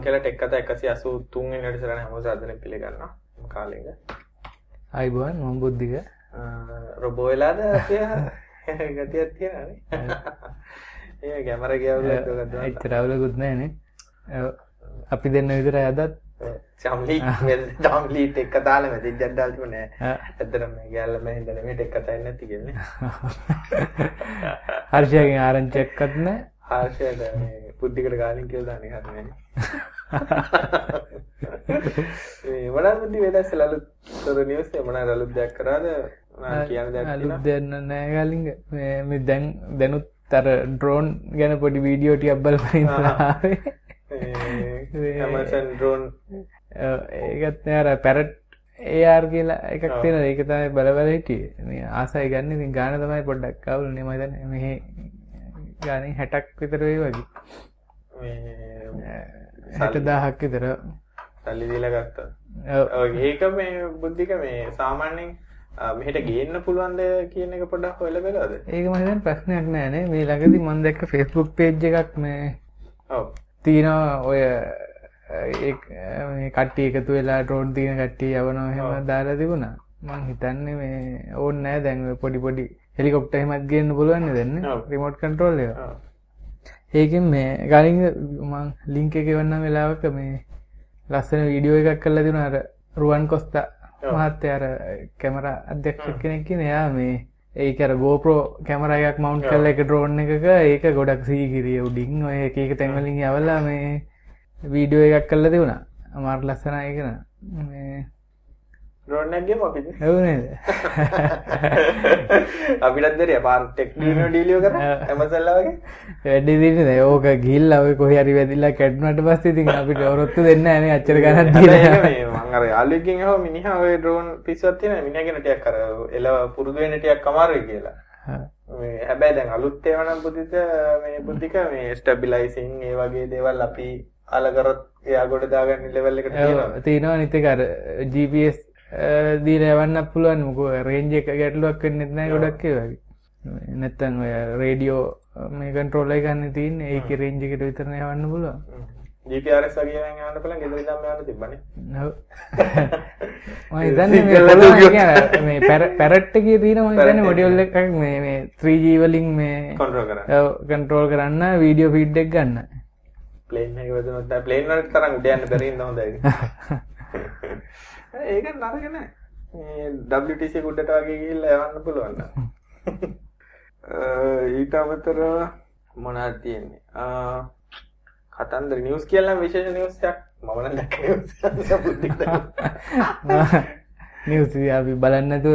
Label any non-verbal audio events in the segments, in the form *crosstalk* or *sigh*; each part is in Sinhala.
අයිබං කියලා ටෙක් කතා 183 වෙනි වැඩසටහන හැමෝම සාදරයෙන් පිළිගන්නවා. කාලෙක. අයිබුවන් මම බුද්ධික. රොබෝ වෙලාද *laughs* ගතියක් තියෙනනේ *laughs* ඒ කැමර ගියවුල එච්චර අවුලකුත් නෑනේ අපි දෙන්න විතර අදත් චම්ලි ටම්ලි ටෙක් කතාල මැති ජඩ්ඩල් තිබුණේ ඇත්තටම මේ ගැල්ල මේ හින්දා මේ ටෙක් කතා නැති කියන්නේ. *laughs* හර්ෂයගෙන් ආරංචියක්වත් නෑ හර්ෂයට මේ බුද්ධිකට ගාලින් කියලා දාන්නේ හරිනේ *laughs* මේ වඩා බුද්ධි වේදස් ලලු තොර නිවස් එක මොනවා ලලු දෙයක් කරාද? මම කියන දෙයක් අලුත් දෙන්න නෑ ගලින්ග. මේ මේ දැන් දැනුත් අර ඩ්‍රෝන් ගැන පොඩි වීඩියෝ ටිකක් ඉඳලා ආවේ. ඇමසන් ඩ්‍රෝන් ඒකත් අර පැරට් ඒර් කියලා එකක් තියෙන ඒක තමයි බලබල හිටියේ. මේ ආසයි ගන්න ඉතින් ගාන තමයි පොඩ්ඩක් අවුල්නේ මම හිතන්නේ මෙහි ගානේ 60ක් විතර වෙයි වගේ හැට දාහක් විතර. සල්ලි දීලා ගත්තා. ඒක මේ බුද්ධික මේ සාමාන්‍යයෙන් මෙහෙට ගේන්න පුළුවන්ද කියන එක පොඩ්ඩක් හොයලා බලවද ඒක හිතන්නේ ප්‍රශ්නයක් නෑනේ මේ ළඟදී මම දැක්ක Facebook page එකක් මේ තියෙනවා ඔය කට්ටිය එකතු වෙලා ඩ්‍රෝන් තියෙන කට්ටිය යවනවා එහෙම දාලා තිබුණා. මං හිතන්නේ මේ ඕන්න නෑ. දැන් ඔය පොඩි පොඩි හෙලිකොප්ටර් එහෙමත් ගේන්න පුළුවන් නේ. දැන් රිමෝට් කන්ට්‍රෝල් එක. ඒකෙන් මේ ගලින් මං ලින්ක් එක එවන්නම් වෙලාවක මේ ලස්සන වීඩියෝ එකක් කරලා තිබුණා අර රුවන් කොස්තා මහත්තයා අර කැමරා අධ්‍යක්ෂක කෙනෙක් කියන එයා මේ ඒක අර GoPro කැමරා එකක් මවුන්ට් කරලා එක ඩ්‍රෝන් එකක ඒක ගොඩක් සීගිරිය උඩින් ඔය එක තැන්වලින් යවලා මේ වීඩියෝ එකක් කරලා තිබුණා. අමාරු ලස්සනයි ඒක මේ ඩ්‍රෝන් එකක් ගෙම අපි ඔව් නේද? *laughs* අපිටත් දෙරිය පාර ටෙක් ඩීනෝ ඩීලියෝ කරා ඇමසල්ලා වගේ. වැඩි දින්නේ. ඕක ගිහිල්ලා ඔය කොහේ හරි වැදිලා කැඩුනට පස්සේ ඉතින් අපිට ඔරොත්තු දෙන්නේ නෑ නේ අච්චර ගණන් *laughs* දීලා. මේ අර යාළුවෙක්ගෙන් අහුව මිනිහා ඔය ඩ්‍රෝන් පිස්සුවක් තියෙනවා. මිනිහා කියන ටිකක් අර එල පුරුදු වෙන ටිකක් අමාරුයි කියලා. මේ හැබැයි දැන් අලුත් ඒවා නම් බුද්ධිත මේ බුද්ධික මේ ස්ටැබිලයිසින් ඒ වගේ දේවල් අපි අල කරොත් එයා ගොඩ දාගන්න ලෙවල් එකට තියෙනවා. තියෙනවා නිතික අර GPS දීලා යවන්න පුළුවන් මොකෝ රේන්ජ් එක ගැටලුවක් නැහැ ගොඩක් වගේ. නැත්තම් ඔය රේඩියෝ මේ කන්ට්‍රෝල් ගන්න තියෙන්නේ ඒකේ රේන්ජ් එකට විතරනේ යවන්න පුළුවන්. GPRS වගේ නම් යවන්න පුළුවන් ගෙදර ඉඳන් යවන්න තිබ්බනේ. ඔව්. *laughs* මම හිතන්නේ මේ පුළුවන් මේ පැරට් එකේ තියෙන මම හිතන්නේ මොඩියුල් එකක් මේ මේ 3G වලින් මේ කන්ට්‍රෝල් කරන්න. ඔව් කන්ට්‍රෝල් කරන්න වීඩියෝ ෆීඩ් එක ගන්න. ප්ලේන් තරම් උඩ යන්න බැරි ඉන්න හොඳයි. *laughs* ඒක නරක නෑ. මේ WTC කුඩට වගේ ගිහිල්ලා යවන්න පුළුවන්. *laughs* ඊට අමතරව මොනවද තියෙන්නේ? කතන්දර නිවුස් කියලා විශේෂ නිවුස් එකක් මම නම් දැක්ක නිවුස් *laughs* අපි බලන්න නැතුව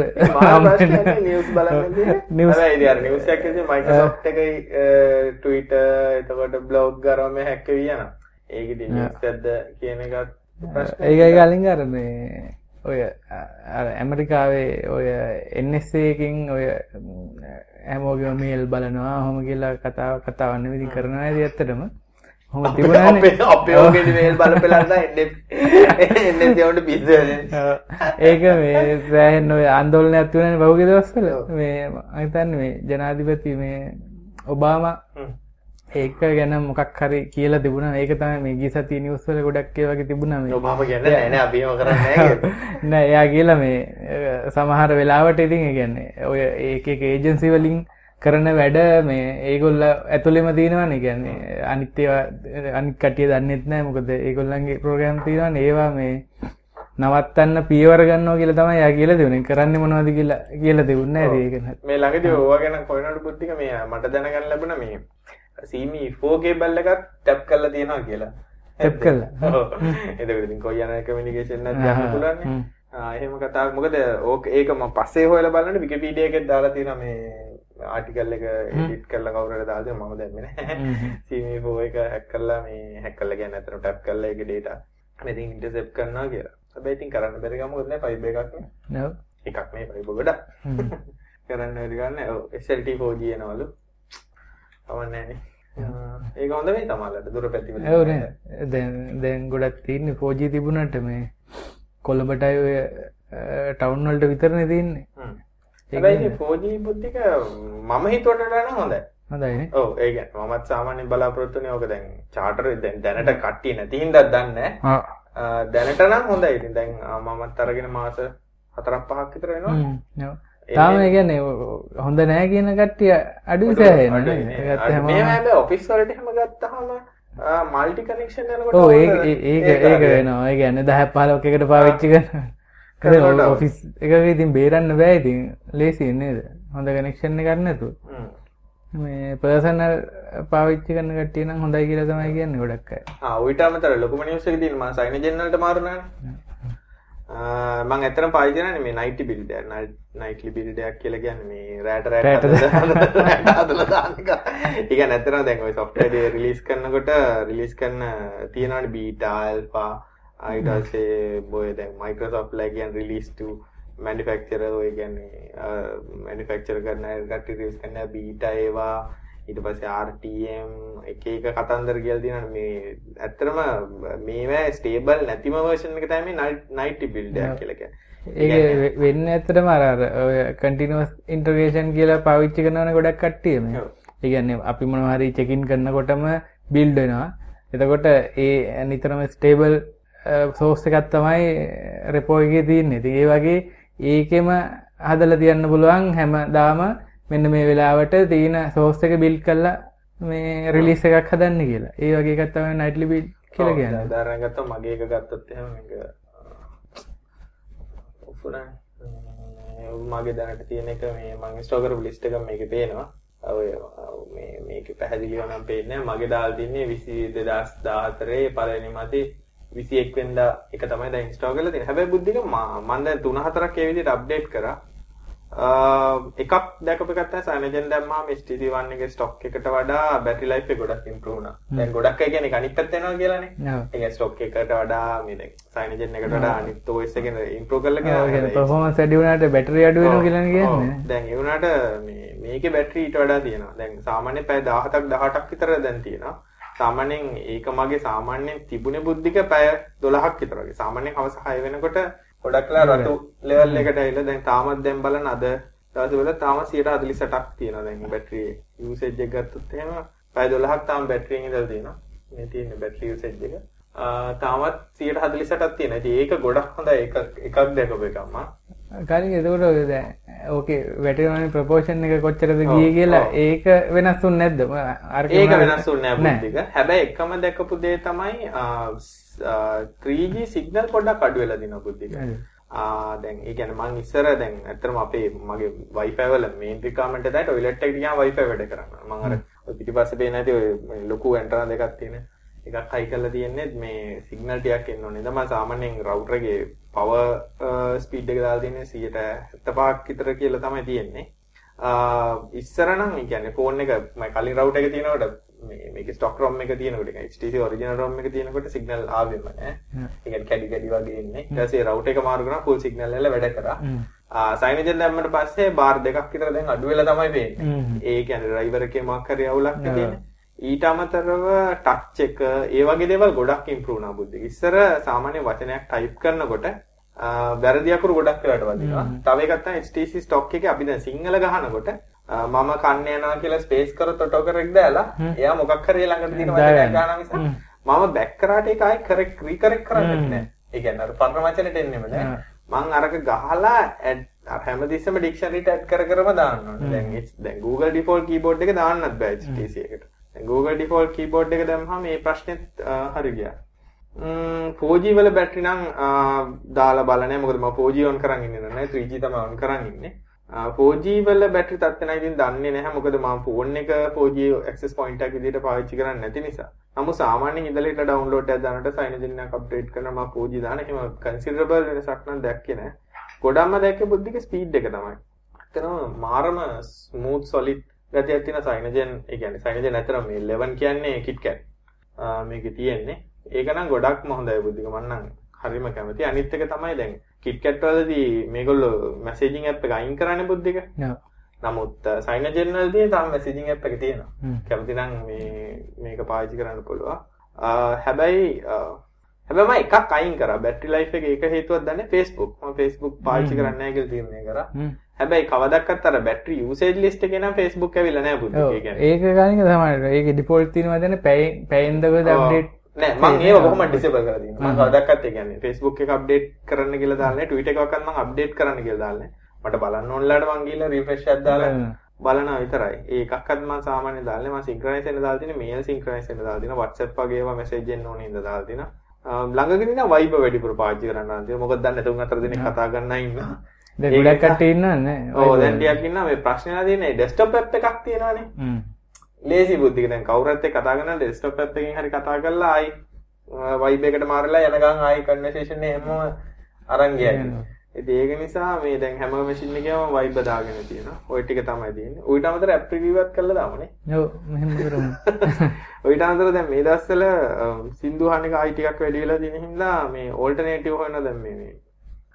නිවුස් බලන්න නිවුස් හැබැයි ඉතින් නිවුස් එකක් කියන්නේ Microsoft එකයි Twitter එතකොට blog ගාරම හැක් වෙවි යනවා. ඒක ඉතින් නිවුස් එකක්ද කියන එකත් ඒකයි කලින් අර මේ ඔය ඇමරිකාවේ ඔය එන්නස්සේකින් ඔය හැමෝගේ මේල් බලනවා හොම කියලා කතාව කතාවන්න විදි කරනවා ඇති ඇත්තටම? හොම තිබුණ මේල් බල පෙලන්න එන්නවට පිස ඒක මේ සෑහෙන් ඔය අන්දෝලන ඇත්වන බෞග දවස්සල මේ අහිතන්න මේ ජනාධිපති මේ ඔබාම ඒක ගැන මොකක් හරි කියලා තිබුණ. ඒක තමයි මේ ගී සති නිවස්වල ගොඩක් වගේ තිබුණා මේ. ඔබාම කියන්නේ *laughs* නෑ එයා කියලා මේ සමහර වෙලාවට ඉතින් කියන්නේ ඔය ඒක ඒජන්සි වලින් කරන වැඩ මේ ඒගොල්ල ඇතුළෙම තියෙනවනේ. කියන්නේ අනිත් ඒවා අනිත් කට්ටිය දන්නෙත් නෑ. මොකද ඒගොල්ලන්ගේ ප්‍රෝග්‍රෑම් තියෙනවනේ. ඒවා මේ නවත්තන්න පියවර ගන්නවා කියලා තමයි යා කියලා දෙන්නේ කරන්නේ මොනවද කියලා කියලා දෙන්නේ ඒක මේ ළඟදී ඕවා ගැන කොයිනට බුද්ධික? මේ මට දැනගන්න ලැබුණා මේ සීමි 4K බල්ල එකක් ටැප් කරලා තියෙනවා කියලා. ටැප් කරලා. ඔව්. එතකොට ඉතින් කොයි යන කමියුනිකේෂන් එකක් ගන්න පුළුවන් නේ. එහෙම කතාවක් මොකද ඕක ඒක මම පස්සේ හොයලා බලන්න විකිපීඩියා එකෙත් දාලා තියෙනවා මේ ආටිකල් එක එඩිට් කරලා කවුරු හරි දාලා දෙනවා මම දැම්මේ නැහැ. සීමි 4 එක හැක් කරලා මේ හැක් කරලා කියන්නේ අතන ටැප් කරලා ඒකේ data මෙතින් ඉන්ටර්සෙප්ට් කරනවා කියලා. හැබැයි ඉතින් කරන්න බැරි ගම මොකද නෑ ෆයිබර් එකක් නේ. ඔව්. එකක් නේ ෆයිබර් ගොඩක්. කරන්න බැරි ගන්න. ඔව් SLT 4G එනවලු. ඒක හොඳ මේ තමල්ලට දුර පැතිවල ඇවන දැන් ගොඩක් තියන්නේ පෝජී තිබුණට මේ කොල්ලබටයි ඔය ටවන්වල්ට විතරණ තියන්නේ. හැබැයි 4G බුද්ධික මම හිතුවට වඩා හොඳයි. හොඳයිනේ ඔව් ඒ කියන්නේ මමත් සාමාන්‍යයෙන් බලාපොරොත්තු වෙන්නේ ඕක දැන් චාටර් දැන් දැනට කට්ටිය නැති හින්දා දන්නේ දැනට නම් හොඳයි. ඉතින් දැන් මමත් අරගෙන මාස හතරක් පහක් විතර වෙනවා තාම ඒ කියන්නේ හොඳ නෑ කියන කට්ටිය අඩු සෑහෙන මේ හැබැයි ඔෆිස් වලට එහෙම ගත්තාම මල්ටි කනෙක්ෂන් යනකොට ඔව් ඒක ඒක වෙනවා. ඒ කියන්නේ 10 15ක් එකට පාවිච්චි කරනවා. ඔෆිස් එක ඉතින් බේරන්න බෑ ඉතින්. ලේසි නේද? හොඳ කනෙක්ෂන් එකක් නැතුව. මේ පර්සනල් පාවිච්චි කරන කට්ටිය නම් හොඳයි කියලා තමයි කියන්නේ ගොඩක් අමතර ලොකුම තියෙන මම සයින ජෙනරල්ට මාරුනානේ. මම ඇත්තටම පාවිච්චි කරන්නේ මේ නයිටි බිල්ඩ් එක. නයිට්ලි බිල්ඩ් එකක් කියලා කියන්නේ මේ රෑට රෑට හදලා දාන එක. ඒ කියන්නේ ඇත්තටම දැන් ওই software එක රිලීස් කරනකොට රිලීස් කරන තියෙනවානේ beta alpha ඊට පස්සේ බොය දැන් Microsoft ලා කියන්නේ release to මැනිෆෙක්චරර් ඔය කියන්නේ මැනිෆෙක්චර් කරන කට්ටිය රිලීස් කරන බීටා ඒවා ඊට පස්සේ RTM එක එක කතන්දර කියලා තියෙනවා මේ ඇත්තටම මේවා ස්ටේබල් නැතිම වර්ෂන් එක තමයි නයිටි බිල්ඩ් එකක් කියලා කියන්නේ. ඒක වෙන්නේ ඇත්තටම අර අර ඔය කන්ටිනියස් ඉන්ටග්‍රේෂන් කියලා පාවිච්චි කරනවනේ ගොඩක් කට්ටිය මේ. ඒ කියන්නේ අපි මොනවා හරි චෙක් ඉන් කරනකොටම බිල්ඩ් වෙනවා. එතකොට ඒ නිතරම ස්ටේබල් සෝස් එකක් තමයි රෙපෝ එකේ තියෙන්නේ. ඉතින් ඒ වගේ ඒකෙම හදලා තියන්න පුළුවන් හැමදාම මෙන්න මේ වෙලාවට තියෙන සෝස් එක බිල්ඩ් කරලා මේ රිලීස් එකක් හදන්න කියලා. ඒ වගේ තමයි නයිට්ලි බිල්ඩ් කියලා කියන්නේ. උදාහරණයක් ගත්තොත් මගේ එක ගත්තොත් එහෙම මගේ දැනට තියෙන එක මේ මම ඉන්ස්ටෝල් කරපු ලිස්ට් එක මේකේ පේනවා. ඔය මේ මේක පැහැදිලිව නම් පේන්නේ මගේ දාලා තින්නේ 20 2014 පළවෙනි මාසේ විසියෙක් වෙන්දා එක තමයි දැන් ඉන්ස්ටෝල් කරලා තියෙන්නේ. හැබැයි බුද්ධික මම දැන් 3-4ක් ඒ විදිහට අප්ඩේට් කරා. එකක් දැකපු එකක් තමයි සයිනජෙන් දැම්මාම HTC One එකේ ස්ටොක් එකට වඩා බැටරි ලයිෆ් එක ගොඩක් ඉම්ප්‍රූව් වුණා. දැන් ගොඩක් අය කියන්නේ අනිත් පැත්ත යනවා කියලානේ. ඒ කියන්නේ ස්ටොක් එකට වඩා මේ දැන් සයිනජෙන් එකට වඩා අනිත් OS එකෙන් ඉම්ප්‍රූව් කරලා කියලා. පර්ෆෝමන්ස් වැඩි වුණාට බැටරි අඩු වෙනවා කියලා කියන්නේ. දැන් ඒ වුණාට මේ මේකේ බැටරි ඊට වඩා තියෙනවා. දැන් සාමාන්‍ය පැය 17ක් 18ක් විතර දැන් තියෙනවා. සාමාන්‍යයෙන් ඒක මගේ සාමාන්‍යයෙන් තිබුණේ බුද්ධික පැය 12ක් විතර වගේ. සාමාන්‍යයෙන් හවස 6 වෙනකොට ගොඩක්ලා රතු ලෙවල් එකට ඇවිල්ලා දැන් තාමත් දැන් බලන අද දවස්වල තාම 148ක් තියෙනවා දැන් බැටරි යූසේජ් එක ගත්තොත් එහෙම පැය 12ක් තාම බැටරියෙන් ඉඳලා තියෙනවා. මේ තියෙන බැටරි යූසේජ් එක. තාමත් 148ක් තියෙනවා. ඉතින් ඒක ගොඩක් හොඳයි එක එකක් දැකපු එකම. කාලින් එතකොට දැන් ඕකේ වැටෙනවනේ ප්‍රොපෝෂන් එක කොච්චරද ගියේ කියලා ඒක වෙනස් වුනේ නැද්ද? අර ඒක වෙනස් වුනේ නැහැ බුද්ධික. හැබැයි එකම දැකපු දේ තමයි 3G සිග්නල් පොඩ්ඩක් අඩු වෙලා දිනවා බුද්ධික. ආ දැන් ඒ කියන්නේ මං ඉස්සර දැන් ඇත්තටම අපේ මගේ Wi-Fi වල මේන් රික්වයර්මන්ට් එකයි টয়ලට් එකට ගියාම Wi-Fi වැඩ කරනවා. මං අර පිටිපස්සේ පේන ඇති ඔය ලොකු ඇන්ටනා දෙකක් තියෙන එකක් හයි කරලා තියෙන්නේ මේ සිග්නල් ටිකක් එන්න ඕනේ. මම සාමාන්‍යයෙන් රවුටර් එකේ පවර් ස්පීඩ් එක දාලා තියෙන්නේ 175ක් විතර කියලා තමයි තියෙන්නේ. ඉස්සර නම් කියන්නේ ෆෝන් එක මම කලින් රවුටර් එක තියෙනකොට මේ මේකේ ස්ටොක් ROM එක තියෙනකොට HTC ඔරිජිනල් ROM එක තියෙනකොට සිග්නල් ආවෙම නෑ. ඒ කියන්නේ කැඩි කැඩි වගේ එන්නේ. ඊට පස්සේ රවුටර් එක මාරු කරා ෆුල් සිග්නල් වල වැඩ කරා. ආ සයිනජෙන් දැම්මට පස්සේ බාර් දෙකක් විතර දැන් අඩු වෙලා තමයි පේන්නේ. ඒ කියන්නේ ඩ්‍රයිවර් එකේ මොකක් හරි අවුලක් තියෙන්නේ. ඊට අමතරව ටච් එක ඒ වගේ දේවල් ගොඩක් ඉම්ප්‍රූව් වුණා බුද්ධික. ඉස්සර සාමාන්‍ය වචනයක් ටයිප් කරනකොට වැරදි අකුරු ගොඩක් වෙලාට වදිනවා. තව එකක් තමයි HTC ස්ටොක් එකේ අපි දැන් සිංහල ගහනකොට මම කන්න යනවා කියලා ස්පේස් කරොත් ඔටෝ කරෙක් දාලා එයා මොකක් හරි ළඟට තියෙන වචනයක් ගන්නවා මිස මම බෑක් කරාට ඒක ආයි කරෙක් රීකරෙක්ට් කරන්නේ නැහැ. ඒ කියන්නේ අර පරණ වචනෙට එන්නෙම නෑ. මං අරක ගහලා අර හැමතිස්සෙම ඩික්ෂනරියට ඇඩ් කර කරම දාන්න ඕනේ. දැන් දැන් Google default keyboard එක දාන්නත් බෑ HTC එකට. Google default keyboard එක දැම්මම මේ ප්‍රශ්නෙත් හරි ගියා. 4G වල බැටරි නම් දාලා බලන්නේ මොකද මම 4G on කරන් ඉන්නේ නැහැ 3G තමයි on කරන් ඉන්නේ. 4G වල බැටරි තත්ත්වය නම් ඉතින් දන්නේ නැහැ මොකද මම ෆෝන් එක 4G access point එකක් විදිහට පාවිච්චි කරන්නේ නැති නිසා. නමුත් සාමාන්‍යයෙන් ඉඳලා ඉත ඩවුන්ලෝඩ් එකක් දානකොට සයිනජින් එකක් අප්ඩේට් කරනවා මම 4G දාන එහෙම කන්සිඩරබල් වෙනසක් නම් දැක්කේ නැහැ. ගොඩක්ම දැක්කේ බුද්ධික ස්පීඩ් එක තමයි. ඇත්තටම මාරම ස්මූත් සොලිඩ් ගතියක් තියෙන සයිනජෙන් ඒ කියන්නේ සයිනජෙන් ඇත්තටම මේ 11 කියන්නේ කිට්කැට්. මේකේ තියෙන්නේ. ඒක නම් ගොඩක්ම හොඳයි බුද්ධික මම නම් හරිම කැමති. අනිත් එක තමයි දැන් කිට්කැට් වලදී මේගොල්ලෝ මැසේජින් ඇප් එක අයින් කරන්නේ බුද්ධික. නමුත් සයිනජෙන් වලදී තාම මැසේජින් ඇප් එක තියෙනවා. කැමති නම් මේ මේක පාවිච්චි කරන්න පුළුවන්. හැබැයි හැබැයි මම එකක් අයින් කරා බැටරි ලයිෆ් එක ඒක හේතුවක් දන්නේ Facebook මම Facebook පාවිච්චි කරන්නේ නැහැ කියලා තීරණය කරා හැබැයි කවදක්කත් අර බැටරි යූසේජ් ලිස්ට් එකේ නම් Facebook ඇවිල්ලා නැහැ පුතේ ඒක කියන්නේ. ඒක ගානික තමයි ඒක. ඩිෆෝල්ට් තියෙනවා දැන් පැය පැයෙන්දකද අප්ඩේට් නෑ මම ඒව කොහොම ඩිසේබල් කරලා තියෙනවා මම කවදක්කත් ඒ කියන්නේ Facebook එක අප්ඩේට් කරන්න කියලා දාන්නේ Twitter එකක්වත් මම අප්ඩේට් කරන්න කියලා දාන්නේ මට බලන්න ඕනලාට මං ගිහලා රිෆ්‍රෙෂ් එකක් දාලා බලනවා විතරයි. ඒ එකක්වත් මම සාමාන්‍යයෙන් දාන්නේ මම සින්ක්‍රොනයිස් වෙන්න දාලා තියෙන මේල් සින්ක්‍රොනයිස් වෙන්න දාලා තියෙන WhatsApp වගේ ඒවා මෙසේජ් එන්න ඕනේ ඉඳලා දාලා තියෙනවා. ළඟකදී නම් Viber වැඩිපුර පාවිච්චි කරන්න ආන්තිම මොකද දන්නේ තුන් හතර දිනක් කතා ගන්න ඉන්නවා ගොඩක් කට්ටිය ඉන්නවනේ ඔව් දැන් ටිකක් ඉන්නවා. මේ ප්‍රශ්නලා තියෙන්නේ ඩෙස්ක්ටොප් ඇප් එකක් තියෙනවානේ. ලේසි බුද්ධික දැන් කවුරුත් එක්ක කතා කරනවා ඩෙස්ක්ටොප් ඇප් එකකින් හරි කතා කරලා ආයි. Viber එකට මාරලා යනකම් ආයි අරන් ගියයි ඉතින් ඒක නිසා මේ දැන් හැම මැෂින් එකේම Viber දාගෙන තියෙනවා. ওই ටික තමයි තියෙන්නේ. ඌට අමතර ඇප් රිවිව් එකක් කරලා දාමුනේ. *laughs* ඌට අමතර දැන් මේ දවස්වල සින්දු අහන එක ආයි ටිකක් වැඩි වෙලා තියෙන හින්දා මේ ඕල්ටර්නේටිව් හොයනවා දැන් මේ මේ.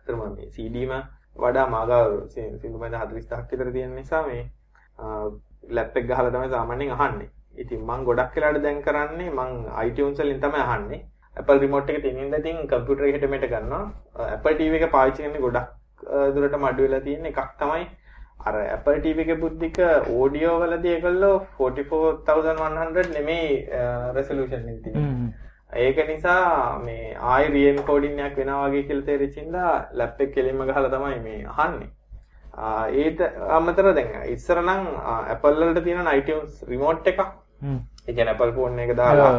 අතරම මේ CD ම වඩා මාගාව සින්දු මම 43ක් විතර තියෙන නිසා මේ ලැප් එක ගහලා තමයි සාමාන්‍යයෙන් අහන්නේ. ඉතින් මම ගොඩක් වෙලාට දැන් කරන්නේ මම iTunes වලින් තමයි අහන්නේ. Apple remote එක තියෙන ඉඳන් ඉතින් කම්පියුටර් එකට මෙට ගන්නවා Apple TV එක පාවිච්චි කරන්නේ ගොඩක් දුරට මඩු වෙලා තියෙන එකක් තමයි අර Apple TV එකේ බුද්ධික ඕඩියෝ වලදී ඒගොල්ලෝ 44100 නෙමෙයි රෙසලූෂන් එක තියෙන්නේ. ඒක නිසා මේ ආයි රීඑන්කෝඩින් එකක් වෙනවා වගේ කියලා තේරිච්ච හින්දා ලැප් එක කෙලින්ම ගහලා තමයි මේ අහන්නේ. ඒට අමතර දැන් ඉස්සර නම් Apple වලට තියෙන iTunes remote එකක් ඒ කියන්නේ Apple phone එක දාලා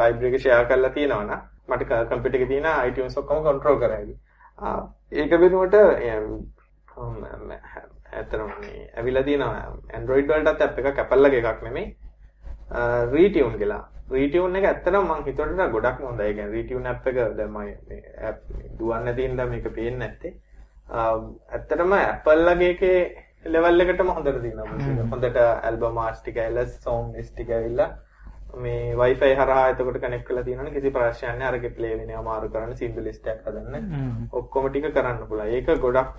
library එක share කරලා තියෙනවනම් මට computer එකේ තියෙන iTunes ඔක්කොම control කරයි. ඒක වෙනුවට ඇත්තටම මේ ඇවිල්ලා තියෙනවා Android වලටත් app එකක් Apple එකක් නෙමෙයි. retune කියලා. Retune එක ඇත්තටම මම හිතුවට ගොඩක් හොඳයි. ඒ කියන්නේ retune app එක දැන් මම මේ app දුවන්න තියෙන දා මේක පේන්නේ නැත්තේ. ඇත්තටම Apple ලගේ එකේ ලෙවල් එකටම හොඳට තියෙනවා. හොඳට ඇල්බම් ආර්ට්ස් ටික ඇවිල්ලා සෝන්ග්ස් ටික ඇවිල්ලා මේ Wi-Fi හරහා එතකොට කනෙක්ට් කරලා තියෙනවනේ කිසි ප්‍රශ්නයක් නැහැ. අරගේ ප්ලේ වෙනවා මාරු කරන්න සිම්පල් ලිස්ට් එකක් හදන්න. ඔක්කොම ටික කරන්න පුළුවන්. ඒක ගොඩක්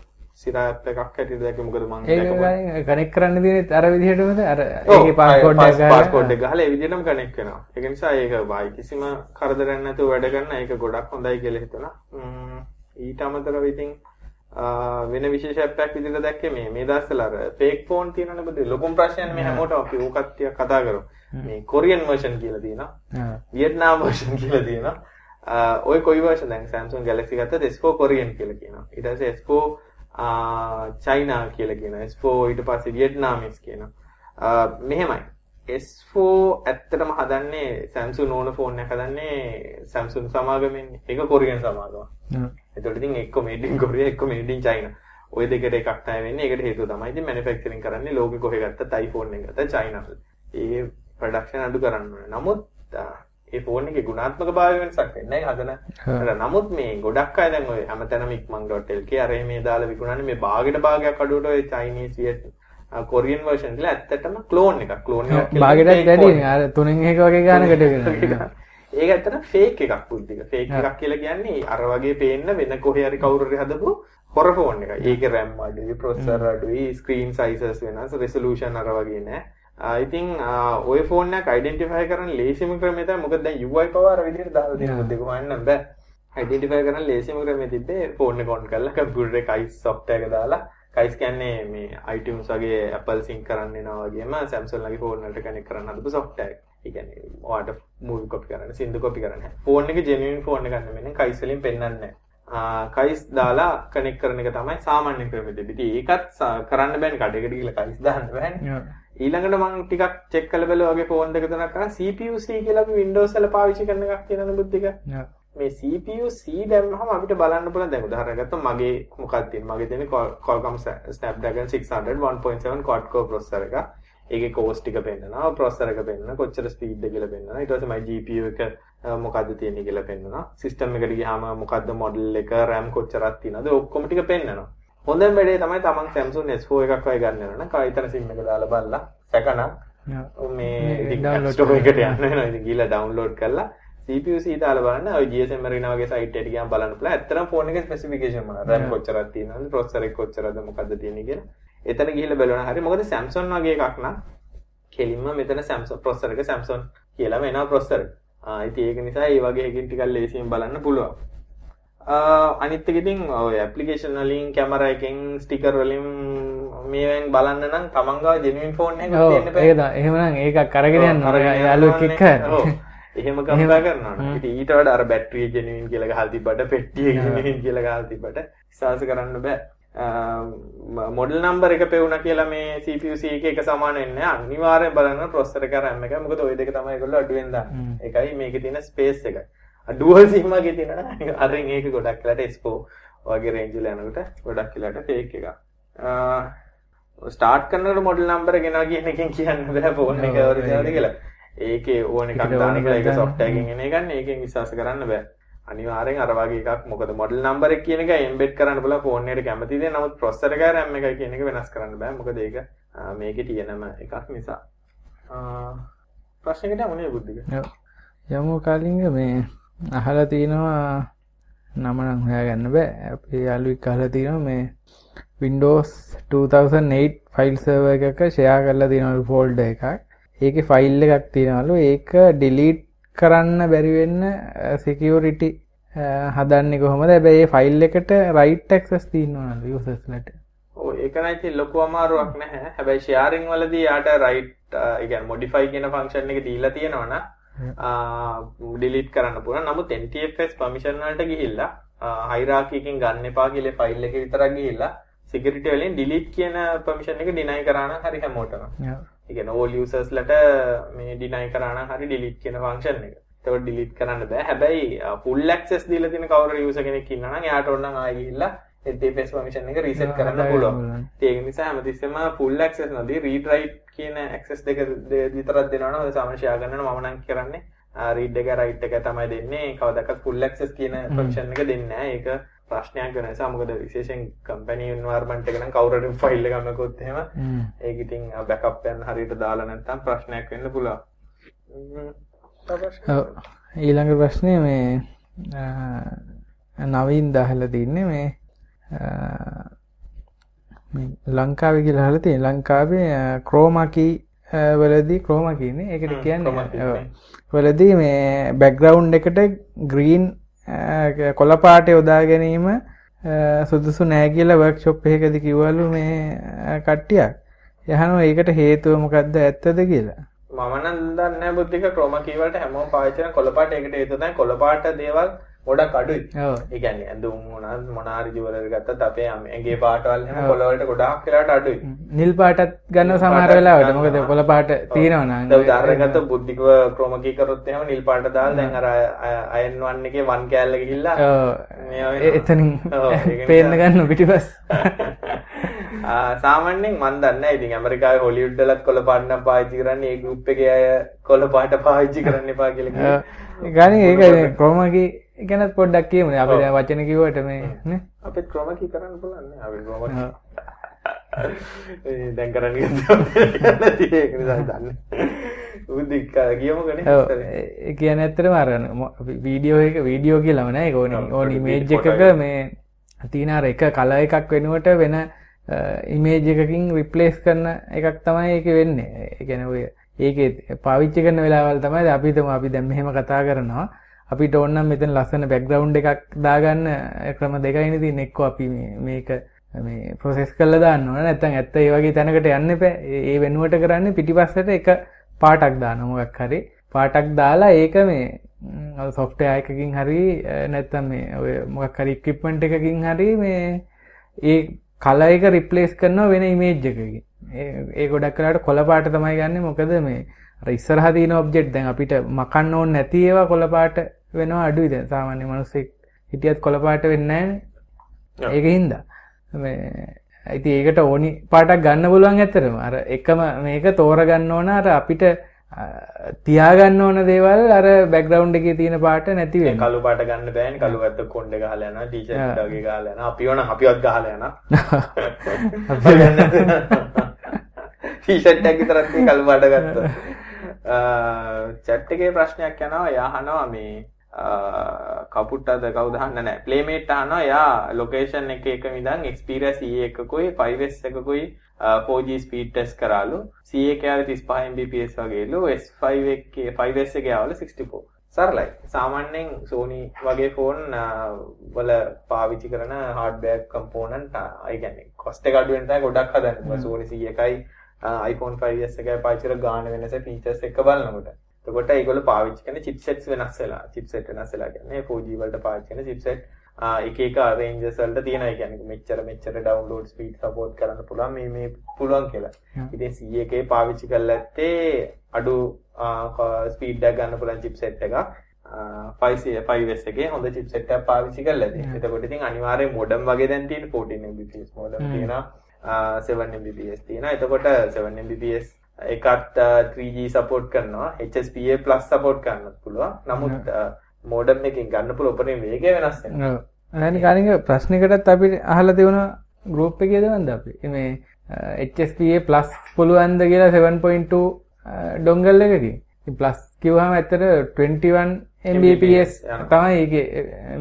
සිරා ඇප් එකක් හැටියට දැක්කේ. මොකද මම ඒක කනෙක්ට් කරන්න තියෙන්නේ අර විදිහටමද? අර ඒකේ පාස්කෝඩ් එක ගහලා? පාස්කෝඩ් එක ගහලා ඒ විදිහටම කනෙක්ට් වෙනවා. ඒක නිසා ඒක බයි කිසිම කරදරයක් නැතුව වැඩ කරන ඒක ගොඩක් හොඳයි කියලා හිතුණා. ඊට අමතරව ඉතින් වෙන විශේෂ ඇප් එකක් විදිහට දැක්කේ මේ මේ දවස්වල අර ෆේක් ෆෝන් තියෙනවනේ බුදු ලොකුම ප්‍රශ්නයක් මේ හැමෝටම අපි ඕකත් ටිකක් කතා කරමු. මේ කොරියන් වර්ෂන් කියලා තියෙනවා. වියට්නාම් වර්ෂන් කියලා තියෙනවා. ඔය කොයි වර්ෂන් දැන් Samsung Galaxy ගත්තත් S4 කොරියන් කියලා කියනවා. ඊට පස්සේ S4 චයිනා කියලා කියනවා. S4 ඊට පස්සේ වියට්නාමීස් කියනවා. මෙහෙමයි. S4 ඇත්තටම හදන්නේ Samsung ඕන ෆෝන් එකක් හදන්නේ Samsung සමාගමෙන්. ඒක කොරියන් සමාගම. එතකොට ඉතින් එක්ක මේඩ් ඉන් කොරියා එක්ක මේඩ් ඉන් චයිනා. ওই දෙකට එකක් තමයි වෙන්නේ. ඒකට හේතුව තමයි ඉතින් මැනුෆැක්චරින් කරන්නේ ලෝකෙ කොහෙ ගත්තත් iPhone එක ගත්තා චයිනාවල. ඒ ප්‍රොඩක්ෂන් අඩු කරන්න ඕනේ. නමුත් ඒ ෆෝන් එකේ ගුණාත්මක භාවය වෙනසක් වෙන්නේ නැහැ හදන. නමුත් මේ ගොඩක් අය දැන් ඔය හැමතැනම ඉක්මන්.lk අර මේ දාලා විකුණන්නේ මේ භාගයට භාගයක් අඩුවට ඔය චයිනීස් වියට් කොරියන් වර්ෂන් කියලා ඇත්තටම ක්ලෝන් එකක්. ක්ලෝන් එකක් කියලා භාගයටත් වැඩි. අර තුනෙන් එක වගේ ගානකට වෙනවා. ඒක ඇත්තට ෆේක් එකක් බුද්ධික. ෆේක් එකක් කියලා කියන්නේ අර වගේ පේන්න වෙන කොහේ හරි කවුරු හරි හදපු හොර ෆෝන් එක. ඒකේ RAM අඩුයි, processor අඩුයි, screen sizes වෙනස්, resolution අර වගේ නෑ. ඉතින් ඔය ෆෝන් identify කරන්න ලේසිම ක්‍රමය තමයි මොකද දැන් UI පව අර විදිහට දාලා තියෙන බුද්ධික වන්න බෑ. identify කරන්න ලේසිම ක්‍රමය තිබ්බේ ෆෝන් එක on කරලා computer එක ice software එක දාලා කයිස් කියන්නේ මේ iTunes වගේ Apple sync කරන්න එනවා වගේම Samsung ලගේ ෆෝන් වලට කනෙක්ට් කරන්න හදපු software එක. ඒ කියන්නේ ඔයාලට මූවි කොපි කරන්න, සින්දු කොපි කරන්න. ෆෝන් එක genuine ෆෝන් එකක් නෙමෙයි කයිස් වලින් පෙන්වන්නේ නැහැ. කයිස් දාලා කනෙක්ට් කරන එක තමයි සාමාන්‍ය ක්‍රමෙ දෙබිටි. ඒකත් කරන්න බෑනේ කඩේකට ගිහලා කයිස් දාන්න බෑනේ. ඊළඟට මම ටිකක් චෙක් කරලා බලුවා වගේ ෆෝන් දෙක තුනක් කරා CPU C කියලා අපි Windows වල පාවිච්චි කරන එකක් තියෙනවනේ බුද්ධික. මේ CPU C දැම්මහම අපිට බලන්න පුළුවන්. දැන් උදාහරණයක් ගත්තොත් මගේ මොකක්ද තියෙන්නේ? මගේ තියෙන්නේ Qualcomm Snapdragon 600 1.7 quad core processor එක. ඒකේ කෝස් ටික පෙන්නනවා. ප්‍රොසෙසර් එක පෙන්නනවා. කොච්චර ස්පීඩ් එක කියලා පෙන්නනවා. ඊට පස්සේ මයි GPU එක මොකද්ද තියෙන්නේ කියලා පෙන්නනවා. සිස්ටම් එකට ගියාම මොකද්ද මොඩල් එක RAM කොච්චරක් තියෙනවද? ඔක්කොම ටික පෙන්නනවා හොඳම වැඩේ තමයි තමන් Samsung S4 එකක් වගේ ගන්න වෙනවා නම් කවිතන SIM එක දාලා බලලා සැකනම් මේ ඉතින් ස්ටෝර් එකට යන්න වෙනවා. ඉතින් ගිහලා ඩවුන්ලෝඩ් කරලා CPU දාලා බලන්න. ඔය GSM Arena වගේ සයිට් එකට ගියාම බලන්න පුළුවන්. ඇත්තටම ෆෝන් එකේ ස්පෙસિෆිකේෂන් මොනවද? RAM කොච්චරක් තියෙනවද? ප්‍රොසෙසර් එක කොච්චරද මොකද්ද තියෙන්නේ කියලා. එතන ගිහිල්ලා බලනවා හරි. මොකද Samsung වගේ එකක් නම් කෙලින්ම මෙතන Samsung processor එක Samsung කියලාම එනවා processor. ආ ඉතින් ඒක නිසා මේ වගේ එකකින් ටිකක් ලේසියෙන් බලන්න පුළුවන්. අනිත් එක ඉතින් ඔය ඇප්ලිකේෂන් වලින් කැමරා එකෙන් ස්ටිකර් වලින් මේවෙන් බලන්න නම් තමන් ගාව ජෙනුයින් ෆෝන් එකක් තියෙන්න බෑ. ඒකද එහෙමනම් ඒකක් අරගෙන යන්න යාළුවෙක් එක්ක. එහෙම කම්පා කරනවා. ඉතින් ඊට වඩා අර බැටරිය ජෙනුයින් කියලා ගහලා තිබ්බට පෙට්ටිය ජෙනුයින් කියලා ගහලා තිබ්බට විශ්වාස කරන්න බෑ. මොඩල් නම්බර එක පෙවුණ කියලා මේ CPU C එක එක සමාන වෙන්නේ අනිවාර්යෙන් බලන්න ප්‍රොසෙසර් එක RAM එක. මොකද ওই දෙක තමයි ඒගොල්ලෝ අඩුවෙන් දාන්නේ. ඒකයි මේකේ තියෙන ස්පේස් එක. ඩුවල් සිම් වගේ තියෙනවා. අරින් ඒක ගොඩක් වෙලාට S4 වගේ රේන්ජ් වල යනකොට ගොඩක් වෙලාට ෆේක් එකක්. ස්ටාර්ට් කරනකොට මොඩල් නම්බර ගෙනවා කියන එකෙන් කියන්න බෑ ෆෝන් එක ඔරිජිනල්ද කියලා. ඒකේ ඕන එකක් දාන එක ඒක සොෆ්ට්වෙයාර් එකෙන් එන එකක් ඒකෙන් විශ්වාස කරන්න බෑ. අනිවාර්යෙන් අර වගේ එකක්. මොකද මොඩල් නම්බර් එක කියන එක එම්බෙඩ් කරන්න පුළුවන් ෆෝන් එකට කැමතිද නමුත් ප්‍රොසෙසර් එක RAM එක කියන එක වෙනස් කරන්න බෑ. මොකද ඒක මේකේ තියෙනම එකක් නිසා. ප්‍රශ්නයකට යමුනේ බුද්ධික. යමු කලින්ග මේ අහලා තිනවා නම නම් හොයාගන්න බෑ. අපේ යාළුවෙක් අහලා තිනවා මේ Windows 2008 ෆයිල් සර්වර් එකක ෂෙයා කරලා තියෙනවලු ෆෝල්ඩර් එකක්. ඒකේ ෆයිල් එකක් තියෙනවලු. ඒක ඩිලීට් කරන්න බැරිවෙන්න සිකියරිටි හදන්නේ කොහොමද? හැබැයි ෆයිල් එකට රයිට් ක්සස් තියන්නවන යසස්ලට ඒකනයිති ලොකු අමාරුවක් නැහැ. හැබැයි ශයාරිං වලදී යාට රයිට් ඉගන් මොඩිෆයි කියන ෆංක්ෂන් එක දීලා තියෙනවන ඩිලිට් කරන්න පුළ නමුත් NTFS පමිෂන්වලට ගිහිල්ලා හයිරාකිකින් ගන්න එපා කියල ෆයිල් එක විතරක් ගිහිල්ලා සිකරිට වලින් ඩිලිට් කියන පමිෂන් එක ඩිනයි කරන්න හරි හැමෝටම. ඉගෙන ඕල් යසර්ස්ලට මේ ඩිනයි කරන්න හරි ඩිලිට් කියන ෆංක්ෂන් එක. තව ඩිලිට් කරන්න බෑ. හැබැයි ෆුල් ලක්සස් දීල තින කවර යස කෙනෙක් ඉන්නන යාට ඔන්න ආගිල්ලා එස් පමිෂන් එක රිසට් කරන්න පුළුවන්. ඒක නිසා හැමතිස්සම ෆුල් ලක්සස් නදී රීටරයිට් කියන ඇක්සස් දෙක විතරත් දෙනවන හොද සමශයා ගන්න මනන් කරන්නේ රීඩ් එක රයිට් එක තමයි දෙන්නේ. කවදක ෆුල් ලක්සස් කියන පක්ෂන් එක දෙන්න ඒක ප්‍රශ්නයක් වෙන නිසා. මොකද විශේෂයෙන් කම්පැනි එන්වයරන්මන්ට් එක නම් කවුරුහරි ෆයිල් එකක් ගන්නකොත් එහෙම ඒක ඉතින් බෑකප් එකක් හරියට දාලා නැත්නම් ප්‍රශ්නයක් වෙන්න පුළුවන්. ඊළඟ ප්‍රශ්නේ මේ නවීන් දහලා තින්නේ මේ ලංකාවේ කියලා අහලා තියෙන ලංකාවේ ක්‍රෝමා කී වලදී ක්‍රෝමා කියන්නේ ඒකට කියන්නේ වලදී මේ බෑග්ග්‍රවුන්ඩ් එකට ග්‍රීන් කොළපාට යොදා ගැනීම සුදුසු නෑ කියලා වර්ක්ෂොප් එකකදී කිව්වලු මේ කට්ටියක්. යහනවා ඒකට හේතුව මොකද්ද ඇත්තද කියලා? මම නම් දන්නේ නැහැ බුද්ධික ක්‍රොම කීවලට හැමෝම පාවිච්චි කරන කොළපාට. ඒකට හේතුව තමයි කොළපාට දේවල් ගොඩක් අඩුයි. ඒ කියන්නේ ඇඳුම් මොනවාද මොනාරි ජුවලරි ගත්තත් අපේ ඇඟේ පාටවල් එහෙම කොළ වලට ගොඩාක් වෙලාට අඩුයි. නිල් පාටත් ගන්න සමහර වෙලාවට මොකද කොළ පාට තියෙනවා. දැන් උදාහරණයක් ගත්තොත් බුද්ධිකව ක්‍රොම කී කරොත් එහෙම නිල් පාට දාලා දැන් අර අයන් වන් එකේ වන් කෑල්ල ගිහිල්ලා එතනින් *laughs* පේන්න ගන්න පිටිපස්. *laughs* සාමාන්‍යයෙන් මන් දන්නේ ඉතින් ඇමරිකාවේ හොලිවුඩ් වලත් කොළ පාට නම් පාවිච්චි කරන්නේ ඒ ගෲප් එකේ අය කොළ පාට පාවිච්චි කරන්න එපා කියලා කියනවා. ගානේ ඒක ක්‍රොම කී ගැනත් පොඩ්ඩක් කියමුනේ. අපි දැන් වචන කිව්වට මේ නේ? අපිත් ක්‍රොම කී කරන්න පුළුවන් නේ? අපි ක්‍රොම දැන් කරන්නේ නැති ඒක නිසා දන්නේ උදික් කියමුකනේ ඔව්. ඒ කියන්නේ ඇත්තටම අර වීඩියෝ එක වීඩියෝ කියලාම නෑ. ඒක ඕනි ඕනි ඉමේජ් එකක මේ තියෙන අර එක කලර් එකක් වෙනුවට වෙන ඉමේජ් එකකින් රිප්ලේස් කරන එකක් තමයි ඒක වෙන්නේ. ඒ කියන්නේ ඔය ඒකේ පාවිච්චි කරන වෙලාවල් තමයි අපි හිතමු. අපි දැන් මෙහෙම කතා කරනවා අපිට ඕනම් මෙතන ලස්සන බැක්ග්‍රවුන්ඩ් එකක් දාගන්න ක්‍රම දෙකයිනේ තියෙන්නේ. එක්කෝ අපි මේක මේ ප්‍රොසෙස් කරලා දාන්න ඕන. නැත්නම් ඇත්ත ඒ වගේ තැනකට යන්න එපා. ඒ වෙනුවට කරන්නේ පිටිපස්සට එක පාටක් දාන මොකක් හරි පාටක් දාලා ඒක මේ සොෆ්ට්වෙයාර් එකකින් හරි නැත්නම් මේ ඔය මොකක් හරි ඉක්විප්මන්ට් එකකින් හරි මේ ඒ කලර් එක රිප්ලේස් කරනවා වෙන ඉමේජ් එකකින්. ඒ ගොඩක් වෙලාවට කොළ පාට තමයි ගන්නෙ. මොකද මේ අර ඉස්සරහා තියෙන ඔබ්ජෙක්ට් දැන් අපිට මකන්න ඕනේ නැති ඒවා කොළ පාට වෙනවා අඩුයි දැන් සාමාන්‍ය මිනිස්සෙක් හිටියත් කොළ පාට වෙන්නේ නැහැනේ ඒකින්ද මේ ඉතින් ඒකට ඕනි පාටක් ගන්න පුළුවන් ඇත්තටම අර එකම මේක තෝරගන්න ඕන අර අපිට තියාගන්න ඕන දේවල් අර බැක්ග්‍රවුන්ඩ් එකේ තියෙන පාට නැති වෙනවා. කළු පාට ගන්න බෑනේ. කළු ගත්ත කොණ්ඩේ ගහලා යනවා, ටී-ෂර්ට් වගේ ගහලා යනවා. අපිව නම් අපිවත් ගහලා යනවා. අපි ගන්න ටී-ෂර්ට් එක විතරක් තියෙන කළු පාට ගත්තා. චැට් එකේ ප්‍රශ්නයක් යනවා. එයා අහනවා මේ කපුට්ටද කවුද අහන්න නැහැ. ප්ලේමේට් අහනවා. එයා ලොකේෂන් එක එක ඉඳන් Xperia CA එකකුයි 5S එකකුයි 4G ස්පීඩ් ටෙස්ට් කරාලු. CA එක යාවේ 35 Mbps වගේලු. S5 එකේ 5S එකේ යාවල 64. සරලයි සාමාන්‍යයෙන් සෝනි වගේ ෆෝන් වල පාවිච්චි කරන හාඩ්වැර් කම්පෝනන්ට් ඒ කියන්නේ කොස්ට් එක අඩු වෙන තැන ගොඩක් හදන්නේ සෝනි C1යි iPhone 5s එකයි පාවිච්චි කර ගාන වෙනස ෆීචර්ස් එක බලනකොට එතකොට ඒගොල්ලෝ පාවිච්චි කරන chipsets වෙනස් වෙලා chipset වෙනස් වෙලා කියන්නේ 4G වලට පාවිච්චි කරන chipset එක එක රේන්ජස් වලට තියෙනවා ඒ කියන්නේ මෙච්චර මෙච්චර ඩවුන්ලෝඩ් ස්පීඩ් සපෝට් කරන්න පුළුවන් මේ මේ පුළුවන් කියලා. ඉතින් C1 පාවිච්චි කරලා ඇත්තේ අඩු ස්පීඩ් එකක් ගන්න පුළුවන් chipset එකක්. 5S එකේ හොඳ chipset එකක් පාවිච්චි කරලා තියෙනවා. එතකොට ඉතින් අනිවාර්යෙන් modem වගේ දැන් තියෙන 14 Mbps modem තියෙනවා 7 Mbps තියෙනවා. එතකොට 7 Mbps එකත් 3G සපෝට් කරනවා HSPA ප්ලස් සපෝට් කරන්න පුළුවන්. නමුත් මෝඩම් එකකින් ගන්න පුළුවන් උපරිම වේගය වෙනස් වෙනවා. නැනි කාරින්ග ප්‍රශ්නකටත් අපි අහලා තිබුණා ගෲප් එකේ දවන්ද අපි. මේ HSPA පුළුවන්ද කියලා 7.2 ඩොංගල් එකකින්. ඉතින් ප්ලස් කිව්වහම ඇත්තට 21 Mbps තමයි ඒකේ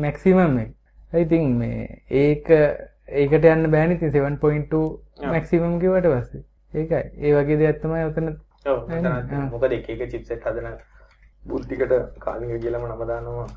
මැක්සිමම් එක. ඉතින් මේ ඒක ඒකට යන්න බෑනේ ඉතින් 7.2 මැක්සිමම් කිව්වට පස්සේ. ඒකයි. ඒ වගේ දෙයක් තමයි ඔව් මොකද එක එක චිප්සෙට් හදන බුද්ධිකට කාලිංග කියලාම නම දානවා.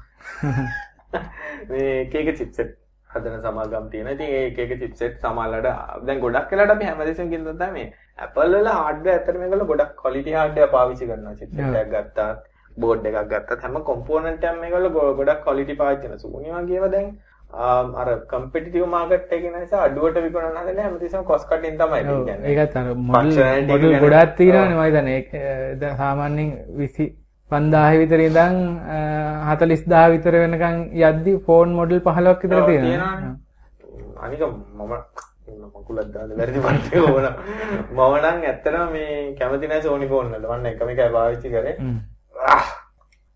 *laughs* මේ එක එක චිප්සෙට් හදන සමාගම් තියෙන. ඉතින් ඒ එක එක චිප්සෙට් සමහරවිට දැන් ගොඩක් වෙලාවට අපි හැමදේශම කියන දේ තමයි Apple වල hardware ඇත්තට මේගොල්ලෝ ගොඩක් quality hardware පාවිච්චි කරනවා. චිප්සෙට් එකක් ගත්තා, බෝඩ් එකක් ගත්තත් හැම කොම්පෝනන්ට් එකක්ම මේගොල්ලෝ ගොඩක් quality පාවිච්චි කරනවා. Sony වගේම දැන් අර කම්පිටිටිව් මාකට් එකේ නිසා අඩුවට විකුණන හදන්නේ හැමතිස්සම කොස්ට් කටින් තමයි කියන්නේ. ඒකත් අර මොඩල් මොඩල් ගොඩක් තියෙනවානේ මම හිතන්නේ දැන් සාමාන්‍යයෙන් 25000 විතර ඉඳන් 40000 විතර වෙනකන් යද්දි ෆෝන් මොඩල් 15ක් විතර තියෙනවා. අනික මම මකුලක් දාන්න බැරිද මට ඕන. මම නම් ඇත්තටම මේ කැමති නැහැ සෝනි ෆෝන් වලට. මම එකම එකයි පාවිච්චි කරේ.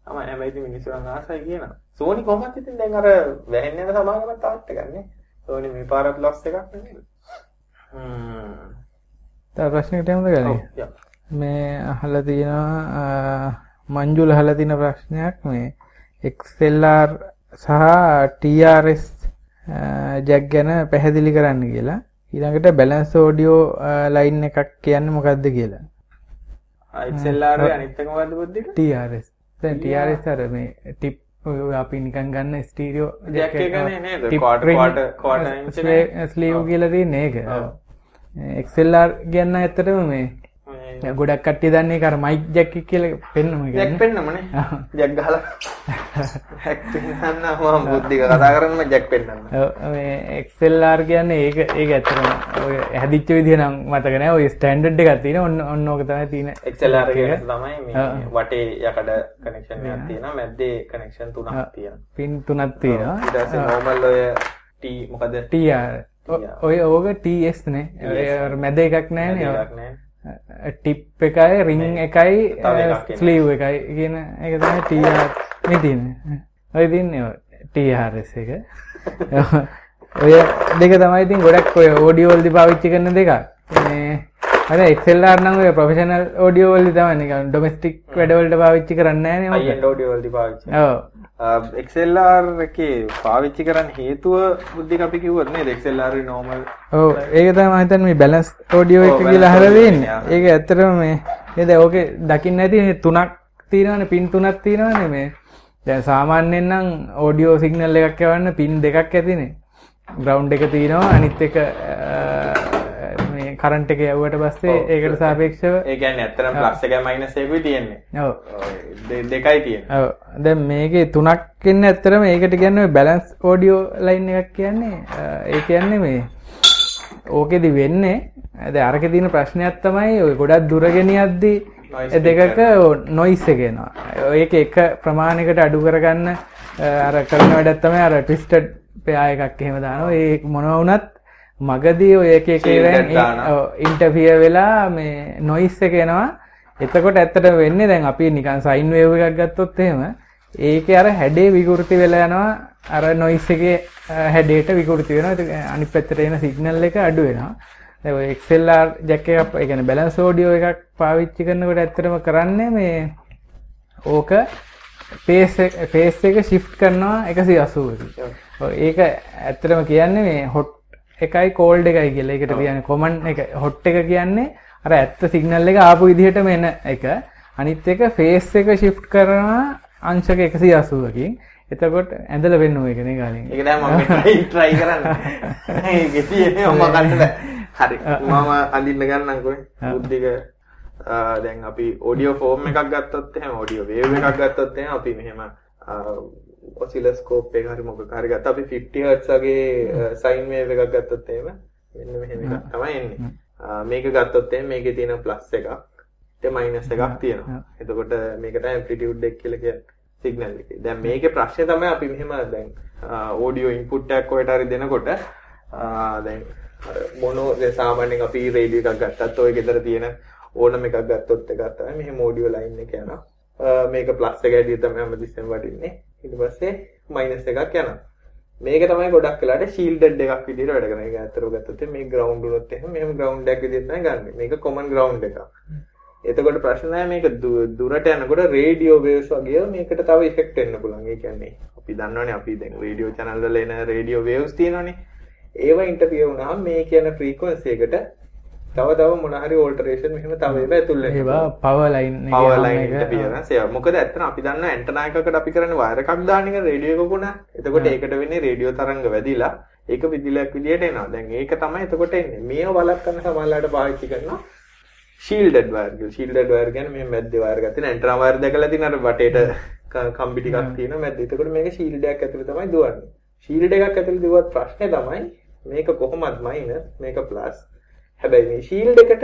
තමයි හැබැයි ඉතින් මිනිස්සු නම් ආසයි කියනවා. සෝනි කොහොමද ඉතින් දැන් අර වැහෙන්න යන සමාගමත් තාත් එකන්නේ. සෝනි මේ පාරත් ලොස් එකක් නෙමෙයි. හ්ම්. තව ප්‍රශ්නයකට යමුද ගන්නේ? මේ අහලා තියෙනවා මංජුල අහලා තියෙන ප්‍රශ්නයක් මේ XLR සහ TRS ජැක් ගැන පැහැදිලි කරන්න කියලා. ඊළඟට බැලන්ස් ඕඩියෝ ලයින් එකක් කියන්නේ මොකක්ද කියලා. XLR අනිත් එක මොකද්ද බුද්ධික? TRS. දැන් TRS අර මේ ටිප් අපි නිකන් ගන්න ස්ටීරියෝ ජැක් එක නේද? Quarter quarter quarter inch sleeve කියලා තියෙන ඒක. XLR කියන්න ඇත්තටම මේ ගොඩක් කට්ටිය දන්නේ කර මයික් ජැක් කියලා පෙන්නම ජැක් පෙන්නමනේ. ජැක් ගහලා. මම බුද්ධික කතා කරන්න ජැක් මේ XLR කියන්නේ ඒක ඒක ඇත්තටම ඔය හැදිච්ච විදිහ නම් මතක නෑ. ඔය ස්ටෑන්ඩඩ් එකක් තියෙන ඔන්න ඔන්න ඕක තමයි තියෙන XLR එක. තමයි වටේ යකඩ කනෙක්ෂන් තියෙනවා. මැද්දේ කනෙක්ෂන් තුනක් තියෙනවා. පින්. ඊට පස්සේ නෝමල් ඔය T මොකද? TR ඔය ඕක TS නේ. ඔය මැද. එකක් නෑ. ටිප් එකයි රිං එකයි ස්ලීව් එකයි කියන එක තමයි TR මේ තියෙන්නේ. ඔය තියන්නේ TRS එක. *laughs* ඔය දෙක තමයි ඉතින් ගොඩක් ඔය ඔඩියෝ වලදී පාවිච්චි කරන දෙක. මේ අර XLR නම් ඔය ප්‍රොෆෙෂනල් ඔඩියෝ වලදී තමයි නිකන් ඩොමෙස්ටික් වැඩ වලට පාවිච්චි කරන්නේ නැහැ නේ. end audio වලදී පාවිච්චි. ඔව්. XLR එකේ පාවිච්චි කරන්න හේතුව බුද්ධික අපි කිව්වොත් නේද? XLR normal. ඔව්. ඒක තමයි මම හිතන්නේ මේ balance audio එක කියලා අහලා තියෙන්නේ. ඒක ඇත්තටම මේ නේද ඕකේ දකින්න ඇති තුනක් තියෙනවානේ පින් තුනක් තියෙනවානේ මේ. දැන් සාමාන්‍යයෙන් නම් audio signal එකක් යවන්න පින් දෙකක් ඇතිනේ. Ground එක තියෙනවා අනිත් එක කරන්ට් එක යවුවට පස්සේ ඒකට සාපේක්ෂව ඒ කියන්නේ ඇත්තටම ප්ලස් එකයි මයිනස් එකයි තියෙන්නේ. දෙකයි තියෙන්නේ. ඔව්. දැන් මේකේ තුනක් ඉන්නේ ඇත්තටම ඒකට කියන්නේ බැලන්ස් ඔඩියෝ ලයින් එකක් කියන්නේ. ඒ කියන්නේ මේ ඕකෙදි වෙන්නේ. දැන් අරකේ තියෙන ප්‍රශ්නයක් තමයි ඔය ගොඩක් දුර ගෙනියද්දි දෙකක නොයිස් එක එනවා. ඒක එක ප්‍රමාණයකට අඩු කරගන්න අර කරන වැඩක් තමයි අර ට්විස්ටඩ් පෙයා එකක් එහෙම දානවා. ඒ මොනවා වුණත් මගදී ඔය එක එක ඉන්ටර්ෆියර් වෙලා මේ නොයිස් එක එනවා. එතකොට ඇත්තට වෙන්නේ දැන් අපි නිකන් සයින් වේව් එකක් ගත්තොත් එහෙම ඒකේ අර හැඩේ විකෘති වෙලා යනවා අර නොයිස් එකේ හැඩේට විකෘති වෙනවා. ඒක අනිත් පැත්තට එන සිග්නල් එක අඩු වෙනවා. දැන් ඔය XLR ජැක් එකක් ඒ කියන්නේ බැලන්ස් ඔඩියෝ එකක් පාවිච්චි කරනකොට ඇත්තටම කරන්නේ මේ ඕක එක ෆේස් එක shift කරනවා 180කට. ඒක ඇත්තටම කියන්නේ මේ hot එකයි කෝල්ඩ් එකයි කියලා. ඒකට කියන්නේ common එක. hot එක කියන්නේ අර ඇත්ත සිග්නල් එක ආපු විදිහටම එන එක. අනිත් එක ෆේස් එක shift කරනවා අංශක එකසි අසුවකින් එතකොට ඇඳල වෙන්න ඔය කෙනෙ කාලින් එක ම ට්‍රයි කරන්න. ගෙතිය ඔම කන්න හරි. මම අඳින්න ගන්නකොයි බුද්ධික දැන් අපි ඔඩියෝ ෆෝර්ම් එකක් ගත්තොත් එහෙම ඔඩියෝ වේව් එකක් ගත්තොත් එහෙම අපි මෙහෙම ඔසිලස්කෝප් එක හරි මොකක් හරි ගත්තා. අපි 50 හර්ට්ස් වගේ සයින් වේව් එකක් ගත්තොත් එහෙම මෙන්න මෙහෙම එකක් තමයි එන්නේ. මේක ගත්තොත් එහෙම මේකේ තියෙන ප්ලස් එකක් ඊට මයිනස් එකක් තියෙනවා. එතකොට මේකට ඇම්ප්ලිටියුඩ් එක කියලා කියන්නේ සිග්නල් එකේ. දැන් මේකේ ප්‍රශ්නේ තමයි අපි මෙහෙම දැන් ඔඩියෝ ඉන්පුට් එකක් ඔයට හරි දෙනකොට දැන් මොනෝ සාමාන්‍යයෙන් අපි රේඩියෝ එකක් ගත්තත් ඔය ගෙදර තියෙන ඕනම එකක් ගත්තොත් එකක් තමයි මෙහෙම ඔඩියෝ ලයින් එක යනවා. මේක ප්ලස් එක ඇඩිය තමයි හැමතිස්සෙම වටින්නේ ඊට පස්සේ මයිනස් එකක් යනවා. මේක තමයි ගොඩක් වෙලාට ෂීල්ඩඩ් එකක් විදිහට වැඩ කරන එක ඇත්තටම ගත්තොත් මේ ග්‍රවුන්ඩ් වුණොත් එහෙනම් මෙහෙම ග්‍රවුන්ඩ් එකක් විදිහට තමයි ගන්නෙ. මේක කොමන් ග්‍රවුන්ඩ් එකක්. එතකොට ප්‍රශ්න නැහැ මේක දුරට යනකොට රේඩියෝ වේව්ස් වගේ මේකට තව ඉෆෙක්ට් එන්න පුළුවන්. ඒ කියන්නේ අපි දන්නවනේ අපි දැන් රේඩියෝ channel වල එන රේඩියෝ වේව්ස් තියෙනවනේ. ඒවා ඉන්ටර්ෆියර් වුණාම මේ කියන ෆ්‍රීකවන්සි එකට තව තව මොනහරි ඕල්ටරේෂන් මෙහෙම තව ඒවා ඇතුල්. ඒවා පවර් ලයින් එක පවර් ලයින් ඉන්ටර්ෆියරන්ස් ඒවා. මොකද ඇත්තට අපි දන්නා ඇන්ටනා එකකට අපි කරන්නේ වයර් එකක් දාන එක රේඩියෝ එකක උනා. එතකොට ඒකට වෙන්නේ රේඩියෝ තරංග වැදිලා ඒක විදුලියක් විදියට එනවා. දැන් ඒක තමයි එතකොට එන්නේ. මේව වළක්වන්න සමහරලාට පාවිච්චි කරනවා ෂීල්ඩඩ් වයර් කියලා. ෂීල්ඩඩ් වයර් කියන්නේ මේ මැද්දේ වයර් ගත්තේ ඇන්ටනා වයර් දැකලා තියෙන අර වටේට කම්බි ටිකක් තියෙන මැද්ද. එතකොට මේක ෂීල්ඩ් එකක් ඇතුලේ තමයි දුවන්නේ. ෂීල්ඩ් එකක් ඇතුලේ දුවත් ප්‍රශ්නේ තමයි මේක කොහොමද මයිනස් මේක ප්ලස් හැබැයි මේ ශීල්ඩ් එකට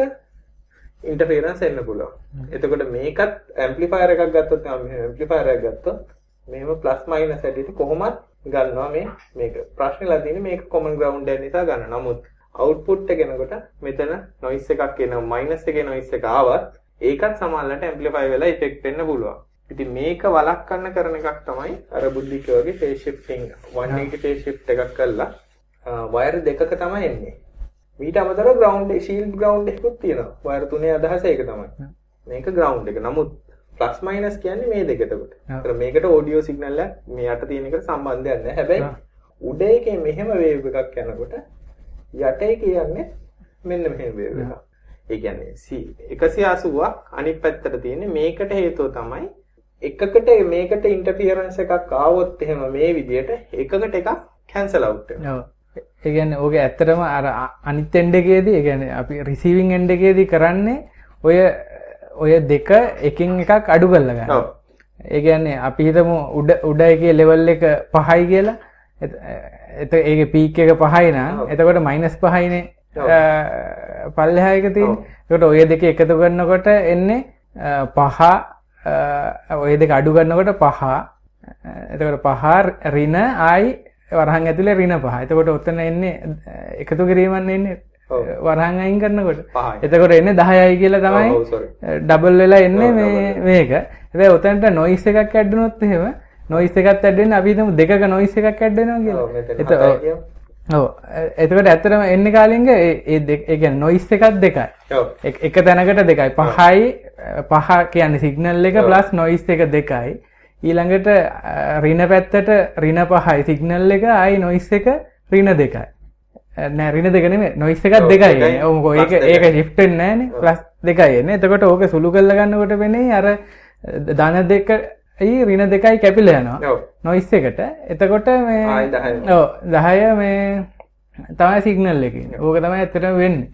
ඉන්ටර්ෆියරන්ස් එන්න පුළුවන්. එතකොට මේකත් ඇම්ප්ලිෆයර් එකක් ගත්තොත් ඇම්ප්ලිෆයර් එකක් ගත්තොත් මේව ප්ලස් මයිනස් ඇටියට කොහොමත් ගන්නවා මේ මේක. ප්‍රශ්නේලා තියෙන්නේ මේක කොමන් ග්‍රවුන්ඩ් එක නිසා ගන්න. නමුත් අවුට්පුට් එක එනකොට මෙතන නොයිස් එකක් එනවා මයිනස් එකේ නොයිස් එක ආවත් ඒකත් සමානලට ඇම්ප්ලිෆයි වෙලා ඉෆෙක්ට් වෙන්න පුළුවන්. ඉතින් මේක වළක්වන්න කරන එකක් තමයි අර බුද්ධික වගේ ෆේස් ෂිෆ්ටිං 180 ෆේස් ෂිෆ්ට් එකක් කරලා වයර් දෙකක තමයි එන්නේ. මීට අමතරව ග්‍රවුන්ඩ් ශීල්ඩ් ග්‍රවුන්ඩ් එකකුත් තියෙනවා. වයර් තුනේ අදහස ඒක තමයි. මේක ග්‍රවුන්ඩ් එක. නමුත් ප්ලස් මයිනස් කියන්නේ මේ දෙක එතකොට. ඒතර මේකට ඔඩියෝ සිග්නල් එක මේ යට තියෙන එකට සම්බන්ධයක් නැහැ. හැබැයි උඩ එකේ මෙහෙම වේව් එකක් යනකොට යට එකේ යන්නේ මෙන්න මෙහෙම වේව් එකක්. ඒ කියන්නේ 180ක් අනිත් පැත්තට තියෙන්නේ මේකට හේතුව තමයි එකකට මේකට ඉන්ටර්ෆියරන්ස් එකක් ආවොත් එහෙම මේ විදියට එකකට එකක් කැන්සල් අවුට් වෙනවා. ඒ කියන්නේ ඕක ඇත්තටම අර අනිත් එන්ඩ් එකේදී ඒ කියන්නේ අපි රිසීවිං එන්ඩ් එකේදී කරන්නේ ඔය ඔය දෙක එකින් එකක් අඩු කරලා ගන්න. ඔව්. ඒ කියන්නේ අපි හිතමු උඩ උඩ එකේ ලෙවල් එක 5යි කියලා. එත ඒකේ පීක් එක 5යි නම් එතකොට මයිනස් 5යිනේ පල්ලෙහා එක තියෙන්නේ. ඒකට ඔය දෙක එකතු කරනකොට එන්නේ 5 ඔය දෙක අඩු කරනකොට 5 එතකොට 5 ඍණ ආයි වරහන් ඇතුලේ රින පහ. එතකොට ඔතන එන්නේ එකතු කිරීමක් එන්නේ වරහන් අයින් කරනකොට. එතකොට එන්නේ 10යි කියලා තමයි ඩබල් වෙලා එන්නේ මේ මේක. හැබැයි ඔතනට නොයිස් එකක් ඇඩ් වුණොත් එහෙම නොයිස් එකක් ඇඩ් වෙන්නේ අපි හිතමු දෙකක නොයිස් එකක් ඇඩ් වෙනවා කියලා. ඔව්. එතකොට ඇත්තටම එන්නේ කාලින්ග ඒ දෙක නොයිස් එකක් දෙකයි. එක තැනකට දෙකයි. පහයි පහ කියන්නේ සිග්නල් එක ප්ලස් නොයිස් එක දෙකයි. ඊළඟට රින පැත්තට රින පහයි. සිගනල් එක අයි නොයිස් එක රින දෙකයි. නෑ රින දෙකනේ නොයිස් එකත් දෙකයි ඕකෝ ඒක ඒක ශිෆ්ටෙන් නෑනේ. ප්ලස් දෙකයි එන්නේ. එතකොට ඕක සුළු කරලා ගන්නකොට වෙන්නේ අර ධන දෙක ඒ රින දෙකයි කැපිල යනවා. නොයිස් එකට. එතකොට මේ 10 මේ තමයි සිගනල් එකේ. ඕක තමයි ඇත්තටම වෙන්නේ.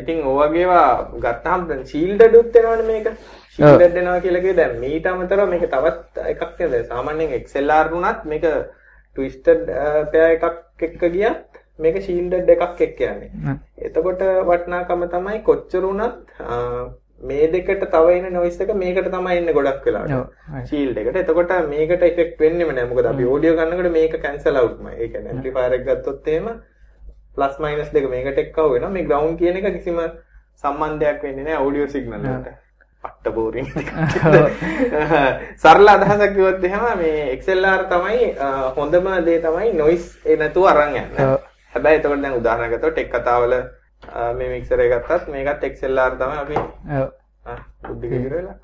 ඉතින් ඕවගේවා ගත්තාම ශීල්ඩඩුත් වෙනවනේ මේක ෂීල්ඩ් දෙනවා කියලා කිව්වේ දැන් මීට අමතරව මේක තවත් එකක් නේද? සාමාන්‍යයෙන් XLR වුණත් මේක ට්විස්ටඩ් පෙයා එකක් එක්ක ගියත් මේක ෂීල්ඩඩ් එකක් එක්ක යන්නේ. එතකොට වටිනාකම තමයි කොච්චර වුණත් මේ දෙකට තව එන නොයිස් එක මේකට තමයි එන්නේ ගොඩක් වෙලාවට. ෂීල්ඩ් එකට. එතකොට මේකට ඉෆෙක්ට් වෙන්නේම නැහැ මොකද අපි ඔඩියෝ ගන්නකොට මේක කැන්සල් අවුට්මයි ඒ කියන්නේ ඇම්ප්ලිෆයර් එක ගත්තොත් එහෙම ප්ලස් මයිනස් දෙක මේකට එක්කව වෙනවා මේ ග්‍රවුන්ඩ් කියන එක කිසිම සම්බන්ධයක් වෙන්නේ නැහැ ඔඩියෝ සිග්නල් වලට පට්ට බෝරින් *laughs* *laughs* සරල අදහසක් කිව්වොත් එහෙම මේ XLR තමයි හොඳම දේ තමයි නොයිස් ඒ නැතුව අරන් යන්න. හැබැයි එතකොට දැන් උදාහරණයක් ගත්තොත් ටෙක් කතාවල මේ මික්සර් එක ගත්තත් මේකත් XLR තමයි අපි ඔව් බුද්ධික ඉවරලා.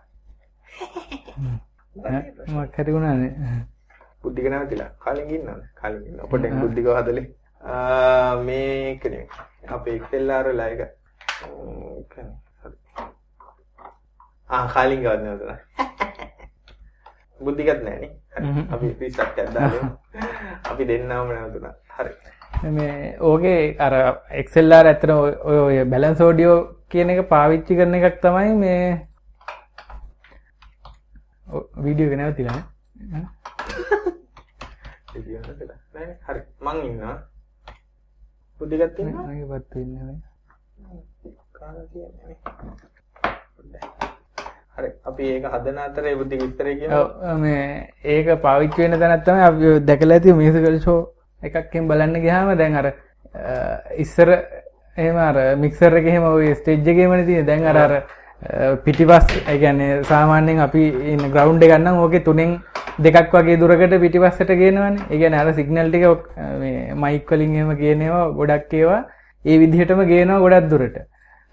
මම හරි වුණානේ. බුද්ධික නැවතිලා. කලින් ඉන්නවද? කලින් ඉන්න. දැන් බුද්ධිකව හදලේ. මේක නේ. අපේ XLR වල එක. ආ ගන්න උතන. බුද්ධිගත් නෑනේ අපි රිසර්ච් එකක් දාලා අපි දෙන්නම නැවතුණා. හරි. මේ ඕකේ අර ආර ඇත්තට ඔය ඔය බැලන්ස් ඔඩියෝ කියන එක පාවිච්චි කරන එකක් තමයි මේ වීඩියෝ එක නැවතිලා හරි. මං ඉන්නවා. බුද්ධිගත් ඉන්නවා? මගේ පත්තු ඉන්නේ හරි අපි ඒක හදන අතරේ බුද්ධි විස්තරය කියමු මේ ඒක පාවිච්චි වෙන තැනක් තමයි අපි දැකලා ඇති මියුසිකල් ෂෝ එකක්ෙන් බලන්න ගියාම දැන් අර ඉස්සර එහෙම අර මික්සර් එකේ එහෙම ওই ස්ටේජ් එකේමනේ තියෙන්නේ දැන් අර අර පිටිපස් ඒ කියන්නේ සාමාන්‍යයෙන් අපි ඉන්න ග්‍රවුන්ඩ් එක ගන්නම් ඕකේ තුනෙන් දෙකක් වගේ දුරකට පිටිපස්සට ගේනවනේ. ඒ කියන්නේ අර සිග්නල් ටික මේ මයික් වලින් එහෙම ගේනවා ගොඩක් ඒවා ඒ විදිහටම ගේනවා ගොඩක් දුරට.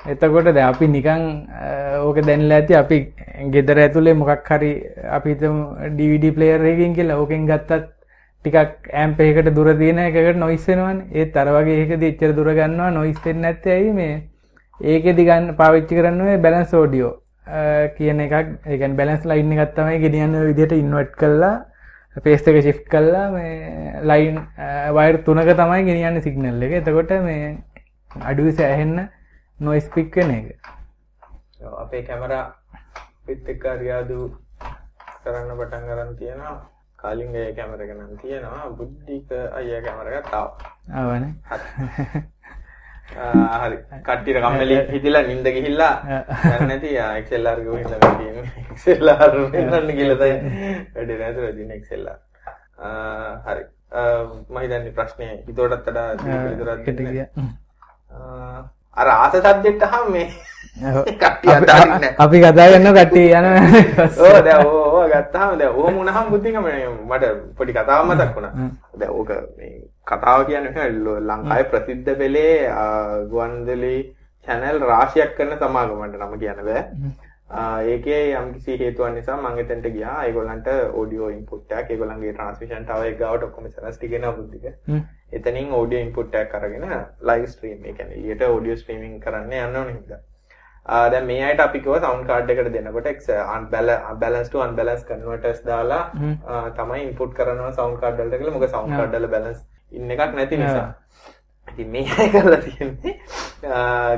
එතකොට දැන් අපි නිකන් ඕක දැනලා ඇති අපි ගෙදර ඇතුලේ මොකක් හරි අපි හිතමු DVD ප්ලේයර් එකකින් කියලා ඕකෙන් ගත්තත් ටිකක් ඇම්ප් එකකට දුර තියෙන එකකට නොයිස් වෙනවනේ. ඒත් අර වගේ එකකදී එච්චර දුර ගන්නවා නොයිස් වෙන්නේ නැත්තේ ඇයි මේ ඒකෙදි ගන්න පාවිච්චි කරන්න ඔය බැලන්ස් ඔඩියෝ කියන එකක් ඒ කියන්නේ බැලන්ස් ලයින් එකක් තමයි ගෙනියන්න ඔය විදිහට ඉන්වර්ට් කරලා පේස් එක ෂිෆ්ට් කරලා මේ ලයින් වයර් තුනක තමයි ගෙනියන්නේ සිග්නල් එක. එතකොට මේ අඩුවේ සෑහෙන්න නොයිස් පික් වෙන එක. අපේ කැමරා පිත් එක්ක රියාදු කරන්න පටන් ගන්න තියෙනවා. කාලින්ගේ කැමර එක නම් තියෙනවා. බුද්ධික අයියා කැමර එකක් ආවා. ආවනේ. හරි. කට්ටියට කම්මැලි හිතිලා නිින්ද ගිහිල්ලා යන්නේ නැති XLR ගෝ හිටලා තියෙන්නේ. XLR වෙනන්න කියලා තමයි වැඩේ නැතුව දින XLR. හරි. මම හිතන්නේ ප්‍රශ්නේ හිතුවටත් වඩා දෙන්න. අර ආස සබ්ජෙක්ට් අහම මේ අපි කතා කරන කට්ටිය යන ඕ දැන් ඕ ගත්තාම දැන් ඕම වුණාම බුද්ධිකම මට පොඩි කතාවක් මතක් වුණා. දැන් ඕක මේ කතාව කියන්නේ ලංකාවේ ප්‍රසිද්ධ වෙලේ ගුවන්විදුලි channel රාශියක් කරන සමාගමකට නම කියන්න බෑ. ඒකේ යම්කිසි හේතුවක් නිසා මම එතනට ගියා. ඒගොල්ලන්ට ඔඩියෝ ඉන්පුට් එකක්, ඒගොල්ලන්ගේ ට්‍රාන්ස්මිෂන් ටවර් එක ගාවට ඔක්කොම සරස් ටිකේනවා බුද්ධික. එතනින් ඔඩියෝ ඉන්පුට් එකක් අරගෙන ලයිව් ස්ට්‍රීම් ඒ කියන්නේ එළියට ඔඩියෝ ස්ට්‍රීමින් කරන්න යන්න ඕනේ හින්දා. දැන් මේ අයට අපි කිව්වා සවුන්ඩ් කාඩ් එකට දෙනකොට අන්බැලන්ස් ටු අන්බැලන්ස් කන්වර්ටර්ස් දාලා තමයි ඉන්පුට් කරනවා සවුන්ඩ් කාඩ් වලට කියලා මොකද සවුන්ඩ් කාඩ් වල බැලන්ස් ඉන්න එකක් නැති නිසා. ඉතින් මේ අය කරලා තියෙන්නේ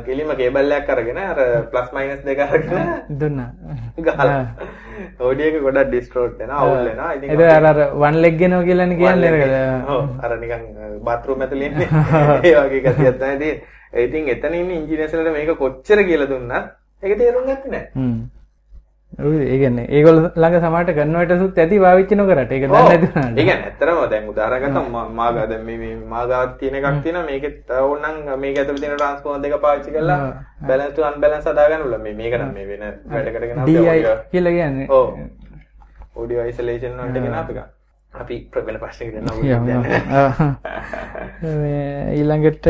කෙලිම කේබල් එකක් අරගෙන අර ප්ලස් මයිනස් දෙක අරගෙන දුන්නා. ගහලා. ඔඩියෝ එක ගොඩක් ඩිස්ටෝර්ට් වෙනවා අවුල් වෙනවා. ඉතින් ඒක අර අර වන් ලෙග් ගෙනවා කියලානේ කියන්නේ නේද? ඔව් අර නිකන් බාත්රූම් ඇතුලේ ඉන්නේ. *laughs* ඒ වගේ ගතියක් තමයි තියෙන්නේ. ඉතින් එතන ඉන්න ඉංජිනේර්ස්ලට මේක කොච්චර කියලා දුන්නත් ඒක තේරුම් ගත්තේ නැහැ. හ්ම්. ඒ කියන්නේ ඒගොල්ලෝ ළඟ සමහරට කන්වර්ටර්ස්ුත් ඇති පාවිච්චි නොකරට ඒක දන්නේ. ඒ ඇත්තටම දැන් උදාහරණ ගත්තම මාගා දැන් මේ මේ මාගාවක් තියෙන එකක් තියෙනවා මේකෙත් ඕනනම් මේක ඇතුලේ තියෙන ට්‍රාන්ස්ෆෝමර් දෙක පාවිච්චි කරලා බැලන්ස් ටු අන්බැලන්ස් හදාගන්න පුළුවන්. මේ මේක මේ වෙන වැඩකට ගෙන DI කියලා කියන්නේ. ඔව්. ඔඩියෝ අයිසොලේෂන් වලට ගෙන අපි ප්‍රශ්නයකට යනවා. ඊළඟට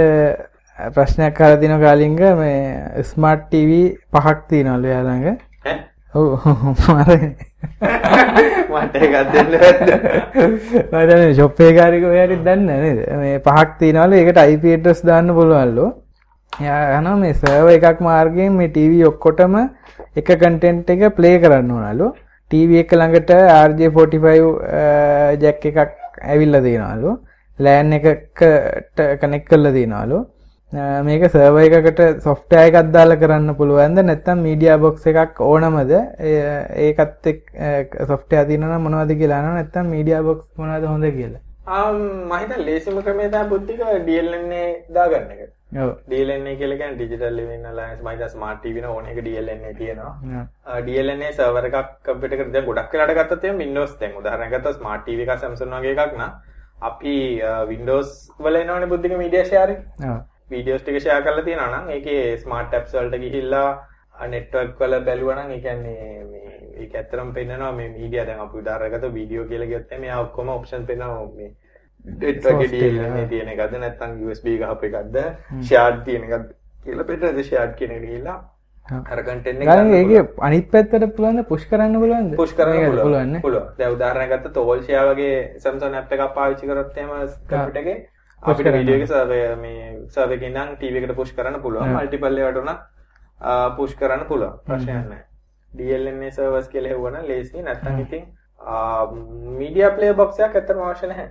ප්‍රශ්නයක් අහලා දින කාලින්ග මේ ස්මාර්ට් ටීවී පහක් තියෙනවලු එයා ළඟ. ඔව් මම මට එකක් දෙන්න? මම දන්නේ ෂොප් එකේ කාරික ඔයාට දන්නේ නේද? මේ පහක් තියෙනවලු ඒකට IP address දාන්න පුළුවන්ලු. එයා අහනවා මේ සර්වර් එකක් මාර්ගයෙන් මේ ටීවී ඔක්කොටම එක කන්ටෙන්ට් එක ප්ලේ කරන්න ඕනලු. ටීවී එක ළඟට RJ45 ජැක් එකක් ඇවිල්ලා තියෙනවලු. ලෑන් එකකට කනෙක්ට් කරලා තියෙනවලු. මේක සර්වර් එකකට සොෆ්ට්වෙයාර් එකක් දාලා කරන්න පුළුවන්ද? නැත්නම් මීඩියා බොක්ස් එකක් ඕනමද? ඒකත් එක් සොෆ්ට්වෙයාර් තියෙනවා නම් මොනවද කියලා අහනවා. නැත්නම් මීඩියා බොක්ස් මොනවද හොඳ කියලා? ආ මම හිතා ලේසිම ක්‍රමය තමයි බුද්ධික DLNA දාගන්න එක. ඔව්. DLNA කියලා කියන්නේ Digital Living Alliance. මම හිතා ස්මාර්ට් TV න ඕන එක DLNA තියෙනවා. DLNA සර්වර් එකක් කම්පියුටර් එකට දැන් ගොඩක් වෙලාට ගත්තත් එහෙනම් Windows දැන් උදාහරණයක් ගත්තා ස්මාර්ට් TV එකක් Samsung වගේ එකක් නම් අපි Windows වල එනවනේ බුද්ධික මීඩියා ෂෙයාරින්. වීඩියෝස් ටික ෂෙයා කරලා තියෙනවා නම් ඒකේ ස්මාර්ට් ඇප්ස් වලට ගිහිල්ලා නෙට්වර්ක් වල බැලුවා නම් ඒ කියන්නේ මේ ඒක ඇත්තටම පෙන්නනවා මේ මීඩියා දැන් අපි උදාහරණයක් ගත්තා වීඩියෝ කියලා ගියොත් එමේ ඔක්කොම ඔප්ෂන් පෙන්නනවා මේ නෙට්වර්ක් එකේ තියෙන එකද නැත්නම් USB ගහපු එකක්ද ෂෙයාර්ඩ් තියෙන එකක්ද කියලා පෙන්නන ෂෙයාර්ඩ් කියන එක ගිහිල්ලා අර කන්ටෙන්ට් එක ගන්න ඒකේ අනිත් පැත්තට පුළුවන් පුෂ් කරන්න පුළුවන්ද? පුෂ් කරන්න පුළුවන්. පුළුවන්. දැන් උදාහරණයක් ගත්තා තෝල් ෂෙයා වගේ Samsung app එකක් පාවිච්චි කරොත් එහෙම කම්පියුටර් එකේ අපිට වීඩියෝ එක සර්වර් මේ සර්වර් එකෙන් නම් ටීවී එකට පුෂ් කරන්න පුළුවන්. මල්ටිපල් ඒවට උනත් පුෂ් කරන්න පුළුවන්. ප්‍රශ්නයක් නැහැ. DLNA සර්වර්ස් කියලා හෙව්වනම් ලේසි නැත්නම් ඉතින් මීඩියා ප්ලේ බොක්ස් එකක් ඇත්තටම අවශ්‍ය නැහැ.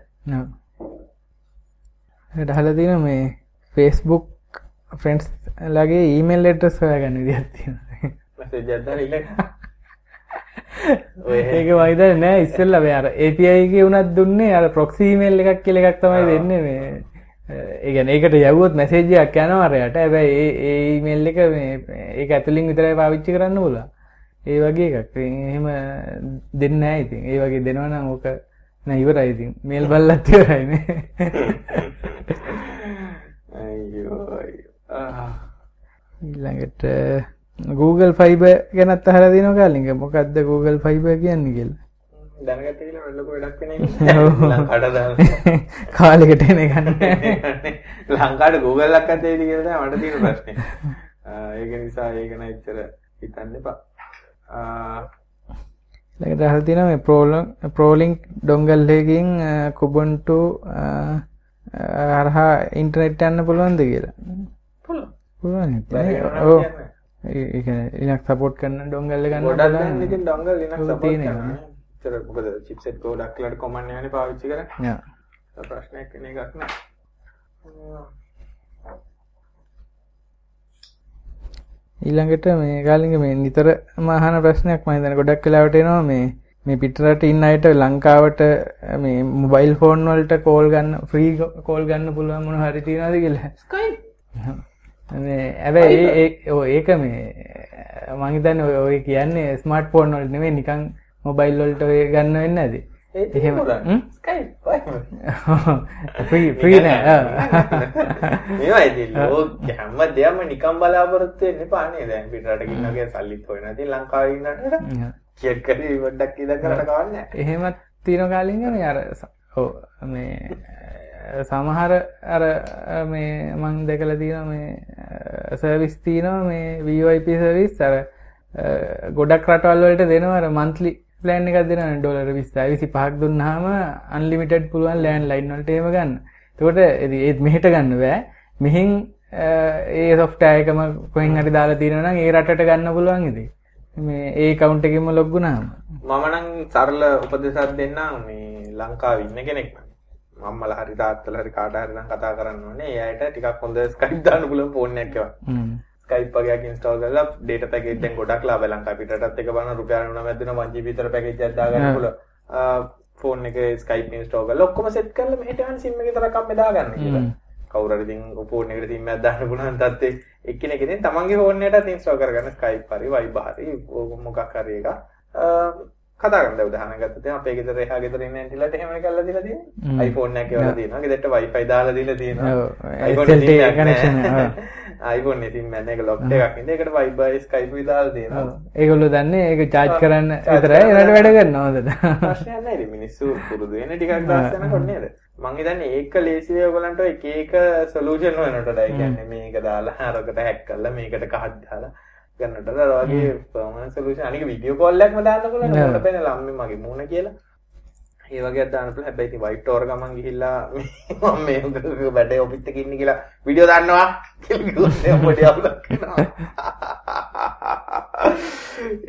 ඒකට අහලා තියෙනවා මේ Facebook ෆ්‍රෙන්ඩ්ස් ලගේ ඊමේල් ඇඩ්‍රස් හොයාගන්න විදිහක් තියෙනවා. මැසේජ් එකක් දාලා ඉල්ලන්න. *laughs* ඒක වයිද නෑ ඉස්සෙල්ලා මේ අර API එකේ උනත් දුන්නේ අර ප්‍රොක්සි ඊමේල් එකක් කියලා එකක් තමයි දෙන්නේ මේ. ඒ කියන්නේ ඒකට යවුවොත් මැසේජ් එකක් යනවා අරයට හැබැයි ඒ ඒ ඊමේල් එක මේ ඒක ඇතුලින් විතරයි පාවිච්චි කරන්න පුළුවන් ඒ වගේ එකක්. එහෙම දෙන්නේ නැහැ ඉතින්. ඒ වගේ දෙනවා නම් ඕක නෑ ඉවරයි ඉතින්. මේල් බල්ලත් ඉවරයි නේ. *laughs* අයියෝ ඊළඟට Google Fiber ගැනත් අහලා තියෙනවා කාලින්ග මොකද්ද Google Fiber කියන්නේ කියලා *laughs* *laughs* කාලෙකට එන එක *laughs* ලංකාවට Google එකක් ඇතේද කියලා මට තියෙන ප්‍රශ්නේ. ඒක නිසා ඒක නෑ ඉතර හිතන්න එපා. ඊළඟට අහලා තියෙනවා මේ ප්‍රෝලින් ප්‍රෝලින්ක් ඩොංගල් එකකින් කුබුන්ටු හරහා ඉන්ටර්නෙට් යන්න පුළුවන්ද කියලා. පුළුවන්. පුළුවන්. ඔව්. ඒ කියන්නේ ලිනක්ස් සපෝට් කරන ඩොංගල් එක ගන්න සපෝට් කරනවා. ඉතර මොකද චිප්සෙට් ගොඩක් වෙලාට කොමන් යන්නේ පාවිච්චි කරන්නේ. යා. ප්‍රශ්නයක් වෙන එකක් නෑ. ඊළඟට මේ කාලින්ග මේ නිතර මහන ප්‍රශ්නයක් මම හිතන්නේ ගොඩක් වෙලාවට එනවා මේ මේ පිටරට ඉන්න අයට ලංකාවට මේ මොබයිල් ෆෝන් වලට කෝල් ගන්න ෆ්‍රී කෝල් ගන්න පුළුවන් මොන හරි තියනවද කියලා. ස්කයිප්. ඒ ඒක මේ මං හිතන්නේ ඔය කියන්නේ ස්මාර්ට් ෆෝන් වලට නෙමෙයි නිකන් මොබයිල් වලට ඔය ගන්න වෙන්නේ නැති. එහෙම. *laughs* *laughs* *laughs* හැම? දෙයක්ම නිකන් බලාපොරොත්තු වෙන්න එපා නේ. දැන් පිටරට ගින්නගේ සල්ලිත් හොයන ඉතින් ලංකාවේ ඉන්නට චෙක් කරේ පොඩ්ඩක් ඉඳ කරලා කවන්නේ. එහෙමත් තියෙන කාලින්ග මේ අර මේ සමහර අර මේ මං දැකලා තියෙනවා මේ සර්විස් තියෙනවා මේ VoIP සර්විස් අර ගොඩක් රටවල් වලට දෙනවා අර මන්ත්ලි ප්ලෑන් එකක් දෙනවා ඩොලර් 20යි 25ක් දුන්නාම අන්ලිමිටඩ් පුළුවන් ලෑන්ඩ් ලයින් වලට එහෙම ගන්න. එතකොට ඒත් මෙහෙට ගන්න බෑ. මෙහින් ඒ සොෆ්ට්වෙයාර් එකම කොහෙන් හරි දාලා තියෙනවා නම් ඒ රටට ගන්න පුළුවන් ඉතින්. මේ ඒ කවුන්ට් එකෙන්ම ලොග් වුණාම. මම නම් සරල උපදේශයක් දෙන්නම් මේ ලංකාවේ ඉන්න කෙනෙක් නම්. මම්මලා හරි තාත්තලා හරි කාට හරි නම් කතා කරන්න ඕනේ. ඒ අයට ටිකක් හොඳ ස්කයිප් දාන්න පුළුවන් ෆෝන් එකක් ඒවා. ස්කයිප් වගේක් ඉන්ස්ටෝල් කරලා ඩේටා පැකේජ් දැන් ගොඩක් ලාභ ලංකාවේ පිටරටත් එක බලන රුපියල් 9ක් දෙනවා 1 GB විතර පැකේජ් එකක් දාගන්න පුළුවන්. ෆෝන් එකේ ස්කයිප් ඉන්ස්ටෝල් කරලා ඔක්කොම සෙට් කරලා මෙහෙට යන සිම් එකේ තරක් අම්මේ දාගන්න කියලා. කවුරු හරි ඉතින් ෆෝන් එකට සිම් එකක් දාන්න පුළුවන් තත්ත්වේ එක්කෙනෙක් ඉතින් තමන්ගේ ෆෝන් එකටත් ඉන්ස්ටෝල් කරගන්න ස්කයිප් හරි වයිබර් හරි මොකක් හරි එකක්. කතා කරන්න උදාහරණ ගත්තොත් අපේ ගෙදර එහා ගෙදර ඉන්න ඇන්ටිලාට එහෙම කරලා දීලා තියෙනවා. iPhone එකක් ඒවලා තියෙනවා. ගෙදරට Wi-Fi දාලා දීලා තියෙනවා. iPhone එක කනෙක්ෂන් iPhone එකකින් මම එක ලොක් එකක් ඉඳ ඒකට Wi-Fi Skype විදාලා තියෙනවා. ඒගොල්ලෝ දන්නේ ඒක charge කරන්න විතරයි. ඒකට වැඩ කරනවා හොඳට. ප්‍රශ්නයක් නැහැ ඉතින්. මිනිස්සු පුරුදු වෙන ටිකක් දාස් යනකොට නේද? මං හිතන්නේ ඒක ලේසි වේ ඔයගලන්ට එක එක සොලියුෂන් වෙනකොට ඒ කියන්නේ. මේක දාලා අරකට හැක් කරලා මේකට කහක් දාලා ගන්නට අර වගේ පර්මනන්ට් සොලියුෂන් අනික වීඩියෝ කෝල් එකක්ම දාන්න පුළුවන්. මට පේන ළම්මේ මගේ මූණ කියලා. ඒ වගේක් දාන්න පුළුවන්. හැබැයි ඉතින් වයිට් ටෝර් ගමන් ගිහිල්ලා මේ *laughs* වැඩේ ඔෆිස් එකේ ඉන්නේ කියලා වීඩියෝ දාන්නවා පොඩි *laughs*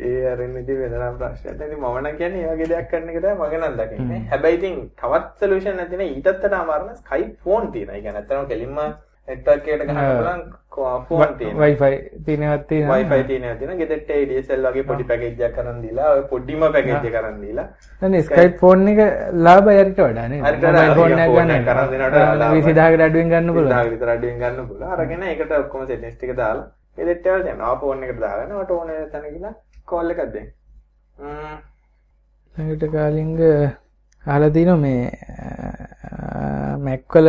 ඒ අරින් ඉතින් වෙනනම් ප්‍රශ්නයක් නැහැ. ඉතින් මම නම් කියන්නේ ඒ වගේ දෙයක් කරන එක තමයි මගේ නම් දකින්නේ. හැබැයි ඉතින් තවත් සොලියුෂන් නැති නේ ඊටත් වඩා අමාරු ස්කයිප් ෆෝන් කියන්නේ අතරම කෙලින්ම එකට ගහන්න පුළුවන් ෆෝන් තියෙනවා Wi-Fi තියෙනවත් තියෙනවා. Wi-Fi තියෙනවා තියෙනවා ගෙදරට ADSL වගේ පොඩි පැකේජ් එකක් කරන් දීලා ඔය පොඩිම පැකේජ් එක කරන් දීලා. දැන් Skype ෆෝන් එක ලාභය හරිට වඩා නේද? මොබයිල් ෆෝන් එකක් කරන් ගන්න දෙනවට ලාභයි. 20000කට අඩුවෙන් ගන්න පුළුවන් 20000 විතර අඩුවෙන් ගන්න පුළුවන්. අරගෙන ඒකට ඔක්කොම සෙටින්ග්ස් ටික දාලා ගෙදරට යවලා දෙනවා ෆෝන් එකට දාගන්න. මට ඕන තැන ගිහලා කෝල් එකක් දෙන්න. ළඟට කාලින්ග අහලා තියෙනවා මේ මැක් වල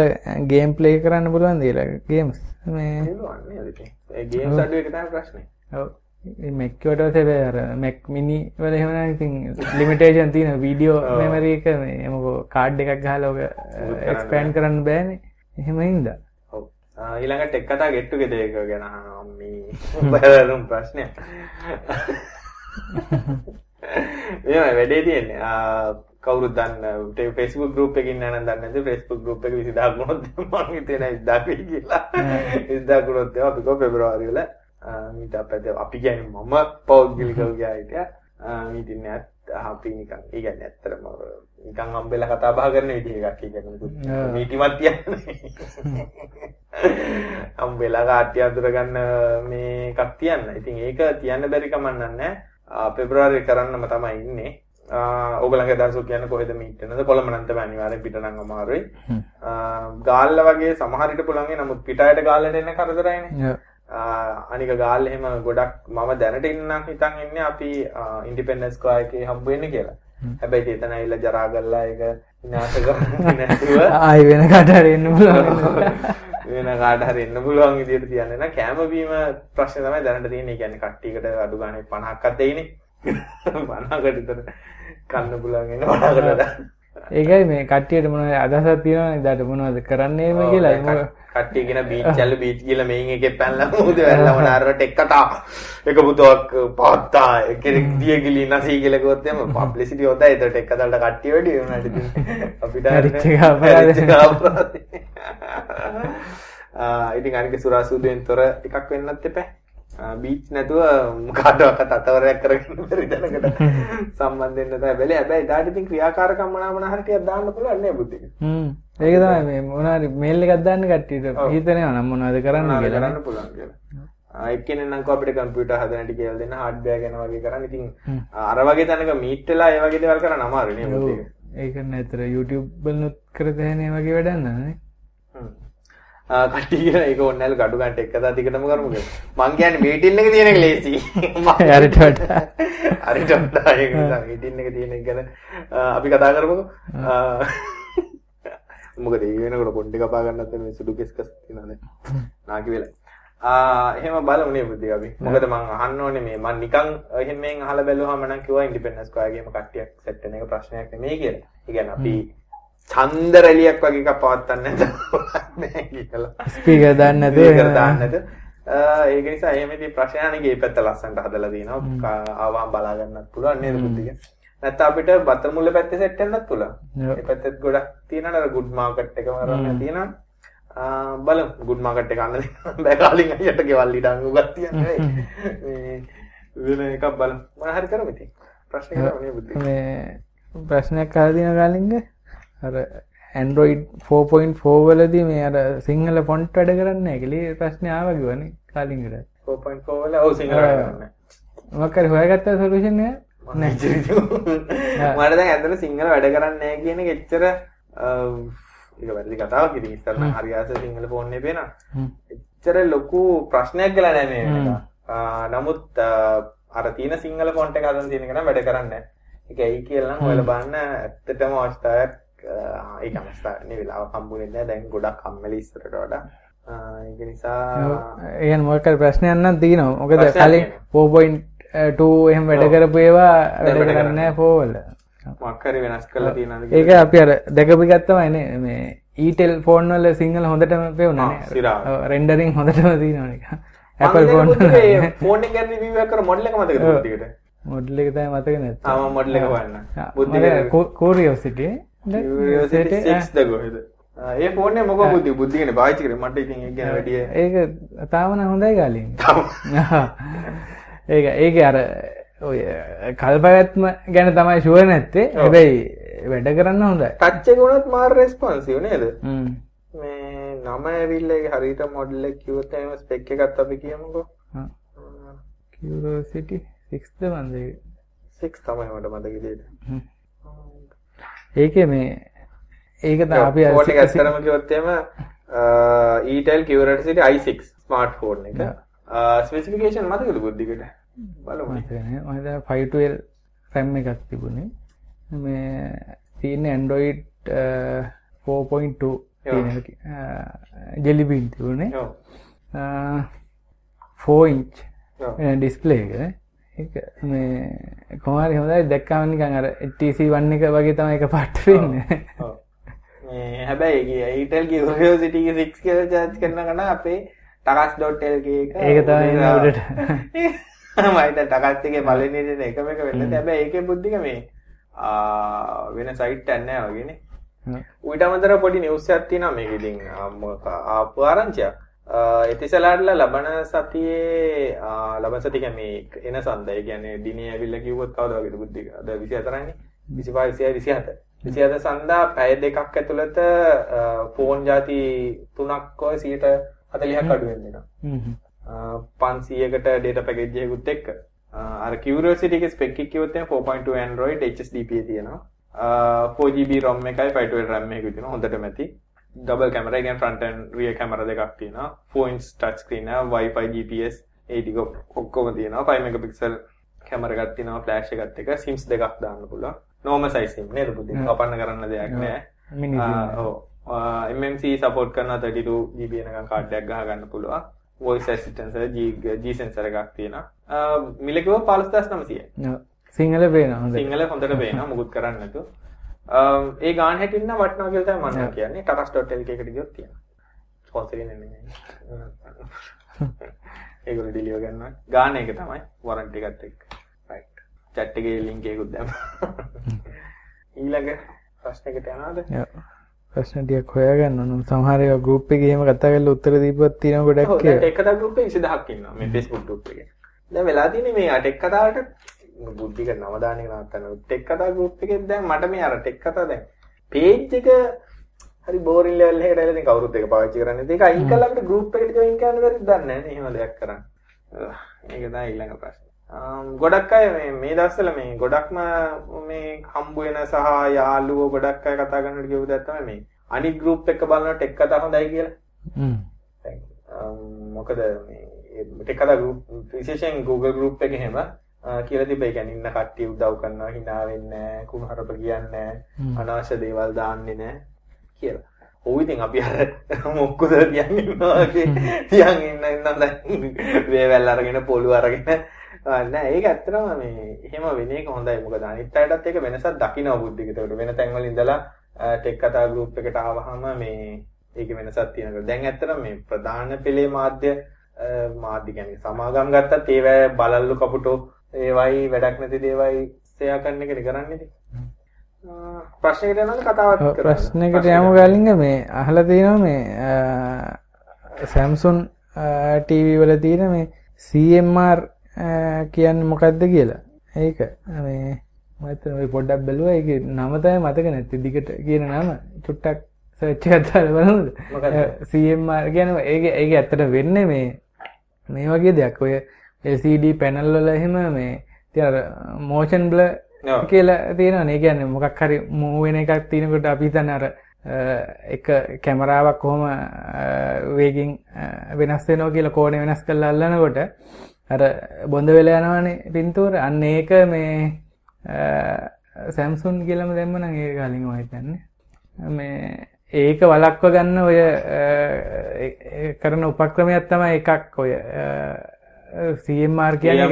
ගේම් ප්ලේ කරන්න පුළුවන් දීලා ගේම්ස් මේ පුළුවන් නේද ඉතින් ඒ ගේම්ස් අඩු එක තමයි ප්‍රශ්නේ. ඔව්. මැක් වලට හැබැයි අර මැක් මිනි වල එහෙම නම් ඉතින් ලිමිටේෂන් තියෙනවා වීඩියෝ මෙමරි එක මේ මොකෝ කාඩ් එකක් ගහලා ඔක එක්ස්පෑන්ඩ් කරන්න බෑනේ. එහෙම හින්දා. ඔව්. ඊළඟට එක් කතා ගෙට්ටු ගෙද එක ගැන අහනවා මේ බලරුම් ප්‍රශ්නයක්. *laughs* මෙහෙමයි වැඩේ තියෙන්නේ කවුරුත් දන්න ෆේස්බුක් ගෲප් එකකින් ඉන්න නම් දන්නේ නැද්ද ෆේස්බුක් ගෲප් එක 20000 ගුණොත් මම හිතේ 20000 වෙයි කියලා 20000 ගුණොත් ඒවා අපි කො පෙබරවාරි වල මීට අපිට අපි කියන්නේ මම පෞද්ගලිකව ගියා හිටියා මීටින් අපි නිකන් ඒ කියන්නේ ඇත්තටම නිකන් අම්බෙලා කතා බහ කරන විදිහ එකක් ඒ කියන්නේ මීටිමත් තියන්නේ *laughs* අම්බෙලා කාට්ටි අඳුර ගන්න මේ එකක් තියන්න. ඉතින් ඒක තියන්න බැරි කමක් නැහැ. පෙබරවාරි කරන්නම තමයි ඉන්නේ. ඕගලගේ දර්ශක කියන්නේ කොහෙද මීට් වෙනද කොළඹ නම් තමයි අනිවාර්යෙන් පිට නම් අමාරුයි. ගාල්ල වගේ සමහර විට පුළුවන් නමුත් පිටායට ගාල්ලට එන්න කරදරයිනේ. අනික ගාල් එහෙම ගොඩක් මම දැනට ඉන්නම් හිතන් ඉන්නේ අපි ඉන්ඩිපෙන්ඩන්ස් ස්ක්වයර් එකේ හම්බ වෙන්න කියලා. හැබැයි එතන ඇවිල්ලා ජරා ගල්ලා ඒක විනාශ කරන්නේ නැතුව *laughs* ආයි වෙන කාට හරි එන්න පුළුවන්. *laughs* වෙන කාට හරි එන්න පුළුවන් විදිහට තියන්නේ නැහැ. කැම බීම ප්‍රශ්නේ තමයි දැනට තියෙන්නේ. කියන්නේ කට්ටියකට අඩු ගානේ 50ක්වත් දෙයිනේ. *laughs* 50කට විතර කන්න පුළුවන් එන්න 50කට. ඒකයි මේ කට්ටියට මොනවද අදහසක් තියෙනවනේ ඉදාට මොනවද කරන්නේම කියලා? කට්ටිය කියන බීච් වල බීච් කියලා මේන් එකේ පැනලා මොකද වැල්ලා මොනාරට එක්කටා එක පුතක් පාත්තා කෙනෙක් දිය ගිලි නැසී කියලා කිව්වොත් එම පබ්ලිසිටි හොඳයි. ඒකට එක දලට කට්ටිය වැඩි වුණාට ඉතින් අපිට ඉතින් අනික සුරාසුදුවෙන් තොර එකක් වෙන්නත් එපා බීච් නැතුව කාටවත් අතවරයක් කරගෙන බැරි දැනකට *laughs* සම්බන්ධ වෙන්න තමයි බැලේ. හැබැයි ඊට ඉතින් ක්‍රියාකාරකම් මොනවා හරි ටිකක් දාන්න පුළුවන් නේ බුද්ධික. හ්ම්. ඒක තමයි මේ මොනවාරි මේල් එකක් දාන්න කට්ටියට හිතනවා නම් මොනවද කරන්න කියලා. කරන්න පුළුවන් කියලා. එක්කෙනෙක් නම් අපිට කම්පියුටර් හදන හැටි කියලා දෙන්න හાર્ඩ්වෙයාර් ගැන වගේ කරන්න. ඉතින් අර වගේ තැනක මීට් වෙලා ඒ වගේ දේවල් කරන්න අමාරුයි නේ බුද්ධික. ඒක නැතර YouTube වලුත් කර දෙන්නේ වගේ වැඩක් නෑ. කට්ටිය කියන ඒක ඕන්නෑලු gadu ගන්නට එක්කදා දිගටම කරමු කියලා. මං කියන්නේ මීටින් එක තියෙන එක ලේසි. *laughs* හරිට වඩා. *laughs* හරිට වඩා ඒක නිසා මීටින් එක තියෙන එක ගැන අපි කතා කරමුකෝ. *laughs* මොකද ඒ වෙනකොට පොඩ්ඩ කපා ගන්නත් මේ සුදු කෙස් කස් තියෙනවානේ. නාකි වෙලා. ආ එහෙම බලමු නේ බුද්ධි අපි. මොකද මං අහන්න ඕනේ මේ මං නිකන් එහෙම මෙන් අහලා බැලුවාම නම් කිව්වා ඉන්ඩිපෙන්ඩන්ස් ස්ක්වයර්ගේම කට්ටියක් සෙට් වෙන එක ප්‍රශ්නයක් නෙමෙයි කියලා. ඒ කියන්නේ අපි ඡන්ද රැලියක් වගේ එකක් පවත්වන්න නැහැ කියලා. ස්පීකර් දාන්න නැතුව ස්පීකර් දාන්න නැතුව. ඒක නිසා එහෙම ඉතින් ප්‍රශ්නයනේ ගේ පැත්ත ලස්සනට හදලා දිනවා. ආවම බලා ගන්නත් පුළුවන් නේද බුද්ධික. නැත්නම් අපිට බතර මුල්ල පැත්තේ සෙට් වෙන්නත් පුළුවන්. ඒ පැත්තෙත් ගොඩක් තියෙනවා නේද ගුඩ් මාකට් එකම වරන්න තියෙනවා. බලමු ගුඩ් මාකට් එක අන්න බෑ කාලින් අයියට ගෙවල් ඉඩන් උගත් තියන්නේ. *laughs* මේ වෙන එකක් බලමු. මොන හරි කරමු ඉතින්. ප්‍රශ්න කරමු බුද්ධික. මේ ප්‍රශ්නයක් අහලා තියෙන කාලින්ගේ අර ඇන්ඩරෝයිඩ් 4.4 වලදී මේ අර සිංහල ෆොන්ට් වැඩ කරන්නේ කියලා. ප්‍රශ්නේ ආවා කිව්වනේ කලින්කට 4.4 වල? ඔව් සිංහල වැඩ කරන්නේ මොකක් හරි හොයාගත්තා සොලියුෂන් එක නැහැ මට දැන් ඇත්තට සිංහල වැඩ කරන්නේ නැහැ කියන එක එච්චර ඒක වැරදි කතාවක් ඉතින් ඉස්සර නම් හරියට සිංහල ෆෝන් එකේ පේනවා එච්චර ලොකු ප්‍රශ්නයක් ගලා නැහැ මේක නමුත් අර තියෙන සිංහල ෆොන්ට් එක හදන් තියෙන එක නම් වැඩ කරන්නේ නැහැ. ඒක ඇයි කියලා නම් ඔයාලා බලන්න. ඇත්තටම අවස්ථාවක් ඒක අවස්ථාවනේ වෙලාව හම්බුනේ නැහැ. දැන් ගොඩක් කම්මැලි ඉස්සරට වඩා. ඒක නිසා කියන්නේ මොකක් හරි ප්‍රශ්නයක් නම් තියෙනවා. මොකද කලින් 4.2 එහෙම වැඩ කරපු ඒවා වැඩ කරන්නේ නැහැ 4 වල. මොකක් හරි වෙනස් කරලා තියෙනවද ඒක අපි අර දැකපු එකක් තමයි නේ. මේ ඊටෙල් ෆෝන් වල සිංහල හොඳටම පෙවුණා රෙන්ඩරින් හොඳටම තියෙනවා නිකන් Apple ෆෝන් ෆෝන් එක ගැන රිවිව් එකක් කර මොඩල් එක මතකද පුතිකට මොඩල් එක තමයි මතක නැත්තේ. ආ මොඩල් එක බලන්න බුද්ධික කෝරියොසිටි ඒ ෆෝනේ මොක බුද්ධි බුද්ධිගෙන පාච්චි කර. මට ඉතින් ගැන වැඩිය ඒක තාමන හොඳයි ගාලින් *laughs* ඒක ඒක අර ඔය කල්පවැත්ම ගැන තමයි ශුව නැත්තේ. හැබැයි වැඩ කරන්න හොඳයි. ටච්ච ගුණත් මාර් රෙස්පොන්සිව් නේද? මේ නම ඇවිල්ල හරිට මොඩල්ල කිවත එම ස්පෙක් එකත් අපි කියමුකෝ. කිසිටි සික්ද වන්දේ සික් තමයි මට මතකිදේට ඒක මේ ඒක අපි ඇස්තරම කිවොත්තේම ඊටල් කිවරට සිට i6 ස්මාර්ට් ෆෝන් එක. ස්පෙසිෆිකේෂන් මතකද බුද්ධිකට බලමට ෆයිටල් රැම් එකක් තිබුණේ. මේ තියන්න ඇන්ඩරෝයිඩ් 4.2 ජෙලිබින් තිබුණේ. ෆෝයින්ච් ඩිස්පලේ එක මේ කොමාරි හොඳයි දැක්කාමනිකන් අර TC වන්න එක වගේ තමයි එක පට්ට වෙන්න. හැබැයි ඒටල් යසිටිය සික් කියල ජාච් කරන කන අපේ ඩොට්ටල්ගේ එක ඒක තමයි උඩට මයිට ටකස්තිගේ බලනට එකම එක වෙන්න. හැබැ ඒක බුද්ධික මේ වෙන සයිට් ඇන්නෑ වගෙන උට අමතර පොඩි නිවසයක් තින මේක ඉතින්. ආපු ආරංචයක් එතිසලාටලා ලබන සතියේ ලබන සති මේ එන සන්දය කියන්නේ දිනේ ඇවිල්ලා කිව්වොත් කවුද වගේද බුද්ධික? අද 24නේ 25 26 27 27 සන්දා පැය දෙකක් ඇතුළත ෆෝන් ಜಾති තුනක් ඔය 140ක් අඩු වෙනවා. 500කට data package එකකුත් එක්ක. අර Curiosity එකේ spec එක කිව්වොත් 4.2 Android HSDPA තියෙනවා. 4GB ROM එකයි 512 RAM එකකුයි තියෙනවා. හොඳටම ඇති ඩබල් කැමර ගැන් ෆ්‍රන්ටන් රිය කැමර දෙකක් තියෙන phones touch screen WiFi GPS ඒටික ඔක්කොම තියෙනවා. 5 මෙගපික්සල් කැමර එකක් තියෙනවා ෆ්ලෑෂ් එකත් එක සිම්ස් දෙකක් දාන්න පුළුවන්. නෝම සයිස් සිම් නේද පුතේ? කපන්න කරන්න දෙයක් නෑ. ඔව්. MMC සපෝට් කරන 32 GB එකක කාඩ් එකක් ගහ ගන්න පුළුවන්. voice assistant එක G sensor එකක් තියෙනවා. මිල කිව්ව 15900යි සිංහල පේනවා හොඳට. සිංහල හොඳට පේනවා. මුකුත් කරන්න නැතුව ඒ ගාන හැටින්න වටනවා කියලා තමයි මම කියන්නේ. ටටස්.lk එකට ගියොත් තියෙනවා. ස්පොන්සර් එකේ නෙමෙයි. ඒගොල්ලෝ ඩිලිවර් කරනවා ගාන එක තමයි වරන්ටි එකත් එක්ක. රයිට් chat එකේ link එකකුත් දැම්මා. ඊළඟ ප්‍රශ්නයකට යනවාද? ප්‍රශ්න ටිකක් හොයාගන්න ඕන. සමහර ඒවා ගෲප් එකේ එහෙම කතා කරලා උත්තර දීපුවත් තියෙන ගොඩක් ඔව් දැන් ටෙක් කතා ගෲප් එකේ 20000ක් ඉන්නවා. මේ Facebook ගෲප් එකේ. දැන් වෙලා තියෙන්නේ මේ ටෙක් කතාවට බුද්ධික නම දාන එක නවත්තන්න. ටෙක් කතා ගෲප් එකෙන් දැන් මට මේ අර ටෙක් කතා දැන් පේජ් එක හරි බෝරින් ලෙවල් එකට ඇවිල්ලා ඉතින් කවුරුත් ඒක පාවිච්චි කරන්නේ. ඒක අයින් කළා අපිට ගෲප් එකට ජොයින් කරන්න බැරිද දන්නේ නැහැ. එහෙම දෙයක් කරන්න. ඒක තමයි ඊළඟ ප්‍රශ්නේ. ගොඩක් අය මේ මේ දවස්වල මේ ගොඩක්ම මේ හම්බ වෙන සහ යාළුවෝ ගොඩක් අය කතා කරනකොට කියපු දෙයක් තමයි මේ අනිත් ගෲප් එක බලන ටෙක් කතා හොඳයි කියලා. හ්ම්. මොකද මේ ටෙක් කතා ගෲප් විශේෂයෙන් Google group එකේ හැම කියලා ඒ කියන්නේ ඉන්න කට්ටිය උදව් කරනවා hina වෙන්නේ නැහැ කුණහරප කියන්නේ නැහැ අනවශ්‍ය දේවල් දාන්නේ නැහැ කියලා. ඔව් ඉතින් අපි අර *laughs* මොක්කුද තියන් ඉන්නවා වගේ තියන් ඉන්න ඉන්න දැන් වේවැල් අරගෙන පොළු අරගෙන නෑ ඒක ඇත්තටම මේ එහෙම වෙන එක හොඳයි මොකද අනිත් අයටත් ඒක වෙනසක් දකින්න බුද්ධික. ඒකට වෙන තැන්වල ඉඳලා ටෙක් කතා ගෲප් එකට ආවහම මේ ඒකේ වෙනසක් තියෙනවා. දැන් ඇත්තටම මේ ප්‍රධාන පෙළේ මාධ්‍ය මාධ්‍ය කියන්නේ සමාගම් ගත්තත් ඒවැ බලල්ලු කපුටෝ ඒවයි වැඩක් නැති දේවයි සෙයා කරන එකනේ කරන්නේ ඉතින්. ප්‍රශ්නයකට යනවාද කතාවක් කරන්නේ? ප්‍රශ්නයකට යමු ගලින්ග මේ අහලා තියෙනවා මේ Samsung TV වල තියෙන මේ CMR කියන්නේ මොකක්ද කියලා. ඒක මේ මම ඔය පොඩ්ඩක් බැලුවා ඒකේ නම තමයි මතක නැති දිගට කියන නම චුට්ටක් සර්ච් එකක් දාලා බලමුද? CMR කියන්නේ ඒක ඒක ඇත්තට වෙන්නේ මේ මේ වගේ දෙයක්. ඔය LCD පැනල් වල එහෙම මේ තියන මෝෂන් බ්ල කියලා තියෙනවා නේ කියන්නේ මොකක් හරි මූව් වෙන එකක් තියෙනකොට අපි හිතන්නේ අර එක කැමරාවක් කොහොම වේගින් වෙනස් වෙනවා කියලා කෝණය වෙනස් කරලා අල්ලනකොට අර බොඳ වෙලා යනවනේ පින්තූර. අන්න ඒක මේ සැම්සුන් කියලාම දැම්ම නම් ඒක කලින් මම හිතන්නේ. මේ ඒක වළක්ව ගන්න ඔය කරන උපක්‍රමයක් තමයි එකක් ඔය කියන්නේ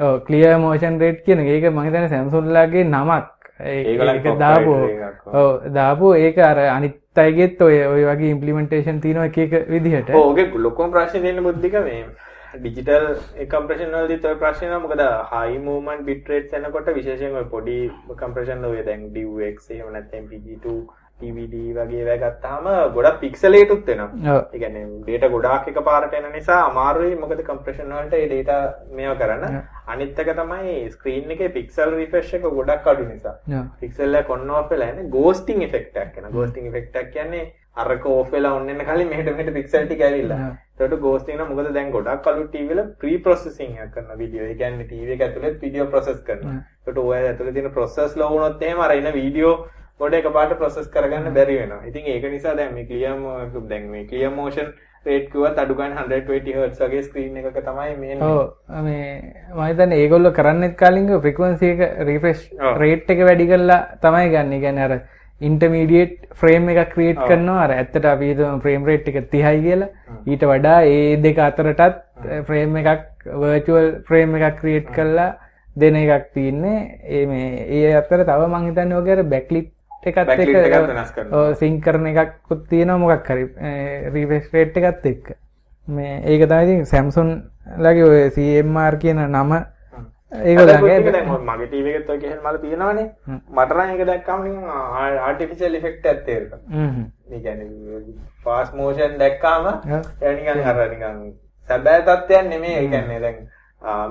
ඔව් ක්ලියර් මෝෂන් රේට් කියන මම හිතන්නේ Samsung නමක්. ඒක දාපු දාපු ඒක අර අනිත් අයගෙත් ඔය ඔය වගේ ඉම්ප්ලිමන්ටේෂන් තියෙනවා එක විදිහට. ඔව් ඕකේ ලොකුම ප්‍රශ්නේ තියෙන බුද්ධික මේ ඩිජිටල් කම්ප්‍රෙෂන් වලදී තව ප්‍රශ්න මොකද හයි මූවමන්ට් බිට් රේට්ස් එනකොට විශේෂයෙන් ඔය පොඩි කම්ප්‍රෙෂන් ඔය දැන් එහෙම නැත්නම් PG2 DVD වගේ ඒවා ගත්තාම ගොඩක් පික්සලේටුත් වෙනවා. ඒ කියන්නේ data ගොඩාක් එකපාරට එන නිසා අමාරුයි මොකද compression වලට ඒ data මේව කරන්න. අනිත් එක තමයි screen එකේ pixel refresh එක ගොඩක් අඩු නිසා. pixel එක on off වෙලා ඉන්නේ ghosting effect එකක් එනවා. ghosting effect එක කියන්නේ අරක off වෙලා on වෙන කලින් මෙහෙට මෙහෙට pixel ටික ඇවිල්ලා. ඒකට ghosting නම් මොකද දැන් ගොඩක් අලුත් TV වල pre processing එකක් කරන වීඩියෝ. ඒ කියන්නේ TV එක ඇතුලේ වීඩියෝ process කරනවා. ඒකට ඔය ඇතුලේ තියෙන process ලෝ වුණොත් එහෙම අර එන වීඩියෝ ගොඩ එකපාරට ප්‍රොසෙස් කරගන්න බැරි වෙනවා. ඉතින් ඒක නිසා දැන් මේ ක්ලියර් දැන් මේ ක්ලියර් මෝෂන් රේට් කිව්වත් අඩු ගන්න 120 Hz වගේ ස්ක්‍රීන් එකක තමයි මේ ඔව් මේ මම හිතන්නේ ඒගොල්ලෝ කරන්නේත් කාලින්ග ෆ්‍රීකවන්සි එක රිෆ්‍රෙෂ් රේට් එක වැඩි කරලා තමයි ගන්න. ඒ කියන්නේ අර ඉන්ටර්මීඩියට් ෆ්‍රේම් එකක් ක්‍රියේට් කරනවා අර ඇත්තට අපි හිතමු ෆ්‍රේම් රේට් එක 30යි කියලා. ඊට වඩා ඒ දෙක අතරටත් ෆ්‍රේම් එකක් වර්චුවල් ෆ්‍රේම් එකක් ක්‍රියේට් කරලා දෙන එකක් තියෙන්නේ. ඒ මේ ඒ අතර තව මම හිතන්නේ ඔගේ අර බැක්ලිට් එකත් සිං කරන එකක්කුත් තියෙනවා මොකක් හරි. රීවස් රේට් එකත් එක්ක. මේ ඒක තමයි සැම්සුන් ලගේ ඔය CMR කියන නම ඒක මගේ ටීව එකත් ඔය කෙහෙල් මල තියෙනවනේ. මට නම් ඒක දැක්කම ආටිෆිෂල් ඉෆෙක්ට් එකක් තේරෙනවා. හ්ම්. ඒ කියන්නේ ෆාස්ට් මෝෂන් දැක්කාම නිකන් අර නිකන් සැබෑ තත්ත්වයක් නෙමෙයි. ඒ කියන්නේ දැන්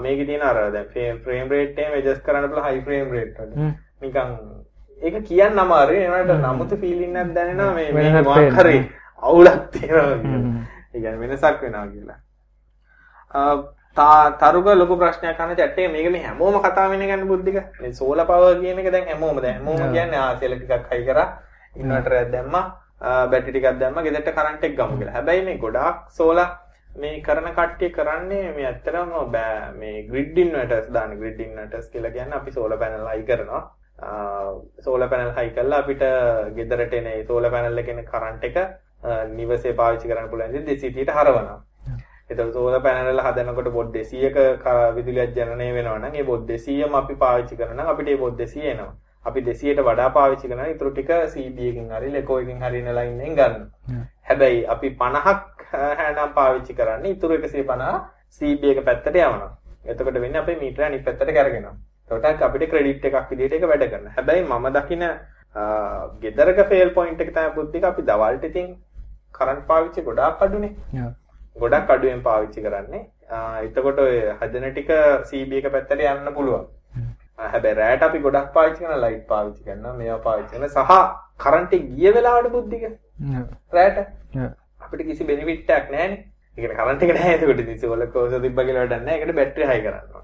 මේකේ තියෙන අර දැන් ෆ්‍රේම් රේට් එක ඇඩ්ජස්ට් කරන්න පුළුවන් හයි ෆ්‍රේම් රේට් වල. නිකන් ඒක කියන්න අමාරුයි. ඒනට නමුත් ෆීලිං එකක් දැනෙනවා මේ මේ මොකක් හරි අවුලක් තියෙනවා කියලා. ඒ කියන්නේ වෙනසක් වෙනවා කියලා. තරුක ලොකු ප්‍රශ්නයක් අහන chat එකේ මේක මේ හැමෝම කතා වෙන ගන්න බුද්ධික. මේ සෝලා පවර් කියන එක දැන් හැමෝම දැන් හැමෝම කියන්නේ ආ සෙල ටිකක් හයි කරා ඉන්වර්ටරයක් දැම්මා බැටරි ටිකක් දැම්මා ගෙදරට කරන්ට් එක ගමු කියලා. හැබැයි මේ ගොඩාක් සෝලා මේ කරන කට්ටිය කරන්නේ මේ ඇත්තටම බෑ මේ ග්‍රිඩ් ඉන්වර්ටර්ස් දාන ග්‍රිඩ් ඉන්වර්ටර්ස් කියලා කියන්නේ අපි සෝලා පැනල් හයි කරනවා. සෝලා පැනල් හයි කරලා අපිට ගෙදරට එන සෝලා පැනල් එකේ කරන්ට් එක නිවසේ පාවිච්චි කරන්න පුළුවන් ඉතින් 200ට හරවනවා. එතකොට සෝලර් පැනල් හදනකොට බොඩ් 200ක විදුලියක් ජනනය වෙනවා නම් ඒ බොඩ් 200ම අපි පාවිච්චි කරනවා නම් අපිට ඒ බොඩ් 200 එනවා. අපි 200ට වඩා පාවිච්චි කරනවා ඊටු ටික CB එකකින් හරි ලෙකෝ එකකින් හරි ඉන ලයින් එකෙන් ගන්නවා. හැබැයි අපි 50ක් හැනම් පාවිච්චි කරන්නේ ඊටු 150 CB එක පැත්තට යවනවා. එතකොට වෙන්නේ අපේ මීටර අනිත් පැත්තට කරගෙනවා. එතකොට අපිට ක්‍රෙඩිට් එකක් විදිහට ඒක වැඩ කරනවා. හැබැයි මම දකින ගෙදරක ෆේල් පොයින්ට් එක තමයි බුද්ධික අපි දවල්ට ඉතින් කරන්ට් පාවිච්චි ගොඩාක් අඩුනේ. ගොඩක් අඩුවෙන් පාවිච්චි කරන්නේ. එතකොට ඔය හදන ටික CB එක පැත්තට යන්න පුළුවන්. හැබැයි රෑට අපි ගොඩක් පාවිච්චි කරන ලයිට් පාවිච්චි කරනවා මේවා පාවිච්චි කරන සහ කරන්ට් එක ගිය වෙලාවට බුද්ධික රෑට අපිට කිසි බෙනිෆිට් එකක් නැහැනේ. ඒ කියන්නේ කරන්ට් එක නැහැ එතකොට ඉතින් සෝලර් කෝස් තිබ්බ කියලා වැඩක් නැහැ. ඒකට බැටරි හයි කරනවා.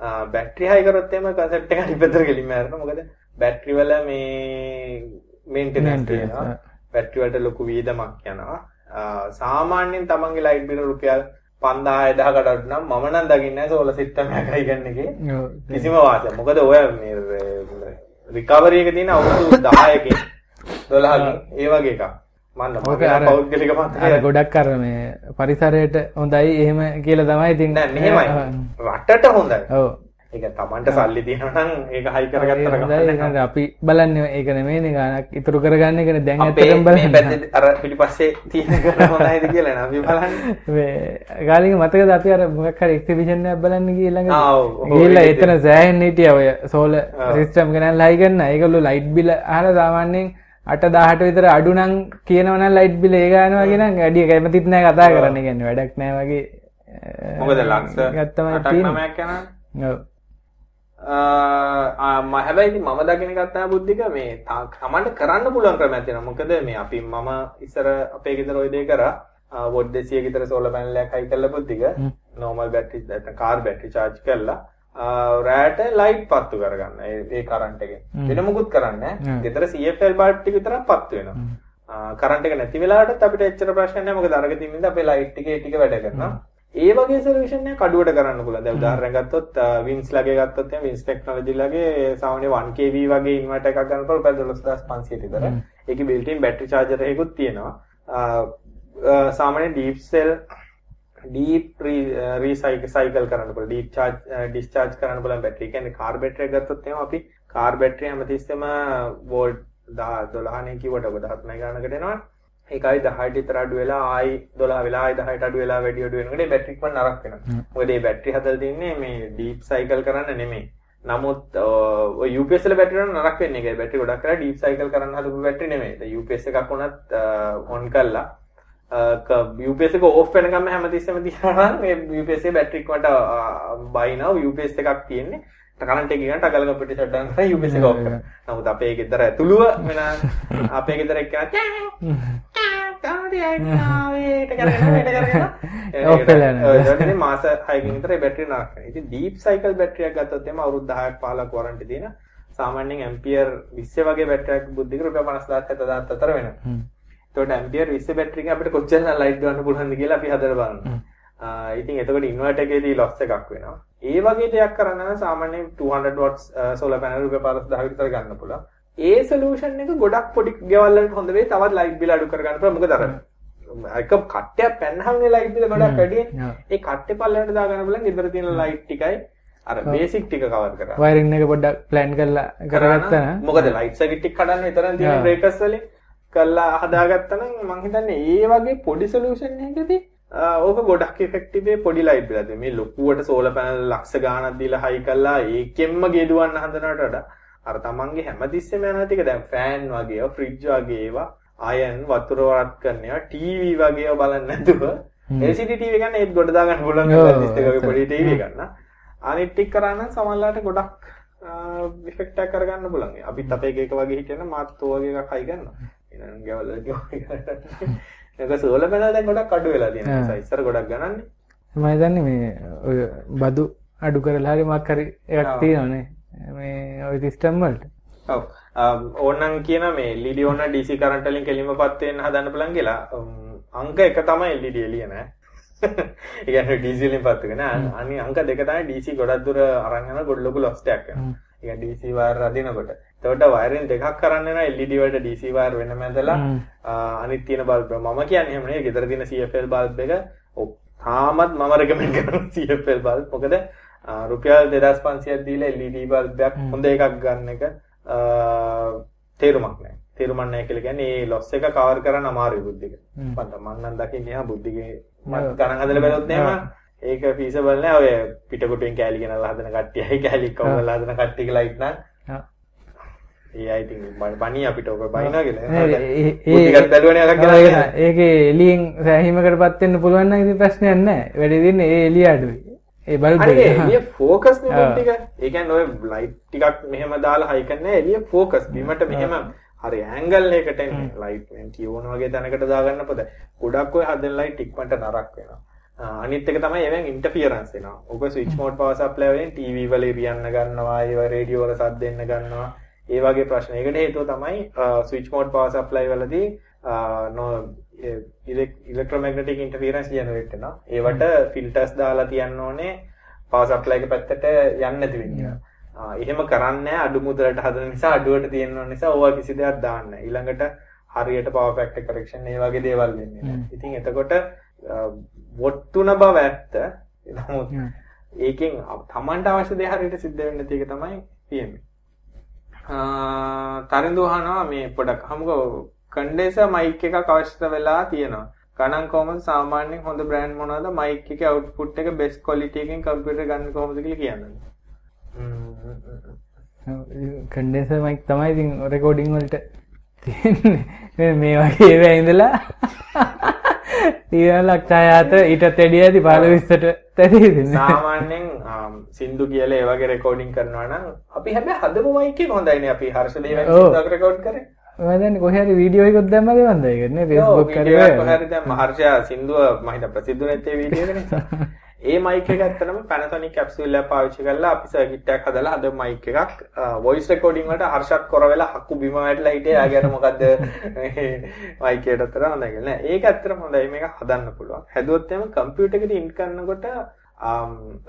බැටරි හයි කරොත් එහෙම කන්සෙප්ට් එක පැත්තට ගෙලින්ම යනවා. මොකද බැටරි වල මේ මේන්ටෙනන්ස් තියෙනවා. බැටරි වලට ලොකු වියදමක් යනවා. සාමාන්‍යයෙන් තමන්ගේ ලයිට් බිල රුපියල් 5000 1000කට නම් මම නම් දකින්නේ සෝලර් සිස්ටම් එකයි ගන්න එකේ කිසිම වාසියක්. මොකද ඔය මේ රිකවරි එක තියෙන අවුරුදු 10කින් *laughs* 12කින් ඒ වගේ එකක්. මන්න පෞද්ගලික මත ගොඩක් කර මේ පරිසරයට හොඳයි එහෙම කියල තමයි තින්න මෙහෙමයි. රටට හොඳයි. ඕ ඒ තමන්ට සල්ලි දනනම් ඒ හයි කරගත්තර අපි බලන්න ඒකන මේ ගනක්. ඉතුරු කරගන්න කන දැන් පේම්බල අර පිළි පස්සේ තියෙන හොඳයිද කියලා නි *laughs* බලන්න. ගාලික මතක දති අර මොක්කර එක්තිවිෂණය බලන්න කියලඟ ගල්ල එතන සෑහන් නීටිය ඔය සෝල සිිස්ටම් ගෙනන් ලයිගන්න ඒකල්ලු ලයිට් බිල හර දාවන්නේ 8 විතර අඩු නම් කියනවනම් ලයිට් බිල් ඒ ගන්නවා කියන එක වැඩි කැමතිත් නෑ කතා කරන්න කියන්නේ. වැඩක් නෑ වගේ මොකද ලක්ෂ 8ක් තමයි ඔව්. හැබැයි මම දකින කත්තා බුද්ධික මේ කමට කරන්න පුළුවන් ක්‍රම ඇතින මොකද මේ අපි මම ඉස්සර අපේ ගෙදර ඔය දේ කරා. වොඩ් 200 ගෙදර සෝලර් පැනලයක් හයි කළා බුද්ධික. නෝමල් බැටරි නැත්නම් කාර් බැටරි charge කළා රෑට ලයිට් පත්තු කරගන්න. ඒ කරන්ට් එකෙන්. වෙන මොකුත් කරන්නේ CFL බල්බ් ටික විතරක් පත්තු වෙනවා. කරන්ට් එක නැති වෙලාවටත් අපිට එච්චර ප්‍රශ්න නැහැ. මොකද අරගෙන තින්නින්ද අපේ ලයිට් ටිකේ වැඩ කරනවා. ඒ වගේ එක කඩුවට කරන්න පුළුවන්. දැන් උදාහරණයක් ගත්තොත් වින්ස් ලගේ ගත්තොත් වින්ස් ටෙක්නොලොජි ලගේ සාමාන්‍ය 1kV වගේ ඉන්වර්ටර් එකක් ගන්න පුළුවන් රුපියල් 12500 විතර. ඒකේ built in battery charger එකකුත් තියෙනවා. සාමාන්‍ය deep cell deep recycle cycle කරන්න පුළුවන්. deep charge discharge කරන්න පුළුවන් බැටරි. කියන්නේ කාර් බැටරි එකක් ගත්තොත් එහෙනම් අපි කාර් බැටරි හැමතිස්සෙම වෝල්ට් 12 නේ කිව්වට ඔබ 13 ගානකට එනවා. ඒකයි 10ට විතර අඩු වෙලා ආයි 12 වෙලා ආයි 10ට අඩු වෙලා වැඩි අඩු වෙනකොට බැටරි එක නරක වෙනවා. මොකද මේ බැටරි හදලා තින්නේ මේ ඩීප් සයිකල් කරන්න නෙමෙයි. නමුත් ඔය UPS වල බැටරි වල නරක වෙන්නේ ඒකයි. බැටරි ගොඩක් කරලා ඩීප් සයිකල් කරන්න හදපු බැටරි නෙමෙයි. UPS එකක් වුණත් ඔන් කළා එක ඕෆ් වෙනකම් හැමතිස්සෙම තියනවා නම් මේ UPS එකේ බැටරි එක මට බයිනවා UPS එකක් තියෙන්නේ. එක ෂට් ඩවුන් කරලා UPS එක ඔෆ් කරනවා. නමුත් අපේ ගෙදර ඇතුළුව වෙන අපේ ගෙදර එක්කන *laughs* මාස බැටරි නරක වෙනවා. ඉතින් ඩීප් සයිකල් බැටරියක් ගත්තොත් එහම අවුරුදු 10ක් 15ක් වරන්ටි දෙන සාමාන්‍යයෙන් ඇම්පියර් 20 වගේ බැටරියක් බුද්ධික රුපියල් 50000ක් 70000ක් අතර වෙනවා. එතකොට ඇම්පියර් 20 බැටරි එකෙන් අපිට කොච්චර ලයිට් ගන්න පුළුවන්ද කියලා අපි හදලා බලනවා. ඉතින් එතකොට ඉන්වර්ටර් එකේදී ලොස් එකක් වෙනවා. ඒ වගේ දෙයක් කරන්න නම් සාමාන්‍යයෙන් 200 watts solar panel රුපියල් 50000 විතර ගන්න පුළුවන්. ඒ සොලියුෂන් එක ගොඩක් පොඩි ගෙවල් වලට හොඳ වෙයි. තවත් ලයිට් බිල අඩු කරගන්න පුළුවන්. මොකද අර එක කට්ටයක් පැන්නහමනේ ලයිට් බිල ගොඩක් වැඩි. ඒ කට්ටේ පල්ලෙහාට දාගන්න බලන් ගෙදර තියෙන ලයිට් ටිකයි අර බේසික් ටික කවර් කරා. වයරින් එක පොඩ්ඩක් ප්ලෑන් කරලා කරගත්තා නම් මොකද ලයිට් සර්කිට් ටික කඩන්න විතරක් තියෙන බ්‍රේකර්ස් වලින් කරලා හදාගත්තා නම් මම හිතන්නේ ඒ වගේ පොඩි සොලියුෂන් එකකදී ඕක ගොඩක් ඉෆෙක්ටිවේ පොඩි ලයිට් බිලද මේ ලොකුවට සෝල පැනල් ලක්ෂ ගානක් දීලා හයි කළා ඒකෙන්ම ගෙදුවන්න හදනවට වඩා. අර තමන්ගේ හැමතිස්සෙම යන ටික දැන් ෆෑන් වගේ ෆ්‍රිජ් වගේ ඒවා අයන් වතුර වරත් කරනවා ටීවී වගේ ඒවා බලන්න නැතුව. LCD ටීවී ගන්න ඒත් ගොඩ දාගන්න පුළුවන් වගේ පොඩි ටීවී ගන්න. අනිත් ටික කරා සමහරලාට ගොඩක් ඉෆෙක්ට් එකක් කරගන්න පුළුවන්. අපිත් අපේ එක වගේ හිටියන මාත් වගේ එකක් හයි ගන්නවා එනම් ගැවල ඒක සෝල පැනල් දැන් ගොඩක් අඩු වෙලා තියෙනවා. නිසා ඉස්සර ගොඩක් ගණන්නේ. මම හිතන්නේ මේ ඔය බදු අඩු කරලා හරි මොකක් හරි එකක් තියෙනවනේ. මේ ඔය සිස්ටම් වලට. ඔව්. ඕනනම් කියන මේ LED ඕන DC කරන්ට් වලින් කෙලින්මපත් වෙන්න හදන්න පුළුවන් කියලා. අංක එක තමයි LED එළිය නෑ. *laughs* ඒ කියන්නේ DC වලින් පත් වෙන අනිත් අංක දෙක තමයි DC ගොඩක් දුර අරන් යන ගොඩ ලොකු ලොස් එකක් වෙනවා. ඒ කියන්නේ DC වයර් අදිනකොට. එතකොට වයරින් දෙකක් කරන්න වෙනවා LED වලට DC වයර් වෙනම ඇදලා අනිත් තියෙන බල්බ් මම කියන්නේ එහෙම නෙවෙයි. ගෙදර තියෙන CFL බල්බ් එක තාමත් මම රෙකමෙන්ඩ් කරනවා *laughs* CFL බල්බ් මොකද රුපියල් 2500ක් දීලා LED බල්බ් එකක් හොඳ එකක් ගන්න එක තේරුමක් නැහැ. තේරුමක් නැහැ කියලා කියන්නේ මේ ලොස් එක කවර් කරන්න අමාරුයි බුද්ධික. මම මම නම් දකින්නේ එහා බුද්ධිගේ ගණන් හදලා බැලුවොත් එහෙම ඒක ෆීසබල් නෑ ඔය පිටකොටුවෙන් කෑලි ගෙනල්ලා හදන කට්ටියයි කෑලි කවලා හදන කට්ටියගේ ලයිට් නම්. ඒ අයි ඉතින් බණී අපිට ඔක බයිනවා කියලා. ඒකත් බැලුවනේ එකක් කියලා ඒකේ එළියෙන් සෑහීමකටපත් වෙන්න පුළුවන් නම් ඉතින් ප්‍රශ්නයක් නැහැ වැඩි දින්නේ ඒ එළිය අඩුයි. ඒ බල්බ්. එක එළිය ફોකස් නේ ටික. ඒ කියන්නේ ඔය ලයිට් ටිකක් මෙහෙම දාලා හයි කරන්නේ එළිය ફોකස් බීමට මෙහෙම හරි ඇංගල් එකකට ලයිට් මෙන් කියවන වගේ තැනකට දාගන්න පොද ගොඩක් ඔය හදන ලයිට් ඉක්මනට නරක් වෙනවා අනිත් එක තමයි එවෙන් ඉන්ටර්ෆියරන්ස් එනවා. ඔක ස්විච් මෝඩ් පවර් සප්ලයි වලින් ටීවී වල ඉරියන්න ගන්නවා, ඒව රේඩියෝ වල සද්ද දෙන්න ගන්නවා. ඒ වගේ ප්‍රශ්න. ඒකට හේතුව තමයි ස්විච් මෝඩ් පවර් සප්ලයි වලදී නෝ ඉලෙක්ට්‍රොමැග්නටික් ඉන්ටර්ෆියරන්ස් ජෙනරේට් වෙනවා. ඒවට ෆිල්ටර්ස් දාලා තියන්න ඕනේ පවර් සප්ලයි එක පැත්තට යන්නේ නැති වෙන්න. එහෙම කරන්නේ අඩු මුදලට හදන නිසා අඩුවට තියෙන නිසා ඕවා කිසි දෙයක් දාන්න ඊළඟට හරියට පවර් ෆැක්ටර් කරෙක්ෂන් ඒ වගේ දේවල් වෙන්නේ නැහැ. ඉතින් එතකොට වොට්ටුන බව ඇත්ත. නමුත් ඒකෙන් Tamanට අවශ්‍ය දේ හරියට සිද්ධ වෙන්නේ නැති එක තමයි තියෙන්නේ. තරිඳු අහනවා මේ පොඩක් හමුකෝ කන්ඩෙන්සර් මයික් එකක් අවශ්‍ය වෙලා තියෙනවා. ගණන් කොහොමද සාමාන්‍යයෙන් හොඳ බ්‍රෑන්ඩ් මොනවද මයික් එකේ අවුට්පුට් එක බෙස්ට් ක්වොලිටි එකකින් කම්පියුටර් ගන්න කොහොමද කියලා කියන්නේ. කන්ඩෙන්සර් මයික් තමයි ඉතින් රෙකෝඩින් වලට තියෙන්නේ. මේ වගේ ඒවා ඉඳලා තියෙන ලක්ෂායාත ඊටත් වැඩිය ඇති 15 20ට තැරිද සාමාන්‍යයෙන් සින්දු කියලා ඒ වගේ රෙකෝඩින් කරනවා නම් අපි හැබැයි හදපු මයික් හොඳයිනේ අපි. සින්දුවක් රෙකෝඩ් කරේ. මම දන්නේ කොහේ හරි වීඩියෝ එකක් දැම්මද මන්ද ඒක නේ? Facebook කරේ. කොහේ හරි දැම්ම. හර්ෂ සින්දුව මම හිතා ප්‍රසිද්ධ නැත්තේ වීඩියෝ *laughs* ඒ මයික් එක ඇත්තටම Panasonic capsule එක පාවිච්චි කරලා අපි සර්කිට් එකක් හදලා හද මයික් එකක් voice recording වලට හර්ෂත් කර වෙලා හක්කු බිම වැටලා හිටියේ. ආගෙන මොකද්ද? *laughs* මයික් එකට අතර හොඳයි කියලා නෑ. ඒක ඇත්තටම හොඳයි. මේක හදන්න පුළුවන්. හැදුවොත් එහම කම්පියුටර් එකට ඉන් කරනකොට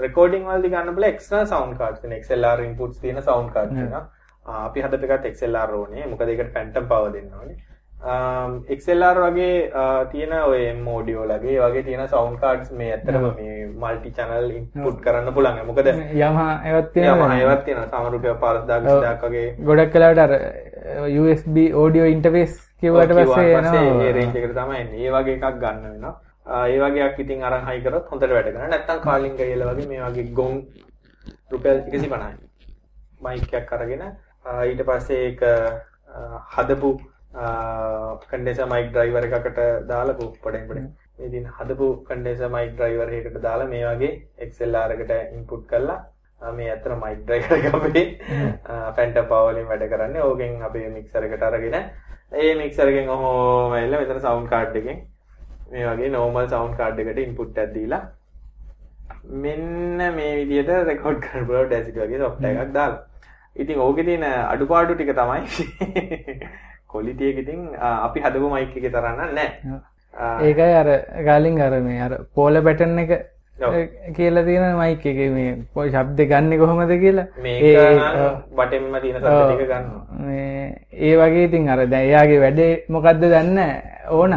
රෙකෝඩින් වලදී ගන්න බල එක්ස්ටර්නල් සවුන්ඩ් කාඩ්ස් තියෙන XLR ඉන්පුට්ස් තියෙන සවුන්ඩ් කාඩ් තියෙනවා අපි හදපු එකත් XLR ඕනේ. මොකද ඒකට ෆැන්ටම් පවර් දෙන්න ඕනේ XLR වගේ තියෙන ඔය මෝඩියෝ ලගේ වගේ තියෙන සවුන්ඩ් කාඩ්ස් මේ ඇත්තටම මේ මල්ටි චැනල් ඉන්පුට් කරන්න පුළුවන් මොකද යමහා ඒවත් තියෙනවා ඒවත් රුපියල් 5000 2000ක් වගේ ගොඩක් වෙලාවට අර USB audio interface කිව්වට පස්සේ ඒ එකට තමයි. ඒ වගේ එකක් ගන්න වෙනවා. ඒ වගේ එකක් ඉතින් අරන් හයි කරොත් හොඳට වැඩ කරනවා. නැත්තම් කාලින් ගියලා වගේ මේ වගේ ගොන් රුපියල් 150යි. මයික් එකක් අරගෙන ඊට පස්සේ හදපු කන්ඩෙන්සර් මයික් ඩ්‍රයිවර් එකකට දාලා පොඩෙන් පොඩෙන් දින හදපු කන්ඩෙන්සර් මයික් ඩ්‍රයිවර් එකකට දාලා මේ වගේ XLR එකට ඉන්පුට් කරලා මේ අතර මයික් ඩ්‍රයිවර් එක අපේ ෆැන්ටම් පවර් වලින් වැඩ කරන්නේ. ඕකෙන් අපේ මික්සර් එකට අරගෙන ඒ මික්සර් එකෙන් ඔහොම එල්ල මෙතන සවුන්ඩ් කාඩ් එකෙන් මේ වගේ නෝමල් සවුන්ඩ් කාඩ් එකට ඉන්පුට් එකක් දීලා මෙන්න මේ විදිහට රෙකෝඩ් කරන්න පුළුවන් ඩැසිටි වගේ සොෆ්ට්වෙයාර් එකක් දාලා. ඉතින් ඕකේ තියෙන අඩුපාඩු ටික තමයි කොලිටිය එක ඉතින් අපි හදපු මයික් එකේ තරම් නැහැ. ඒකයි අර ගාලින් අර මේ අර පෝල බැටන් එක කියලා තියෙන මයික් එකේ මේ පොයි ශබ්ද ගන්න කොහොමද කියලා මේක බටෙන්ම තියෙන ශබ්ද ටික ගන්නවා. මේ ඒ වගේ ඉතින් අර දැන් එයාගේ වැඩේ මොකද්ද දන්නේ ඕන.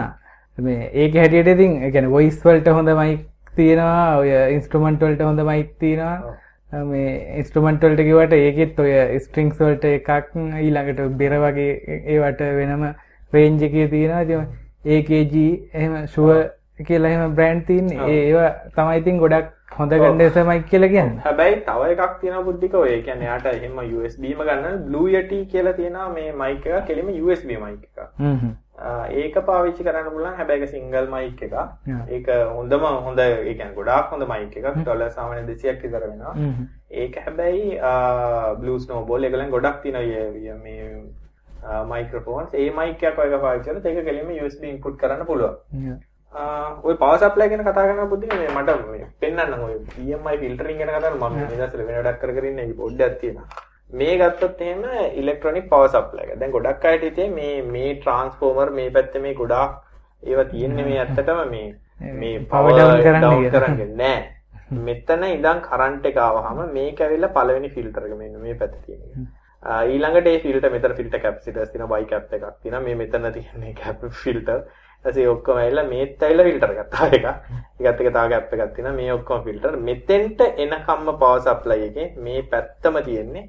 මේ ඒක හැටියට ඉතින් ඒ කියන්නේ වොයිස් වලට හොඳ මයික් තියෙනවා ඔය ඉන්ස්ට්‍රුමන්ට් වලට හොඳ මයික් තියෙනවා. මේ ඉන්ස්ට්‍රමන්ට් වලට කිව්වට ඒකෙත් ඔය ස්ට්‍රින්ග්ස් වලට එකක් ඊළඟට බෙර වගේ ඒවට වෙනම රේන්ජ් එකේ තියෙනවා. ඉතින් AKG එහෙම ෂුවර් කියලා එහෙම බ්‍රෑන්ඩ් තියන්නේ. ඒවා තමයි ඉතින් ගොඩක් හොඳ කන්ඩෙන්සර් මයික් කියලා කියන්නේ. හැබැයි තව එකක් තියෙනවා බුද්ධික ඔය කියන්නේ යාට එහෙම USB ම ගන්න Yeti කියලා තියෙනවා මේ මයික් කෙලිම USB මයික්. ඒක පාවිච්චි කරන්න පුළුවන්. හැබැයි ඒක සිංගල් මයික් එකක්. ඒක හොඳම හොඳ ඒ කියන්නේ ගොඩාක් හොඳ මයික් එකක්. ඩොලර් සාමාන්‍ය 200ක් විතර වෙනවා. ඒක හැබැයි Blue Snowball ඒගොල්ලන් ගොඩක් තියෙනවා. මේ මයික්‍රොෆෝන්ස් ඒ මයික් එකක් ඔයක පාවිච්චි කරලා ඒක කෙලිම USB ඉන්පුට් කරන්න පුළුවන්. ඔය පවර් සප්ලයි ගැන කතා කරන බුද්ධික මේ මට පෙන්වන්න ඔය EMI ෆිල්ටරින් ගැන කතා කරලා මම මේ දවස්වල වෙන වැඩක් කර කර ඉන්නේ. පොඩ්ඩක් තියෙනවා. මේ ගත්තොත් එහෙම ඉලෙක්ට්‍රොනික පවර් සප්ලයි එක. දැන් ගොඩක් අයට හිතේ මේ මේ ට්‍රාන්ස්ෆෝමර් මේ පැත්තේ මේ ගොඩාක් ඒවා තියෙන්නේ මේ ඇත්තටම මේ මේ පවර් ඩවුන් කරන්නේ නෑ. මෙතන ඉඳන් කරන්ට් එක ආවහම මේක ඇවිල්ලා පළවෙනි ෆිල්ටර් එක මෙන්න මේ පැත්තේ තියෙන එක. ඊළඟට ඒ ෆිල්ටර් මෙතන ෆිල්ටර් කැපසිටර්ස් තියෙනවා බයි කැප් එකක් තියෙනවා මේ මෙතන තියෙන කැප් ෆිල්ටර් ඊපස්සේ ඔක්කොම ඇවිල්ලා මේත් ඇවිල්ලා ෆිල්ටර් ගත්තා එක. ඒකත් එක තව ගැප් එකක් තියෙනවා. මේ ඔක්කොම ෆිල්ටර්. මෙතෙන්ට එනකම්ම පවර් සප්ලයි එකේ මේ පැත්තම තියෙන්නේ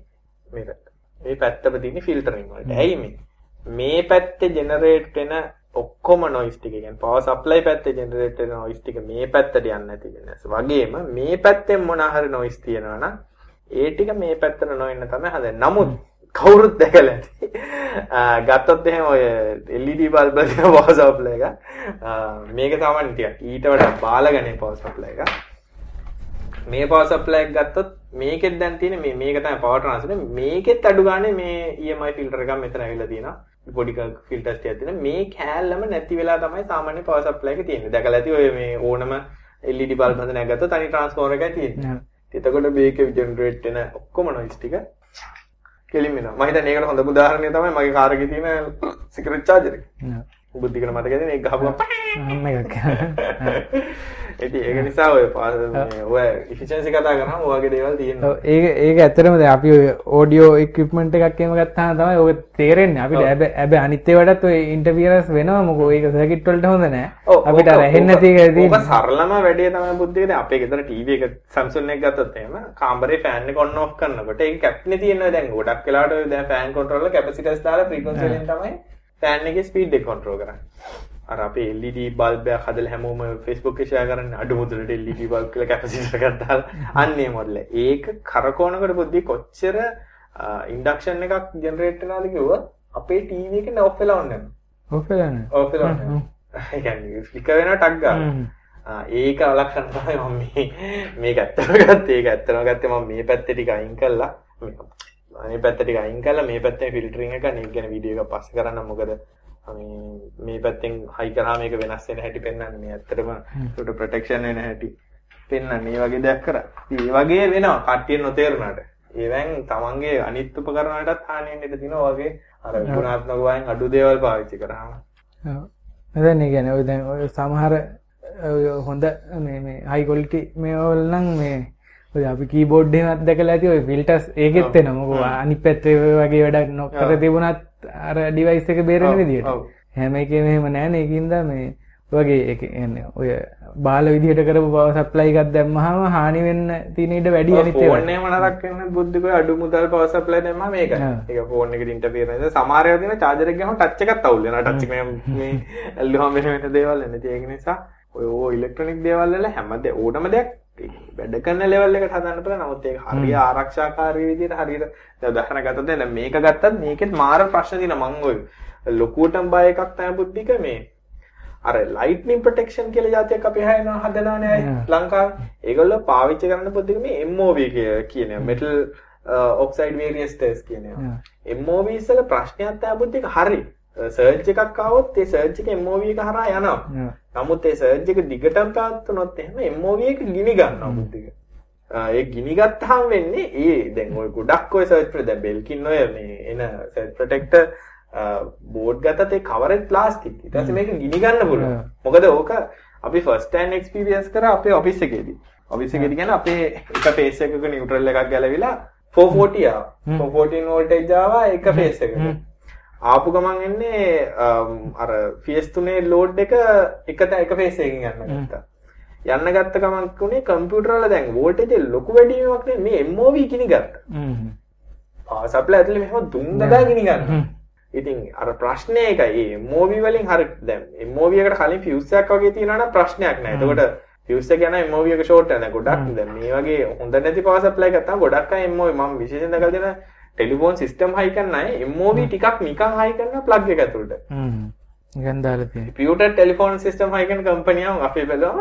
මේ පැත්ත. මේ පැත්තම තියෙන්නේ ෆිල්ටරින් වලට. ඇයි මේ? මේ පැත්තේ ජෙනරේට් වෙන ඔක්කොම නොයිස් ටික කියන්නේ පවර් සප්ලයි පැත්තේ ජෙනරේට් වෙන නොයිස් ටික මේ පැත්තට යන්නේ නැති වෙනස්. වගේම මේ පැත්තෙන් මොන හරි නොයිස් තියෙනවා නම් ඒ ටික මේ පැත්තට නොඑන්න තමයි හදන්නේ. නමුත් කවුරුත් දැකලා ඇති. *laughs* ගත්තොත් එහෙම ඔය LED බල්බ් තියෙන පවර් සප්ලයි එක. මේක තමයි ටිකක් ඊට වඩා බාලගනේ පවර් සප්ලයි එක. මේ පවර් සප්ලයි එක ගත්තොත් මේකෙත් දැන් තියෙන මේ මේක තමයි පවර් ට්‍රාන්ස්ෆර් මේකෙත් අඩු ගානේ මේ EMI ෆිල්ටර් එකක් මෙතන ඇවිල්ලා තියෙනවා. පොඩි ෆිල්ටර්ස් ටිකක් තියෙනවා. මේ කෑල්ලම නැති වෙලා තමයි සාමාන්‍ය පවර් සප්ලයි එක තියෙන්නේ. දැකලා ඇති ඔය මේ ඕනම LED බල්බ් හඳ නැගත්තොත් තනි ට්‍රාන්ස්ෆෝමර් එකයි තියෙන්නේ. එතකොට මේකේ ජෙනරේට් වෙන ඔක්කොම නොයිස් ටික කෙලින් වෙනවා. මම හිතන්නේ ඒකට හොඳම උදාහරණය තමයි මගේ කාර් එකේ තියෙන සිගරට් චාර්ජර් එක. බුද්ධිකට මතකද මේක ගහපුවම එකක්. ඉතින් ඒක නිසා ඔය ඔය ඉෆිෂන්සි කතා කරාම ඔය වගේ දේවල් තියෙනවා. ඒක ඒක ඇත්තටම දැන් අපි ඔය ඔඩියෝ ඉක්විප්මන්ට් එකක් එහෙම ගත්තාම තමයි ඔය තේරෙන්නේ. අපිට හැබැයි හැබැයි අනිත් ඒවාටත් ඔය ඉන්ටර්ෆියරන්ස් වෙනවා මොකෝ ඒක සර්කිට් වලට හොඳ නෑ. අපිට අර ඇහෙන්නේ තියෙන්නේ. ඔබ සරලම වැඩේ තමයි බුද්ධිකද අපේ ගෙදර ටීවී එක Samsung එක ගත්තොත් එහෙම කාමරේ ෆෑන් එක ඔන් ඔෆ් කරනකොට ඒක කැප්නේ තියෙනවා දැන් ගොඩක් වෙලාවට දැන් ෆෑන් කන්ට්‍රෝලර් කැපසිටර්ස් දාලා ෆ්‍රීකවන්සි වලින් තමයි ෆෑන් එකේ ස්පීඩ් එක කන්ට්‍රෝල් කරන්නේ. අර අපේ LED බල්බ් එකක් හදලා හැමෝම Facebook එකේ ෂෙයා කරන්නේ අඩු මුදලට LED බල්බ් කියලා කැපසිටර් එකක් දාලා අන්නේ මොඩල් ඒක කරකවනකොට පොඩ්ඩි කොච්චර ඉන්ඩක්ෂන් එකක් ජෙනරේට් වෙනවද කිව්වොත් අපේ ටීවී එක ඔෆ් වෙලා යනවා. ඔෆ් වෙලා නෑ. ඔෆ් වෙලා යනවා. *laughs* ඒ කියන්නේ ෆ්ලිකර් වෙනවා ටක් ගාලා. ඒක ලක්ෂණ තමයි මම මේ මේක ඇත්තම ගත්තේ. ඒක ඇත්තම ගත්තේ මම මේ පැත්තේ ටික අයින් කළා. මේ පැත්ත ටික අයින් කළා මේ පැත්තේ ෆිල්ටරින් එක නේ ගැන වීඩියෝ එකක් පස්සේ කරන්න මොකද මේ පැත්තෙන් හයි කරාම මේක වෙනස් වෙන හැටි පෙන්වන්නේ මේ ඇත්තටම ඒකට ප්‍රොටෙක්ෂන් වෙන හැටි පෙන්වන්නේ මේ වගේ දෙයක් කරා. ඒ වගේ වෙනවා කට්ටිය නොතේරුණාට. ඒවෙන් තමන්ගේ අනිත් උපකරණ වලටත් හානි වෙන්න තියෙනවා වගේ අර ගුණාත්මක වයින් අඩු දේවල් පාවිච්චි කරාම. ඔව්. දැන් ඒ කියන්නේ ඔය දැන් ඔය සමහර හොඳ මේ මේ හයි ක්වොලිටි මේවල නම් මේ අපි කීබෝඩ් එකක් දැකලා ඇති ඔය ෆිල්ටර්ස් ඒකෙත් එනවා. මොකෝ අනිත් පැත්තේ ඔය වගේ වැඩක් නොකර තිබුණත් අර ඩිවයිස් එක බේරෙන විදියට. හැම එකේම එහෙම නැහැ ඒකින්ද මේ වගේ ඒ කියන්නේ ඔය බාල විදිහට කරපු පවර් සප්ලයි එකක් දැම්මහම හානි වෙන්න තියෙන ඉඩ වැඩි අනිත් නරක වෙන බුද්ධික අඩු මුදල් පවර් සප්ලයි දැම්මම මේක ඒක ෆෝන් එක ගහම ටච් එකක් අවුල් වෙනවා. ටච් එක මේ *laughs* ඇල්ලුවම වෙන දේවල් එන්නේ ඒක නිසා ඔය ඕ ඉලෙක්ට්‍රොනික දේවල් වල හැම දේ ඕනම දෙයක් වැඩ කරන ලෙවල් එකට හදන්න පුළුවන්. නමුත් ඒක හරිය ආරක්ෂාකාරී විදිහට හරියට දැන් උදාහරණ ගත්තොත් දැන් මේක ගත්තත් මේකෙත් මාර ප්‍රශ්න තියෙනවා. මං ඔය ලොකුවටම බය එකක් තමයි බුද්ධික මේ අර ලයිට්නින් ප්‍රොටෙක්ෂන් කියලා જાතියක් අපි හැයනවා හදනවනේ අය ලංකාවේ. ඒගොල්ලෝ පාවිච්චි කරන බුද්ධික මේ MOV කියන මෙටල් ඔක්සයිඩ් වේරියස් ටෙස්ට් කියන ඒවා. MOV ඉස්සල ප්‍රශ්නයක් තමයි බුද්ධික හරි. සර්ච් එකක් ආවොත් ඒ සර්ච් එක MOV එක හරහා යනවා. නමුත් ඒ සර්ච් එක දිගටම පැවතුනොත් එහෙම MOV එක ගිනි ගන්නවා බුද්ධික. ඒ ගිනි ගත්තාම වෙන්නේ ඒ දැන් ඔය ගොඩක් ඔය සර්ච් ප්‍ර දැන් බෙල්කින් ඔය මේ එන සර්ච් ප්‍රොටෙක්ටර් බෝඩ් ගත්තත් ඒ කවරෙත් ප්ලාස්ටික්. ඊට පස්සේ මේක ගිනි ගන්න පුළුවන්. මොකද ඕක අපි ෆස්ට් හෑන්ඩ් එක්ස්පීරියන්ස් කරා අපේ ඔෆිස් එකේදී. ඔෆිස් එකේදී කියන්නේ අපේ එක ෆේස් එකක නියුට්‍රල් එකක් ගැලවිලා 440 ආවා. 414 වෝල්ටේජ් ආවා එක ෆේස් එකකට. ආපු ගමන් එන්නේ අර PS3 ලෝඩ් එක එක එක ෆේස් එකකින් යන්න ගත්තා. යන්න ගත්ත ගමන් උනේ කම්පියුටර් වල දැන් වෝල්ටේජ් ලොකු වැඩි වීමක් නෙමෙයි මේ MOV කිනි ගත්තා. පවර් සප්ලයි ඇතුලේ මෙහෙම දුම් දදා ගිනි ගන්නවා. ඉතින් අර ප්‍රශ්නය එකයි මෝවී වලින් හරි දැන් මෝවියකට කලින් ෆියුස් එකක් වගේ තියෙනවා නම් ප්‍රශ්නයක් නෑ. එතකොට ෆියුස් එක යන මෝවී එක ෂෝට් යන ගොඩක් දැන් මේ වගේ හොඳ නැති පවර් සප්ලයි තමයි ගොඩක් අය මෝවී මම විශේෂයෙන් දැකලා තියෙන ටෙලිෆෝන් සිස්ටම් හයි කරන අය මෝවී ටිකක් නිකන් හයි කරන ප්ලග් එක ඇතුළට. හ්ම්. නිකන් දාලා තියෙනවා. පියුටර් ටෙලිෆෝන් සිස්ටම් හයි කරන කම්පැනියක් අපි බැලුවම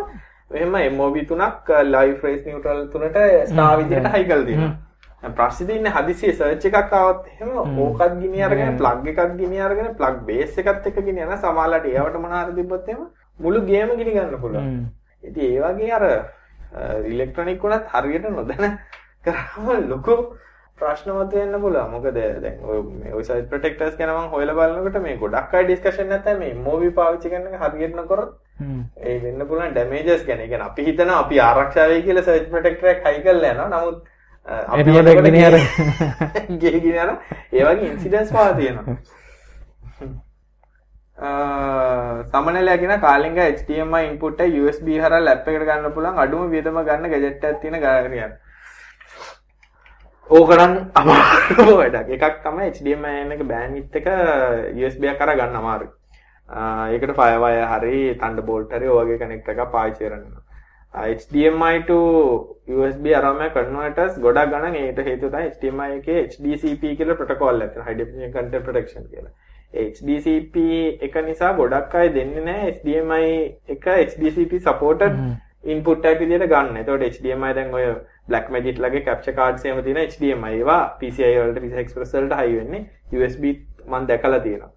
එහෙම MOV තුනක් ලයිව් ෆ්‍රේස් නියුට්‍රල් තුනට ස්ටාර් විදිහට හයි කරලා තියෙනවා. ප්‍රශ්නේ තියෙන්නේ හදිසියෙ සර්ච් එකක් ආවොත් එහෙම ඕකත් ගිනි අරගෙන ප්ලග් එකක් ගිනි අරගෙන ප්ලග් බේස් එකත් එක්ක ගිනි යන සමහරලාට ඒවට මොන හරි තිබ්බොත් එහෙම මුළු ගේම ගිනි ගන්න පුළුවන්. ඉතින් ඒ වගේ අර ඉලෙක්ට්‍රොනික උනත් හරියට නොදැන කරාම ලොකු ප්‍රශ්න මතුවෙන්න පුළුවන්. මොකද දැන් ඔය ඔය සයිඩ් ප්‍රොටෙක්ටර්ස් ගැන මම හොයලා බලනකොට මේ ගොඩක් අය ඩිස්කෂන් නැත්නම් මේ MOV පාවිච්චි කරන එක හරියට නොකරොත් ඒ වෙන්න පුළුවන් ඩැමේජස් ගැන. ඒ කියන්නේ අපි හිතනවා අපි ආරක්ෂා වෙයි කියලා සර්ච් ප්‍රොටෙක්ටර් එක හයි කරලා යනවා. නමුත් එතකොට ගිනි අර ගේ *laughs* ගිනි අර ඒ වගේ ඉන්සිඩන්ට්ස් පවා තියෙනවා. *laughs* සමනලයගෙන කාලිංග HDMI ඉන්පුට් එක USB හරහා ලැප් එකට ගන්න පුළුවන් අඩුම වියදම ගන්න ගැජට් එකක් තියෙන ගානකට ඕකනම් අමාරු වැඩක්. එකක් තමයි HDMI එක බෑන්ඩ්විඩ්ත් එක USB එකක් කරා ගන්න අමාරුයි. ඒකට ෆයර්වයර් හරි Thunderbolt හරි ඔය වගේ කනෙක්ට් එකක් පාවිච්චි කරන්න. HDMI to USB අරම converters ගොඩක් ගණන් ඒකට හේතුව තමයි HDMI එකේ HDCP කියලා ප්‍රොටෝකෝල් එකක් තියෙනවා high definition content protection කියලා. HDCP එක නිසා ගොඩක් අය දෙන්නේ නැහැ HDMI එක HDCP supported input type විදිහට ගන්න. එතකොට HDMI දැන් ඔය Blackmagic ලගේ capture cards එහෙම තියෙන HDMI ඒවා PCI වලට PCI Express වලට high වෙන්නේ USB මම දැකලා තියෙනවා.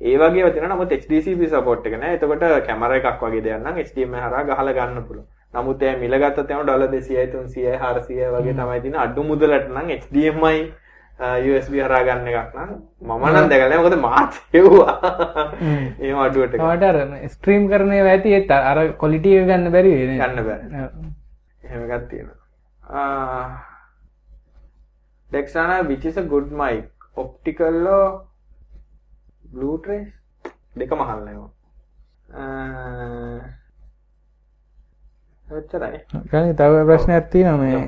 ඒ වගේම තියෙනවා නමුත් HDCP support එක නැහැ. එතකොට කැමරා එකක් වගේ දෙයක් නම් HDMI හරහා ගහලා ගන්න පුළුවන්. නමුත් එයා මිල ගත්තත් එනවා ඩොලර් 200යි 300යි 400යි වගේ තමයි තියෙන අඩු මුදලට නම් HDMI USB හරහා ගන්න එකක් නම් මම නම් දැකලා නැහැ. මොකද මාත් හෙව්වා එහෙම අඩුවට මට අර ස්ට්‍රීම් කරන ඒවා ඇති ඒත් අර ක්වොලිටි එක ගන්න බැරි වෙන්නේ ගන්න බෑ එහෙම එකක් තියෙනවා. Dexana which is a good mic? Optical or Bluetooth දෙකම අහන්න ඒවා ගනි තව ප්‍රශ්නයක් තියෙනවා මේ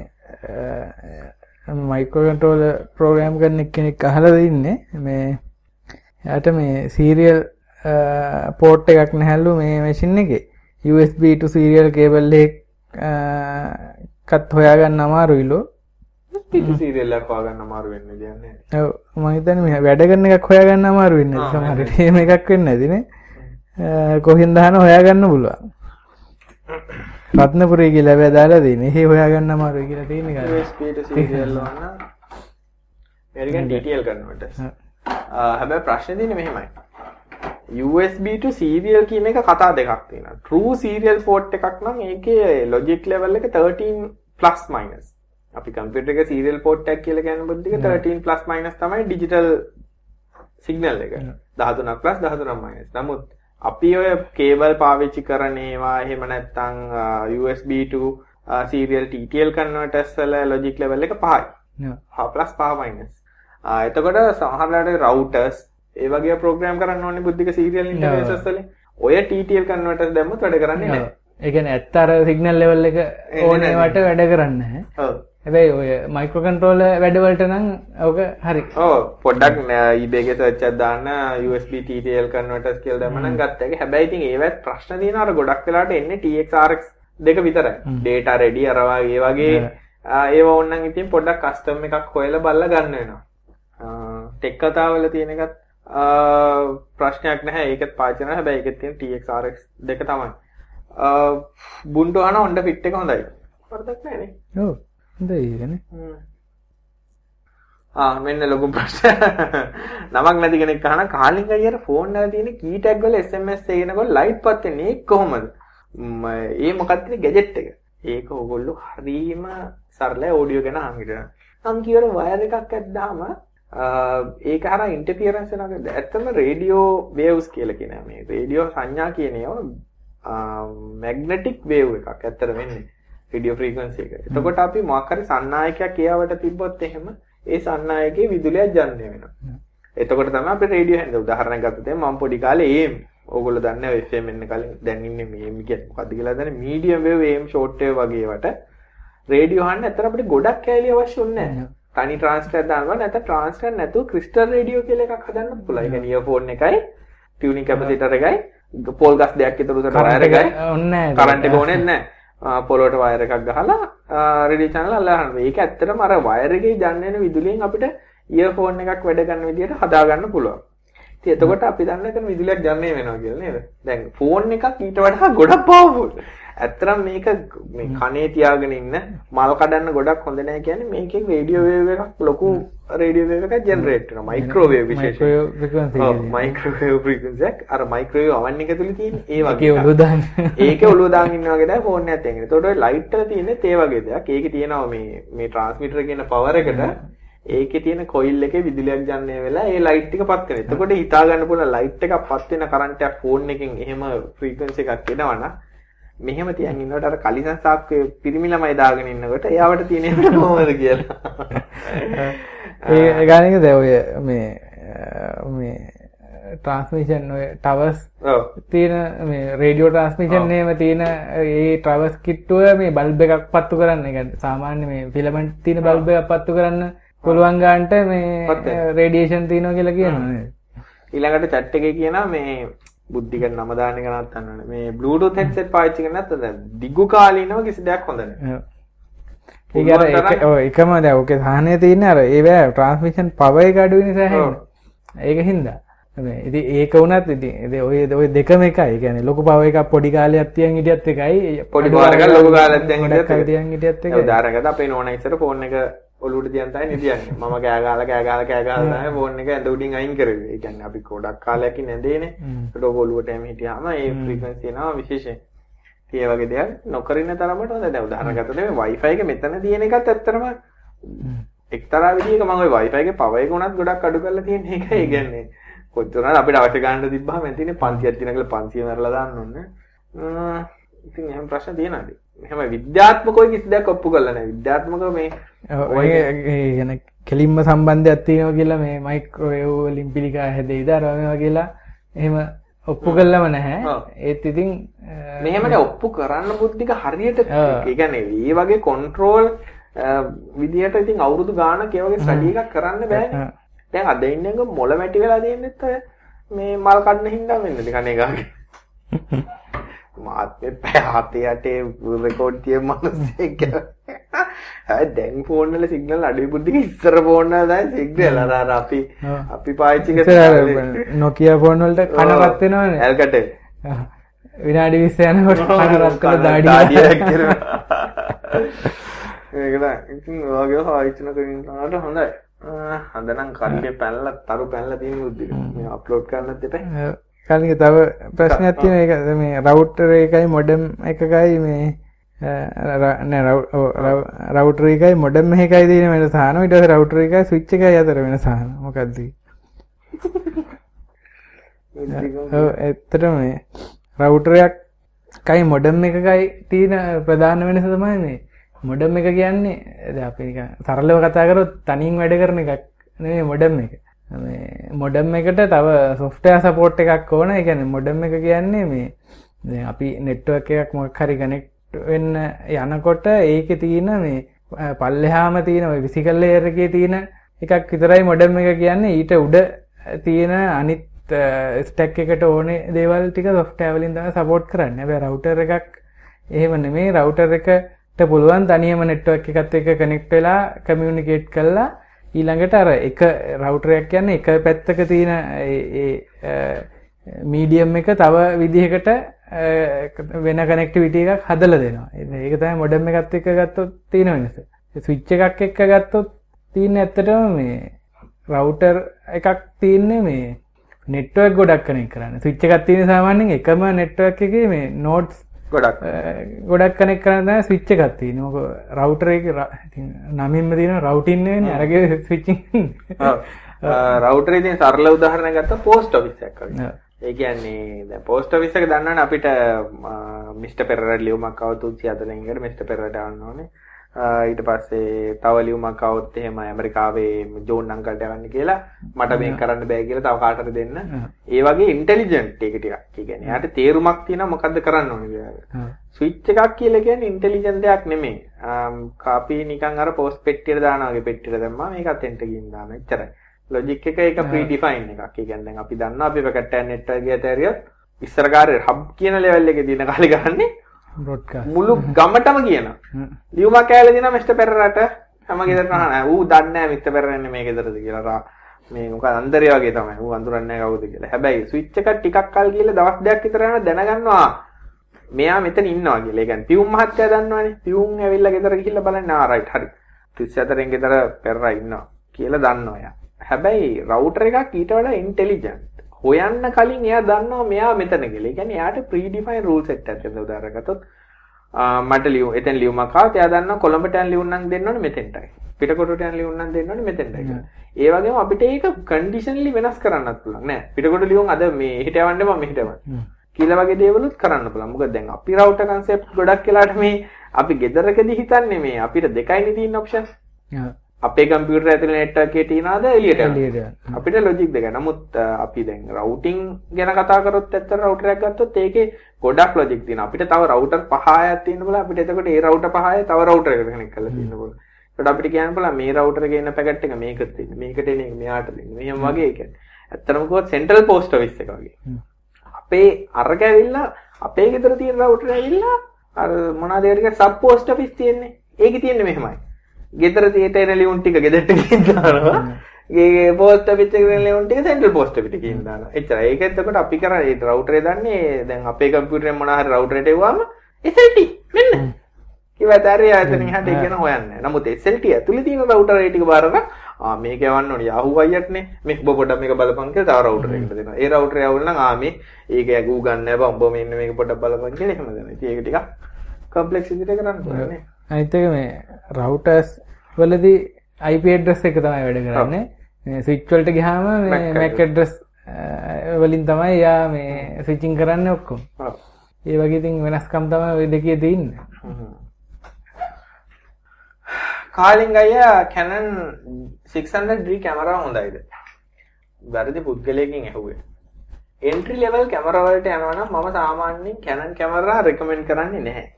මයික්‍රෝ කන්ට්‍රෝලර් ප්‍රෝග්‍රෑම් කරන කෙනෙක් අහලා ඉන්නේ. මේ එයාට මේ සීරියල් පෝට් එකක් නැහැලු මේ මැෂින් එකේ. USB to serial cable එකත් හොයාගන්න අමාරුයිලු. සීරියල් එකක් හොයාගන්න අමාරු වෙන්නේ කියන්නේ ඔව්. මම හිතන්නේ මේ වැඩ කරන එකක් හොයාගන්න අමාරු වෙන්නේ සමහර විට එහෙම එකක් වෙන්නේ නැතිනේ කොහෙන් දාන හොයාගන්න පුළුවන් *coughs* රත්නපුරේ කියලා හැබැයි දාලා තියෙන්නේ. එහෙ හොයාගන්න අමාරුයි කියලා තියෙන එක. USBට සීරියල් වන්න. මේකෙන් DTL converters. හැබැයි ප්‍රශ්නේ තියෙන්නේ මෙහෙමයි. USB to serial කියන එක කතා දෙකක් තියෙනවා. true serial port එකක් නම් ඒකේ logic level එක 13 plus minus. අපි කම්පියුටර් එක serial port එකක් කියලා කියන බුද්ධික 13 plus minus තමයි digital signal එක. 13ක් plus 13ක් minus. නමුත් අපි ඔය කේබල් පාවිච්චි කරන ඒවා එහෙම නැත්නම් USB to serial TTL converters වල logic level එක පහයි. 5 5 එතකොට සමහරවිට routers ඒ වගේ ප්‍රෝග්‍රෑම් කරන්න ඕනේ බුද්ධික serial interfaces වලින්. ඔය TTL converters දැම්මොත් වැඩ කරන්නේ නැහැ. ඒ කියන්නේ ඇත්ත අර සිග්නල් ලෙවල් එක ඕනේ වට වැඩ කරන්නේ නැහැ. ඔව්. හැබැයි ඔය මයික්‍රෝ කන්ට්‍රෝලර් වැඩවලට නම් ඕක හරි. ඔව් පොඩ්ඩක් එකේ සර්ච් එකක් දාන්න USB TTL converters කියලා දැම්ම නම් ගත්ත එක. හැබැයි ඉතින් ඒවත් ප්‍රශ්න තියෙනවා අර ගොඩක් වෙලාට එන්නේ TX RX දෙක විතරයි. data ready අර වගේ වගේ ඒව ඕනනම් ඉතින් පොඩ්ඩක් කස්ටම් එකක් හොයලා බලලා ගන්න වෙනවා. ටෙක් කතාවල තියෙන එකත් ප්‍රශ්නයක් නැහැ. ඒකත් පාවිච්චි කරනවා. හැබැයි ඒකෙත් තියෙන TX RX දෙක තමයි. බුන්ඩු අහන හොන්ඩ ෆිට් එක හොඳයි. වරදක් නැහැ නේ. ඔව්. හොඳයිගෙන මෙන්න ලොකු ප්‍රශ්න නමක් නැති කෙනෙක් අහන කාලින් අයියර ෆෝන් එකේ තියෙන කී ටැග් වල SMS එනකොට ලයිට් පත් වෙන්නේ ඒක කොහොමද? ඒ මොකක්ද ගැජට් එක. ඒක ඕගොල්ලෝ හරීම සරලයි ඔඩියෝ ගැන අහන් හිටන. නම් කියවර වයර් එකක් ඇද්දාම ඒක හරහා ඉන්ටර්ෆියරන්ස් වෙනවා. ඇත්තම රේඩියෝ වේව්ස් කියලා කියන මේ රේඩියෝ සංඥා කියන ඒවා මැග්නටික් වේව් එකක් ඇත්තට වෙන්නේ. රේඩියෝ ෆ්‍රීකවන්සි එක. එතකොට අපි මොකක් හරි සන්නායකයක් එයාවට තිබ්බොත් එහෙම ඒ සන්නායකයේ විදුලියක් ජනනය වෙනවා. එතකොට තමයි අපි රේඩියෝ හැන්ද උදාහරණයක් ගත්තොත් මම පොඩි කාලේ AM ඕගොල්ලෝ දන්නේ FM එන්න කලින් දැන් ඉන්නේ AM කියන්නේ මොකද්ද කියලා දන්නේ medium wave AM short wave වගේ ඒවට රේඩියෝ අහන්න ඇත්තට අපිට ගොඩක් කැලේ අවශ්‍ය නැහැ. තනි ට්‍රාන්ස්ලේට් දානවා නැත්නම් ට්‍රාන්ස්ලේට් නැතුව ක්‍රිස්ටල් රේඩියෝ කියලා එකක් හදන්නත් පුළුවන්. ඒ කියන්නේ ඉයර්ෆෝන් එකයි ටියුනින් කැපසිටර් එකයි පෝල් ගස් දෙකක් විතර උසට වයර් එකයි ඔන්නේ කරන්ට් එක ඕනේ නැහැ. *laughs* පොළොවට වයර් එකක් ගහලා රේඩියෝ channel අල්ලගන්න. මේක ඇත්තටම අර වයර් එකේ යන්නේ විදුලියෙන් අපිට ඉයර්ෆෝන් එකක් වැඩ ගන්න විදිහට හදාගන්න පුළුවන්. ඉතින් එතකොට අපි දන්න එතන විදුලියක් යන්නේ වෙනවා කියලා නේද? දැන් ෆෝන් එකක් ඊට වඩා *laughs* ගොඩක් පවර්ෆුල්. ඇත්තටම මේක මේ කනේ තියාගෙන ඉන්න මල් කඩන්න ගොඩක් හොඳ නැහැ කියන්නේ මේකෙන් රේඩියෝ වේව් එකක් ලොකු රේඩියෝ වේව් එකක් ජෙනරේට් වෙනවා. මයික්‍රෝවේව් විශේෂයෙන්. ඔව් මයික්‍රෝවේව් ෆ්‍රීකවන්සි එක අර මයික්‍රෝවේව් අවන් එක තුල තියෙන ඒ වගේ ඔළුව දාන්න. ඒකේ ඔළුව දාගෙන ඉන්න වගේ තමයි ෆෝන් එකත් එන්නේ. ඒතකොට ඔය ලයිට් වල තියෙන්නේ ඒ වගේ දෙයක්. ඒකේ තියෙනවා මේ මේ ට්‍රාන්ස්මිටර් කියන පවර් එකට ඒකේ තියෙන කොයිල් එකේ විදුලියක් යන්නේ වෙලා ඒ ලයිට් එක පත් වෙනවා. එතකොට හිතා ගන්න පුළුවන් ලයිට් එකක් පත් වෙන කරන්ට් එකක් ෆෝන් එකෙන් එහෙම ෆ්‍රීකවන්සි එකක් එනවනම් මෙහෙම තියන් ඉන්නකොට අර කලිසන් සාක්කුවේ පිරිමි ළමයි දාගෙන ඉන්නකොට එයාවට තියෙන එකට කොහොමද කියලා. *laughs* ඒ ගානක දැන් ඔය මේ මේ ට්‍රාන්ස්මිෂන් ඔය ටවර්ස් තියෙන මේ රේඩියෝ ට්‍රාන්ස්මිෂන් එහෙම තියෙන ඒ ට්‍රවර්ස් කිට්ටුව මේ බල්බ් එකක් පත්තු කරන්න. ඒ කියන්නේ සාමාන්‍ය මේ ෆිලමන්ට් තියෙන බල්බ් එකක් පත්තු කරන්න පුළුවන් ගානට මේ රේඩියේෂන් තියෙනවා කියලා කියනවා? ඊළඟට චැට් එකේ කියනවා මේ බුද්ධික නම දාන්න එක නවත්තන්න ඕනේ. මේ Bluetooth headset පාවිච්චි කරන්නේ නැත්නම් දැන් දිගු කාලීනව කිසි දෙයක් හොඳ නැහැ. ඔය එකම දැන් ඔකේ සාහනේ තියෙන්නේ අර ඒවැ ට්‍රාන්ස්මිෂන් පවර් එක අඩු වෙන නිසා හැම. ඒක හින්දා. ඉතින් ඒක වුණත් ඉතින් ඔය ඔය දෙකම එකයි. කියන්නේ ලොකු පවර් එකක් පොඩි කාලයක් තියන් හිටියත් එකයි. පොඩි පවර් එකක් ලොකු කාලයක් තියන් හිටියත් එකයි. උදාහරණයකට අපේ නෝනා ඉස්සර ෆෝන් එක ඔලුවට තියන් තමයි නිදියන්නේ. මම කෑ ගාලා කෑ ගාලා කෑ ගාලා තමයි ෆෝන් එක ඇඳ උඩින් අයින් කරේ. ඒ කියන්නේ අපි ගොඩක් කාලයක් නැදේනේ. ඒකට ඔක ඔලුවට එම හිටියාම ඒ ෆ්‍රීකවන්සි එනවා විශේෂයෙන්. ඒ වගේ දේවල් නොකරින තරමට හොඳ දැන් උදාහරණයක් ගත්තොත් මේ Wi-Fi එක මෙතන තියෙන එකත් ඇත්තටම එක්තරා විදිහක මම ওই Wi-Fi එකේ පවර් එක උනත් ගොඩක් අඩු කරලා තියෙන එක. ඒ කියන්නේ කොච්චර අපිට අවශ්‍ය ගන්න තිබ්බහම එතිනේ 500ක් දින කියලා 500 මරලා දාන්න ඕනේ. ඉතින් එහෙම ප්‍රශ්න තියෙනවාද? එහෙම විද්‍යාත්මකව කිසි දෙයක් ඔප්පු කරලා නැහැ. විද්‍යාත්මකව මේ ඔය කියන කෙලින්ම සම්බන්ධයක් තියෙනවා කියලා මේ මයික්‍රෝවේව් වලින් පිළිකා හැදෙයිද අර මේවා කියලා එහෙම ඔප්පු කළම නැහැ. ඒත් ඉතින් මෙහෙමනේ ඔප්පු කරන්න බුද්ධික හරියට ඒ කියන්නේ මේ වගේ කන්ට්‍රෝල් විදියට ඉතින් අවුරුදු ගාණක් ඒ වගේ ස්ටඩි එකක් කරන්න බෑනේ. දැන් අද ඉන්නක මොළ මැටි වෙලා තියෙනෙත් ඔය මේ මල් කඩන හින්දා වෙන්නේ නිකන් ඒගාගේ. *laughs* මාත් මේ පැය හතේ අටේ රෙකෝඩ් තියෙන මිනිස්සෙක් දැන් ෆෝන් වල සිග්නල් අඩුයි බුද්ධික ඉස්සර ෆෝන් වල දැන් සිග්නල් අර අර අපි අපි පාවිච්චි කරන Nokia ෆෝන් වලට කන රත් වෙනවනේ. ඇල්කට විනාඩි 20 යනකොට කන රත් කරලා දාඩියක්. කරනවා ඒකට ඉතින් ඔයගේ හායිචන කරින් තාට හොඳයි. හඳනම් කඩේ පැනලා තරු පැනලා තියෙන බුද්ධික මේ අප්ලෝඩ් කරන්නත් එපා කලින් තව ප්‍රශ්නයක් තියෙන එක. මේ රවුටර් එකයි මොඩම් එකකයි මේ නෑ රවුටර් එකයි මොඩම් එකයි තියෙන වෙනස අහනවා ඊට පස්සේ රවුටර් එකයි ස්විච් එකයි අතර වෙනස අහනවා මොකක්ද ඔව් ඇත්තටම මේ රවුටර් එකයි මොඩම් එකකයි තියෙන ප්‍රධාන වෙනස තමයි මේ මොඩම් එක කියන්නේ. දැන් අපි නිකන් සරලව කතා කරොත් තනියෙන් වැඩ කරන එකක් නෙමෙයි මොඩම් එක. මේ මොඩම් එකට තව සොෆ්ට්වෙයාර් සපෝට් එකක් ඕන. ඒ කියන්නේ මොඩම් එක කියන්නේ මේ දැන් අපි නෙට්වර්ක් එකක් මොකක් හරි කනෙක්ට් වෙන්න යනකොට ඒකේ තියෙන මේ පල්ලෙහාම තියෙන ඔය ෆිසිකල් ලේයර් එකේ තියෙන එකක් විතරයි මොඩම් එක කියන්නේ ඊට උඩ තියෙන අනිත් ස්ටැක් එකට ඕනේ දේවල් ටික සොෆ්ට්වෙයාර් වලින් තමයි සපෝට් කරන්නේ. හැබැයි රවුටර් එකක් එහෙම නෙමෙයි රවුටර් එකට පුළුවන් තනියම නෙට්වර්ක් එකත් එක්ක කනෙක්ට් වෙලා කමියුනිකේට් කරලා ඊළඟට අර එක රවුටරයක් කියන්නේ එක පැත්තක තියෙන ඒ මීඩියම් එක තව විදිහකට වෙන කනෙක්ටිවිටි එකක් හදලා දෙනවා. ඒක තමයි මොඩම් එකත් එක්ක ගත්තොත් තියෙන වෙනස. ස්විච් එකක් එක්ක ගත්තොත් තියෙන ඇත්තටම මේ රවුටර් එකක් තියෙන්නේ මේ නෙට්වර්ක් ගොඩක් කනෙක්ට් කරන්න. ස්විච් එකක් තියෙන සාමාන්‍යයෙන් එකම නෙට්වර්ක් එකේ මේ නෝඩ්ස් ගොඩක් ගොඩක් කනෙක් කරන්න ස්විච්ච එකක් තියෙනවා. මොක රවුටර් එකේ නමින්ම තියෙන රවුටින් වෙන්නේ අරගේ ස්විචින්. රවුටර් *laughs* එකේ සරල උදාහරණයක් ගත්තා පෝස්ට් ඔෆිස් එකක් වගේ. ඒ කියන්නේ දැන් පෝස්ට් ඔෆිස් එක දන්නවනේ අපිට මිස්ටර් පෙරරට ලියුමක් 104 ඉංග්‍රීසි මිස්ටර් පෙරරට ආවන්න ඕනේ. ඊට පස්සේ තව ලියුමක් આવොත් එහෙම ඇමරිකාවේ ජෝන් අංකල්ට යවන්න කියලා මට මේක කරන්න බෑ කියලා තව කාටද දෙන්න. ඒ වගේ ඉන්ටෙලිජන්ට් එක ටිකක්. ඒ කියන්නේ එයාට තේරුමක් තියෙනවා මොකද්ද කරන්න ඕනේ කියලා. ස්විච් එකක් කියලා කියන්නේ ඉන්ටෙලිජන්ට් දෙයක් නෙමෙයි. කාපි නිකන් අර පෝස්ට් පෙට්ටියට දානවා වගේ පෙට්ටියට දැම්මා මේකත් එන්ට ගිහින් දානවා. එච්චරයි. ලොජික් එක ඒක ප්‍රී ඩිෆයින් එකක්. ඒ කියන්නේ දැන් අපි දන්නවා අපි පැකට් එකක් නෙට්වර්ක් එකට ඇරියොත් ඉස්සර කාර්ය හබ් කියන ලෙවල් එකේ දින කාලේ ගන්නේ මුළු ගමටම කියන ලියුමක් කෑලා දිනා මිස්ටර් පෙරරට හැම ගෙදරට අහන ඌ දන්නේ මිස්ටර් පෙරරන්නේ මේ ගෙදරද කියලා මේ මොකද අන්දරය වගේ තමයි ඌ අඳුරන්නේ කවුද කියලා. හැබැයි ස්විච් එක ටිකක් කල් ගිහලා දවස් දෙකක් විතර යන දැනගන්නවා මෙයා මෙතන ඉන්නවා කියලා. කියන්නේ පියුම් මහත්තයා දන්නවනේ. පියුම් ඇවිල්ලා ගෙදර ගිහිල්ලා බලන්න ආ රයිට් හරි. 34 ගෙදර පෙරරා ඉන්නවා කියලා දන්නවා එයා. හැබැයි රවුටර් එකක් ඊට වඩා ඉන්ටෙලිජන්ට්. හොයන්න කලින් එයා දන්නවා මෙයා මෙතන කියලා. ඒ කියන්නේ එයාට ප්‍රීඩිෆයින් රූල් සෙට් එකක් තියෙනවා උදාහරණයක් ගත්තොත් මට ලියු එතෙන් ලියුමක් ආවත් එයා දන්නවා කොළඹට යන ලියුම්නම් දෙන්න ඕනේ මෙතෙන්ටයි. පිටකොටට යන ලියුම්නම් දෙන්න ඕනේ මෙතෙන්ටයි කියලා. ඒ වගේම අපිට ඒක කන්ඩිෂනලි වෙනස් කරන්නත් පුළුවන් නෑ. පිටකොට ලියුම් අද මේ හිට යවන්න මම මෙහෙට යවන්න. කියලා වගේ දේවලුත් කරන්න පුළුවන්. මොකද දැන් අපි රවුටර් කන්සෙප්ට් ගොඩක් වෙලාට මේ අපි ගෙදරකදී හිතන්නේ මේ අපිට දෙකයිනේ තියෙන ඔප්ෂන්. අපේ කම්පියුටර් ඇතුලේ නෙට්වර්ක් එකේ තියනවාද එළියට යනවාද අපිට ලොජික් දෙක. නමුත් අපි දැන් රවුටින් ගැන කතා කරොත් ඇත්තට රවුටර් එකක් ගත්තොත් ඒකේ ගොඩක් ලොජික් තියෙනවා. අපිට තව රවුටර් පහයක් තියෙන්න බල අපිට එතකොට ඒ රවුටර් පහය තව රවුටර් එකකට කනෙක්ට් කරලා තියෙන්න බල. ඒකට අපිට කියන්න බල මේ රවුටර් එකේ ඉන්න පැකට් එක මේකට දෙන්න. මේකට එන එක මෙයාට දෙන්න. මෙහෙම වගේ ඒ කියන්නේ. ඇත්තටම කිව්වොත් සෙන්ට්‍රල් පෝස්ට් ඔෆිස් එක වගේ. අපේ අරක ඇවිල්ලා අපේ ගෙදර තියෙන රවුටර් ඇවිල්ලා අර මොනවාද ඒකට සබ් පෝස්ට් ඔෆිස් තියෙන්නේ. ඒකේ තියෙන්නේ මෙහෙමයි. ගෙදර තියට එන ලියුම් ටික ගෙදරට ගිහින් දානවා. ගේ පෝස්ට් එකේ එන ලියුම් ටික සෙන්ට්‍රල් පෝස්ට් එකේ ගිහින් දානවා. එච්චරයි. ඒක එතකොට අපි කරන්නේ ඒ රවුටරේ දන්නේ දැන් අපේ කම්පියුටරේ මොනවා හරි රවුටරේට එවුවාම SLT මෙන්න. කිව්වත් හරි ආයතන එහාට ඒ කියන හොයන්නේ. නමුත් SLT ඇතුලේ තියෙන රවුටරේ ටික බාරන ආ මේක යවන්න ඕනේ Yahoo අයියටනේ. මේ ඔබ පොඩ්ඩක් මේක බලපන් කියලා තව රවුටර් එකකට දෙනවා. ඒ රවුටරේ යවුවල නම් ආ මේ ඒක ඇගූ ගන්න බෑ උඹ මෙන්න මේක පොඩ්ඩක් බලපන් කියලා එහෙම දෙනවා. ඉතින් ඒක ටිකක් කම්ප්ලෙක්සිටිට කරන්න ඕනේ. අනිත් එක මේ රවුටර්ස් වලදී IP ඇඩ්‍රස් එක තමයි වැඩ කරන්නේ. ස්විච් වලට ගියාම මේ MAC ඇඩ්‍රස් වලින් තමයි යා මේ ස්විචින් කරන්න ඔක්කොම. ඒ වගේ ඉතින් වෙනස්කම් තමයි ওই දෙකේ තියෙන්නේ. කාලින් අයියා Canon 600D කැමරා හොඳයිද? වැරදි පුද්ගලයකින් ඇහුවේ. එන්ට්‍රි ලෙවල් කැමරා වලට යනවා නම් මම සාමාන්‍යයෙන් Canon කැමරා රෙකමෙන්ඩ් කරන්නේ නැහැ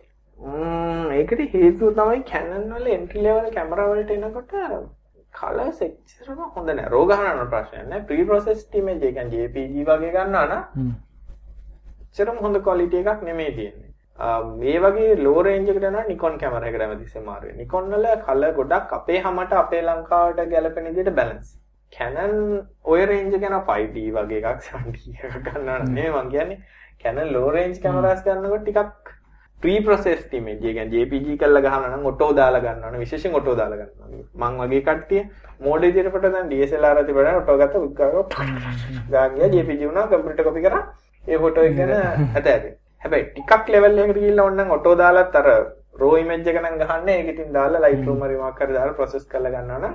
ඒකට හේතුව තමයි කැනන් වල එන්ට්‍රි ලෙවල් කැමරා වලට එනකොට කලර්ස් එච්චරම හොඳ නැහැ. රෝග හනන ප්‍රශ්නයක්. ප්‍රී ප්‍රොසෙස්ඩ් ඉමේජ් එක කියන්නේ JPG වගේ ගන්නවා නම් එච්චරම හොඳ ක්වොලිටි එකක් නෙමෙයි තියෙන්නේ. මේ වගේ ලෝ රේන්ජ් එකට යනවා නිකොන් කැමරා එකට හැමතිස්සෙම මාරු වෙනවා. නිකොන් වල කලර් ගොඩක් අපේ හැමට අපේ ලංකාවට ගැලපෙන විදිහට බැලන්ස්. Canon ඔය රේන්ජ් එක යන 5D වගේ එකක් 7D එකක් ගන්නවා නෙමෙයි මං කියන්නේ. Canon low range cameras ගන්නකොට ටිකක් ප්‍රී ප්‍රොසෙස් ඉමේජ් එක කියන්නේ JPG කරලා ගහනවා නම් ඔටෝ දාලා ගන්නවනේ විශේෂයෙන් ඔටෝ දාලා ගන්නවා මං වගේ කට්ටිය මෝඩ් විදියට කොට දැන් DSLR අති වඩා ඔටෝ ගත්ත උත්කාරව ගාන් ගියා. JPG වුණා කම්පියුටර් කොපි කරා. ඒ ෆොටෝ එක ගැන ඇත ඇති හැබැයි ටිකක් ලෙවල් එකකට ගිහිල්ලා ඕනනම් ඔටෝ දාලත් අර රෝ ඉමේජ් එක නම් ගහන්නේ ඒක ඉතින් දාලා රූම් හරි මොකක් හරි දාලා ප්‍රොසෙස් කරලා ගන්නවා නම්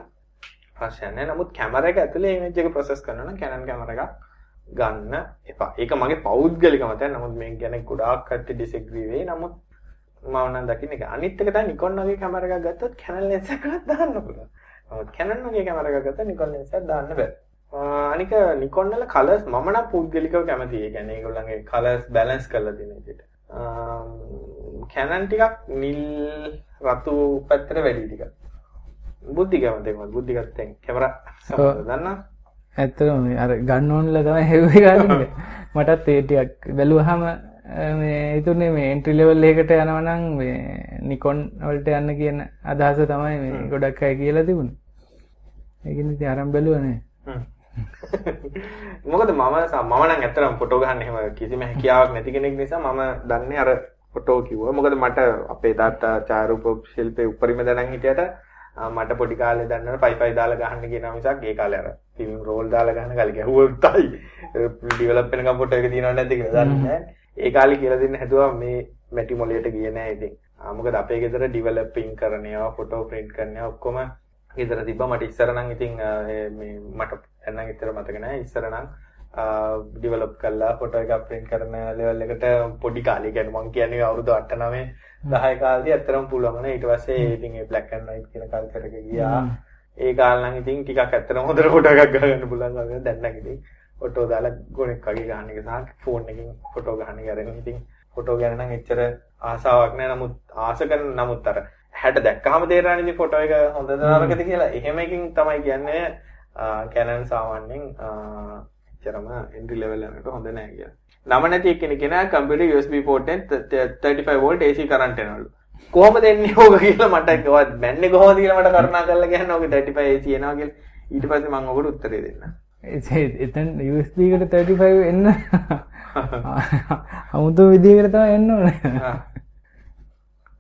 ප්‍රශ්නයක් නැහැ නමුත් කැමරා එක ඇතුලේ ඉමේජ් එක ප්‍රොසෙස් කරනවා නම් Canon කැමරා එකක් ගන්න එපා. ඒක මගේ පෞද්ගලික මතයක්. නමුත් මේක ගැන ගොඩාක් කට්ටිය ඩිසැග්‍රී වෙයි. නමුත් මම නම් දකින්න එක. අනිත් එක තමයි Nikon වගේ කැමරා එකක් ගත්තොත් Canon lens එකක් දාන්න පුළුවන්. නමුත් Canon වගේ කැමරා එකක් ගත්තොත් Nikon lens එකක් දාන්න බෑ. අනික Nikon වල කලර්ස් මම නම් පුද්ගලිකව කැමතියි. ඒ කියන්නේ ඒගොල්ලන්ගේ කලර්ස් බැලන්ස් කරලා තියෙන විදිහට. Canon ටිකක් නිල් රතු පැත්තට වැඩි ටිකක්. බුද්ධි කැමතියි මම බුද්ධි ගත්තෙන් කැමරා දන්නා ඇත්තටම අර ගන්න ඕනලා තමයි හෙව්වේ ගන්න. මටත් ඒ ටිකක් බැලුවාම මේ හිතුනේ මේ එන්ට්‍රි ලෙවල් එකකට යනවා නම් මේ නිකොන් වලට යන්න කියන අදහස තමයි මේ ගොඩක් අය කියලා තිබුණේ. ඒකින් ඉතින් අරන් බැලුවනේ. *laughs* මොකද මම නම් ඇත්තටම ෆොටෝ ගන්න එහෙම කිසිම හැකියාවක් නැති කෙනෙක් නිසා මම දන්නේ අර ෆොටෝ කිව්වා. මොකද මට අපේ තාත්තා ඡායාරූප ශිල්පේ උපරිම දැනන් හිටියට මට පොඩි කාලේ දන්නවනේ පයිපයි දාලා ගහන්න කියනවා මිසක් ඒ කාලේ අර ෆිල්ම් රෝල් දාලා ගහන කාලේ ගැහුවොත්යි ඩෙවලොප් වෙනකම් ෆොටෝ එක තියෙනවද නැද්ද කියලා දන්නේ නැහැ. ඒ කාලේ කියලා දෙන්න හැදුවා මේ මැටි මොලේට ගියේ නැහැ ඉතින්. මොකද අපේ ගෙදර ඩෙවලොපින් කරන ඒවා ෆොටෝ ප්‍රින්ට් කරන ඒවා ඔක්කොම ගෙදර තිබ්බා. මට ඉස්සර නම් ඉතින් මේ මට දැන් ඉතර මතක නැහැ. ඉස්සර නම් ඩිවලොප් කල්ලා ෆොටෝ එක ප්‍රින්ට් කරන ලෙවල් එකට පොඩි කාලේ කියන්නේ මං කියන්නේ අවුරුදු 8 9 10 කාලේ ඇත්තරම පුළුවන් ඊට පස්සේ ඉතින් ඒ බ්ලැක් ඇන්ඩ් වයිට් කියන කල්චර් එක ගියා. ඒ කාලේ නම් ඉතින් ටිකක් ඇත්තරම හොඳට ෆොටෝ එකක් ගන්න පුළුවන් වගේ දැන් නම් ඉතින් ෆොටෝ දාලා ගොනෙක් වගේ ගන්න එක සහ ෆෝන් එකකින් ෆොටෝ ගන්න එක අරගෙන ඉතින් ෆොටෝ ගැන නම් එච්චර ආසාවක් නැහැ නමුත් ආස කරන නමුත් අර හැට දැක්කහම තේරෙනවා ඉතින් ෆොටෝ එක හොඳද නරකද කියලා. එහෙම එකකින් තමයි කියන්නේ කැනන් සාමාන්‍යයෙන් එච්චරම එන්ට්‍රි ලෙවල් යනකට හොඳ නැහැ කියලා. නම නැති එක්කෙනෙක් කෙනා කම්පියුටර් USB port එකෙන් 35 volt AC කරන්ට් එනවලු. කොහොමද එන්නේ ඕක කියලා මට කිව්වා බැන්නේ කොහොමද කියලා මට කරුණා කරලා කියන්න ඕක 35 AC එනවා කියලා. ඊට පස්සේ මම ඔකට උත්තරේ දෙන්නම්. එතන් USB එකට 35 එන්න *laughs* අමුතු විදිහකට තමයි එන්න ඕනේ.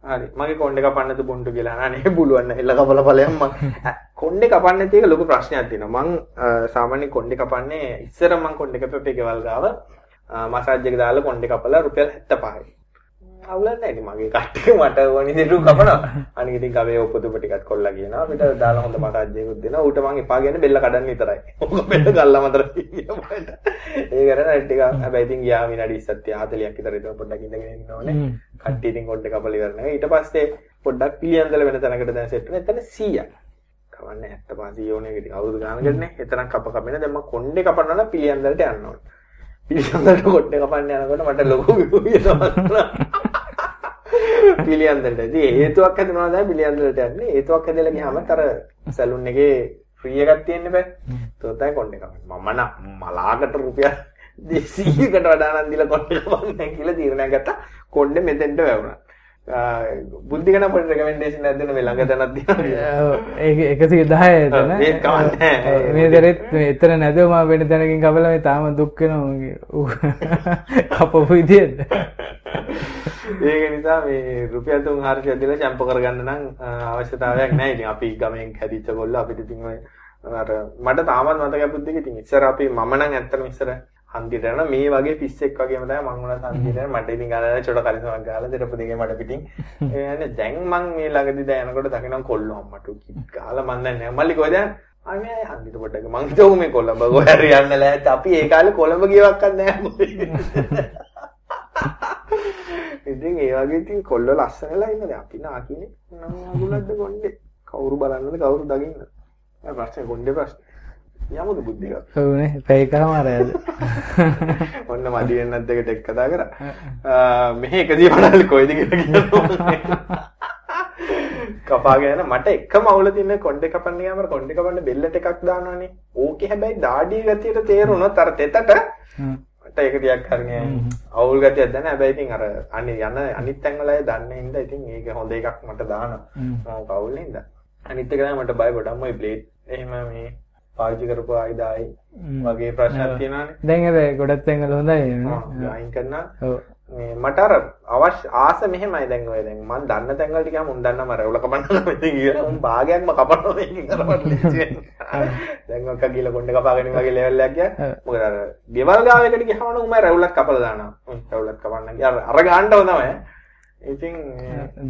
හරි. මගේ කොණ්ඩේ කපන්න තිබුණ්ඩු කියලා. අනේ පුළුවන් එල්ල කපලා ඵලයන් මං කොණ්ඩේ කපන්න නැති එක ලොකු ප්‍රශ්නයක් තියෙනවා. මං සාමාන්‍ය කොණ්ඩේ කපන්නේ ඉස්සර මං කොණ්ඩේ කපපේ ගෙවල් ගාව මසාජ් එක දාලා කොණ්ඩේ කපලා රුපියල් 75යි අවුලක් නැහැ මගේ කට්ටිය මට ඕනි දෙයක් කපනවා. අනික ඉතින් ගවේ ඔප්පුතුප ටිකක් කොල්ලා කියනවා. අපිට දාලා හොඳ මසාජ් එකකුත් දෙනවා. ඌට මං එපා කියන්නේ බෙල්ල කඩන්න විතරයි. ඕක බෙල්ල ගල්ලා මතර තියෙනවා ඒ කරන ටික හැබැයි ඉතින් ගියා විනාඩි 20ක් 40ක් විතර ඉතින් පොඩ්ඩක් ඉඳගෙන ඉන්න ඕනේ. කට්ටිය ඉතින් කොණ්ඩේ කපලා ඉවරනවා ඊට පස්සේ පොඩ්ඩක් පිළියන්දල වෙන තැනකට දැන් සෙට් වෙන එතන 100ක් කවන්නේ 75 ඕනේ ඉතින් අවුරුදු ගානකටනේ එතරම් කප කපෙන දැන් මම කොණ්ඩේ කපනවා නම් පිළියන්දලට යන්න ඕනේ. පිළියන්දලට කොණ්ඩේ කපන්න යනකොට මට ලොකු විවිධ පිළියන්දලට. ඉතින් හේතුවක් හදනවා තමයි පිළියන්දලට යන්නේ. හේතුවක් හදලා ගියාම අර සැලුන් එකේ ෆ්‍රී එකක් තියෙන්න බෑ. ඒත් තමයි කොණ්ඩේ කපන්නේ. මම නම් මලාකට රුපියල් 200කට වඩා නම් දීලා කොණ්ඩේ කපන්නේ කියලා තීරණයක් ගත්තා. කොණ්ඩේ මෙතෙන්ට වැවුණා. බුද්ධිගන පොඩි රෙකමෙන්ඩේෂන් දෙන්න මේ ළඟ. ඒක 110 එතන. ඒක කවන්නේ. මේ දරෙත් එතන නැදව මම වෙන තැනකින් කපලා මේ තාම දුක් වෙනවා. *laughs* කපපු විදියට. ඒක නිසා මේ රුපියල් 3000ක් දීලා චැම්ප කරගන්න නම් අවශ්‍යතාවයක් නැහැ. ඉතින් අපි ගමෙන් හැදිච්ච ගොල්ලෝ අපිට අර මට තාමත් මතකයි බුද්ධික ඉතින් ඉස්සර අපි මම නම් ඇත්තටම ඉස්සර හන්දියට යන මේ වගේ පිස්සෙක් වගේම තමයි මං උනත් හන්දියට මට ඉතින් ගාලා චොට කලිසමක් ගාලා දෙරප දෙකේ මඩ පිටින්. *laughs* ඒ යන්නේ දැන් මං මේ ළඟදී දැන් යනකොට දකිනම් කොල්ලෝ අම්මට ගාලා මන් දැන් නෑ මල්ලි කොහෙද අනේ හන්දිට පොඩ්ඩක් මං හිතුව මේ කොළඹ ගොඩ යන්න ලෑත් අපි ඒ කාලේ කොළඹ ගියවක්වත් නෑ *laughs* ඉතින් ඒ වගේ ඉතින් කොල්ල ලස්සනලා ඉන්නද? අපි නාකිනේ. නම් අගුලක්ද කොණ්ඩේ? කවුරු බලන්නද? කවුරු දකින්නද? ප්‍රශ්නේ කොණ්ඩේ ප්‍රශ්නේ යමුද බුද්ධික ඔව්නේ. පැයකම අරයද ඔන්න මදි වෙන්නත් දෙකට එක් කතා කරා. මෙහෙ එකදී බලන්න කොයිද කියලා කියනවා. කපාගෙන මට එකම අවුල තියෙන කොණ්ඩේ කපන්න ගියාම කොණ්ඩේ කපන්න බෙල්ලට එකක් දානවනේ. ඕකේ හැබැයි දාඩිය ගතියට තේරුණොත් අර තෙතට මට ඒක ටිකක් හරිනේ අවුල් ගතියක් දැන හැබැයි ඉතින් අර අනි යන අනිත් තැන් වල අය දන්නේ හින්දා ඉතින් ඒක හොඳ එකක් මට දානවා. මම කවුල් හින්දා. අනිත් එක තමයි මට බය ගොඩක් මොයි බ්ලේඩ් එහෙම මේ පාවිච්චි කරපු ආයුධයි වගේ ප්‍රශ්නක් තියෙනවානේ. දැන් හැබැයි ගොඩක් තැන් වල හොඳයි අයින් කරනවා. මේ මට අර අවශ්‍ය ආස මෙහෙමයි දැන් ඔය දැන්. මම දන්න තැන් වල ටිකක් මුන් දන්නම රැවුල කපන්න මෙතන කියලා මම භාගයක්ම කපනවා මේකෙන් කරපට දැන් ඔක්ක ගිහලා කොණ්ඩේ කපාගෙන වගේ ලෙවල් එකක් ගියා. මොකද අර ගෙවල් ගාවකට ගියාම නම් උඹ රැවුලක් කපලා දානවා. රැවුලක් කපන්න ගියා. අර ගාන්නව තමයි. ඉතින්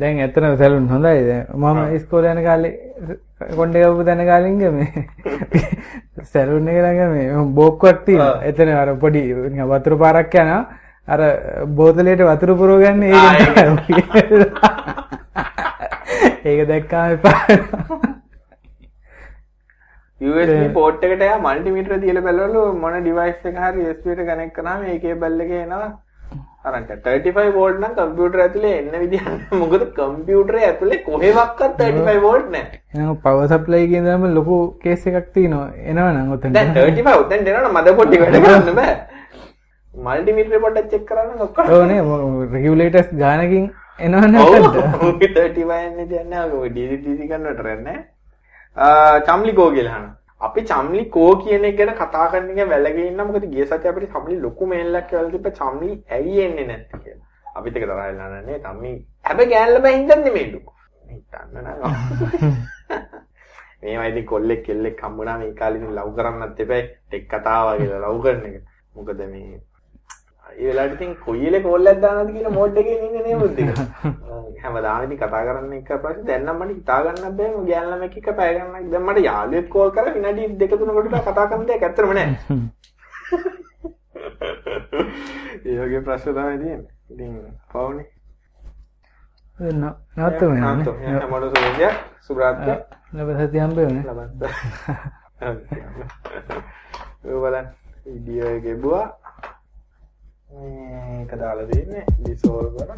දැන් ඇත්තටම සැලුන් හොඳයි දැන්. මම ඉස්කෝලේ යන කාලේ කොණ්ඩේ කපපු තැන කාලින්ග මේ සැලුන් එක ළඟ මේ තියෙනවා. එතන අර පොඩි වතුර පාරක් යනවා. අර බෝතලයට වතුර පුරවගන්න ඒක. ඒක දැක්කාම එපා. USB පෝට් එකට යා මල්ටිමීටර තියලා බලවලු මොන ඩිවයිස් එක හරි එකට කනෙක්ට් කරාම ඒකේ බැල් එකේ එනවා අරන්ට 35 වෝල්ට් නම් කම්පියුටර් ඇතුලේ එන්න විදියක් නැහැ. මොකද කම්පියුටරේ ඇතුලේ කොහෙවත් 35 වෝල්ට් නැහැ. එහෙනම් පවර් සප්ලයි එකේ ඉඳන්ම ලොකු කේස් එකක් තියෙනවා. එනවනම් උතෙන් දැන් 35 උතෙන් එනවනම් මදර්බෝඩ් එක වැඩ කරන්න බෑ. මල්ටිමීටර පොඩ්ඩක් චෙක් කරන්න ඔක්කොම. ඕනේ රෙගියුලේටර්ස් ගානකින් එනවනේ ඔව්. 35 එන්නේ දැන් නෑ. ඔය DC DC කන්වර්ටර් නැහැ චම්ලි කෝ කියලා අහනවා. අපි චම්ලි කෝ කියන එක ගැන කතා කරන එක වැළගෙන ඉන්න මොකද ගිය සතියේ අපිට චම්ලි ලොකු මේල් එකක් කියලා තිබ්බ චම්ලි ඇයි එන්නේ නැත්තේ කියලා. අපිත් එක තරහ වෙලා නැහැ තම්මි. හැබැයි ගෑනල බෑ හින්දා නෙමෙයිලු. හිතන්න නෑ. *laughs* මේවා ඉතින් කොල්ලෙක් කෙල්ලෙක් හම්බුනා මේ කාලේ ඉතින් ලව් කරන්නත් එපා. ටෙක් කතාව වගේ ලව් කරන එක. මොකද මේ ඒ වෙලාවට ඉතින් කොයිලේ කෝල්ලක් දානවද කියලා මෝඩ් එකේ ඉන්නේ නේ මුද්ද එක. *laughs* හැමදාම ඉතින් කතා කරන්න එක පස්සේ දැන් නම් මට හිතා ගන්න බෑ මම ගෑන ළමෙක් එක්ක පැය ගන්න. දැන් මට යාළුවෙක් කෝල් කරලා විනාඩි 2 3 කට කතා කරන්න දෙයක් ඇත්තම නෑ. *laughs* ඒ වගේ ප්‍රශ්න තමයි තියෙන්නේ. ඉතින් පවුනේ. වෙන්න නවත්තම යන්නේ. මොන සෝදිය සුබ්‍රාත්‍ය. ලබසති හම්බෙන්නේ. *laughs* ලබන්න. ඔය බලන්න. වීඩියෝ එක ගෙවුවා. මේක දාලා දෙන්නේ ඩිසෝල් කරලා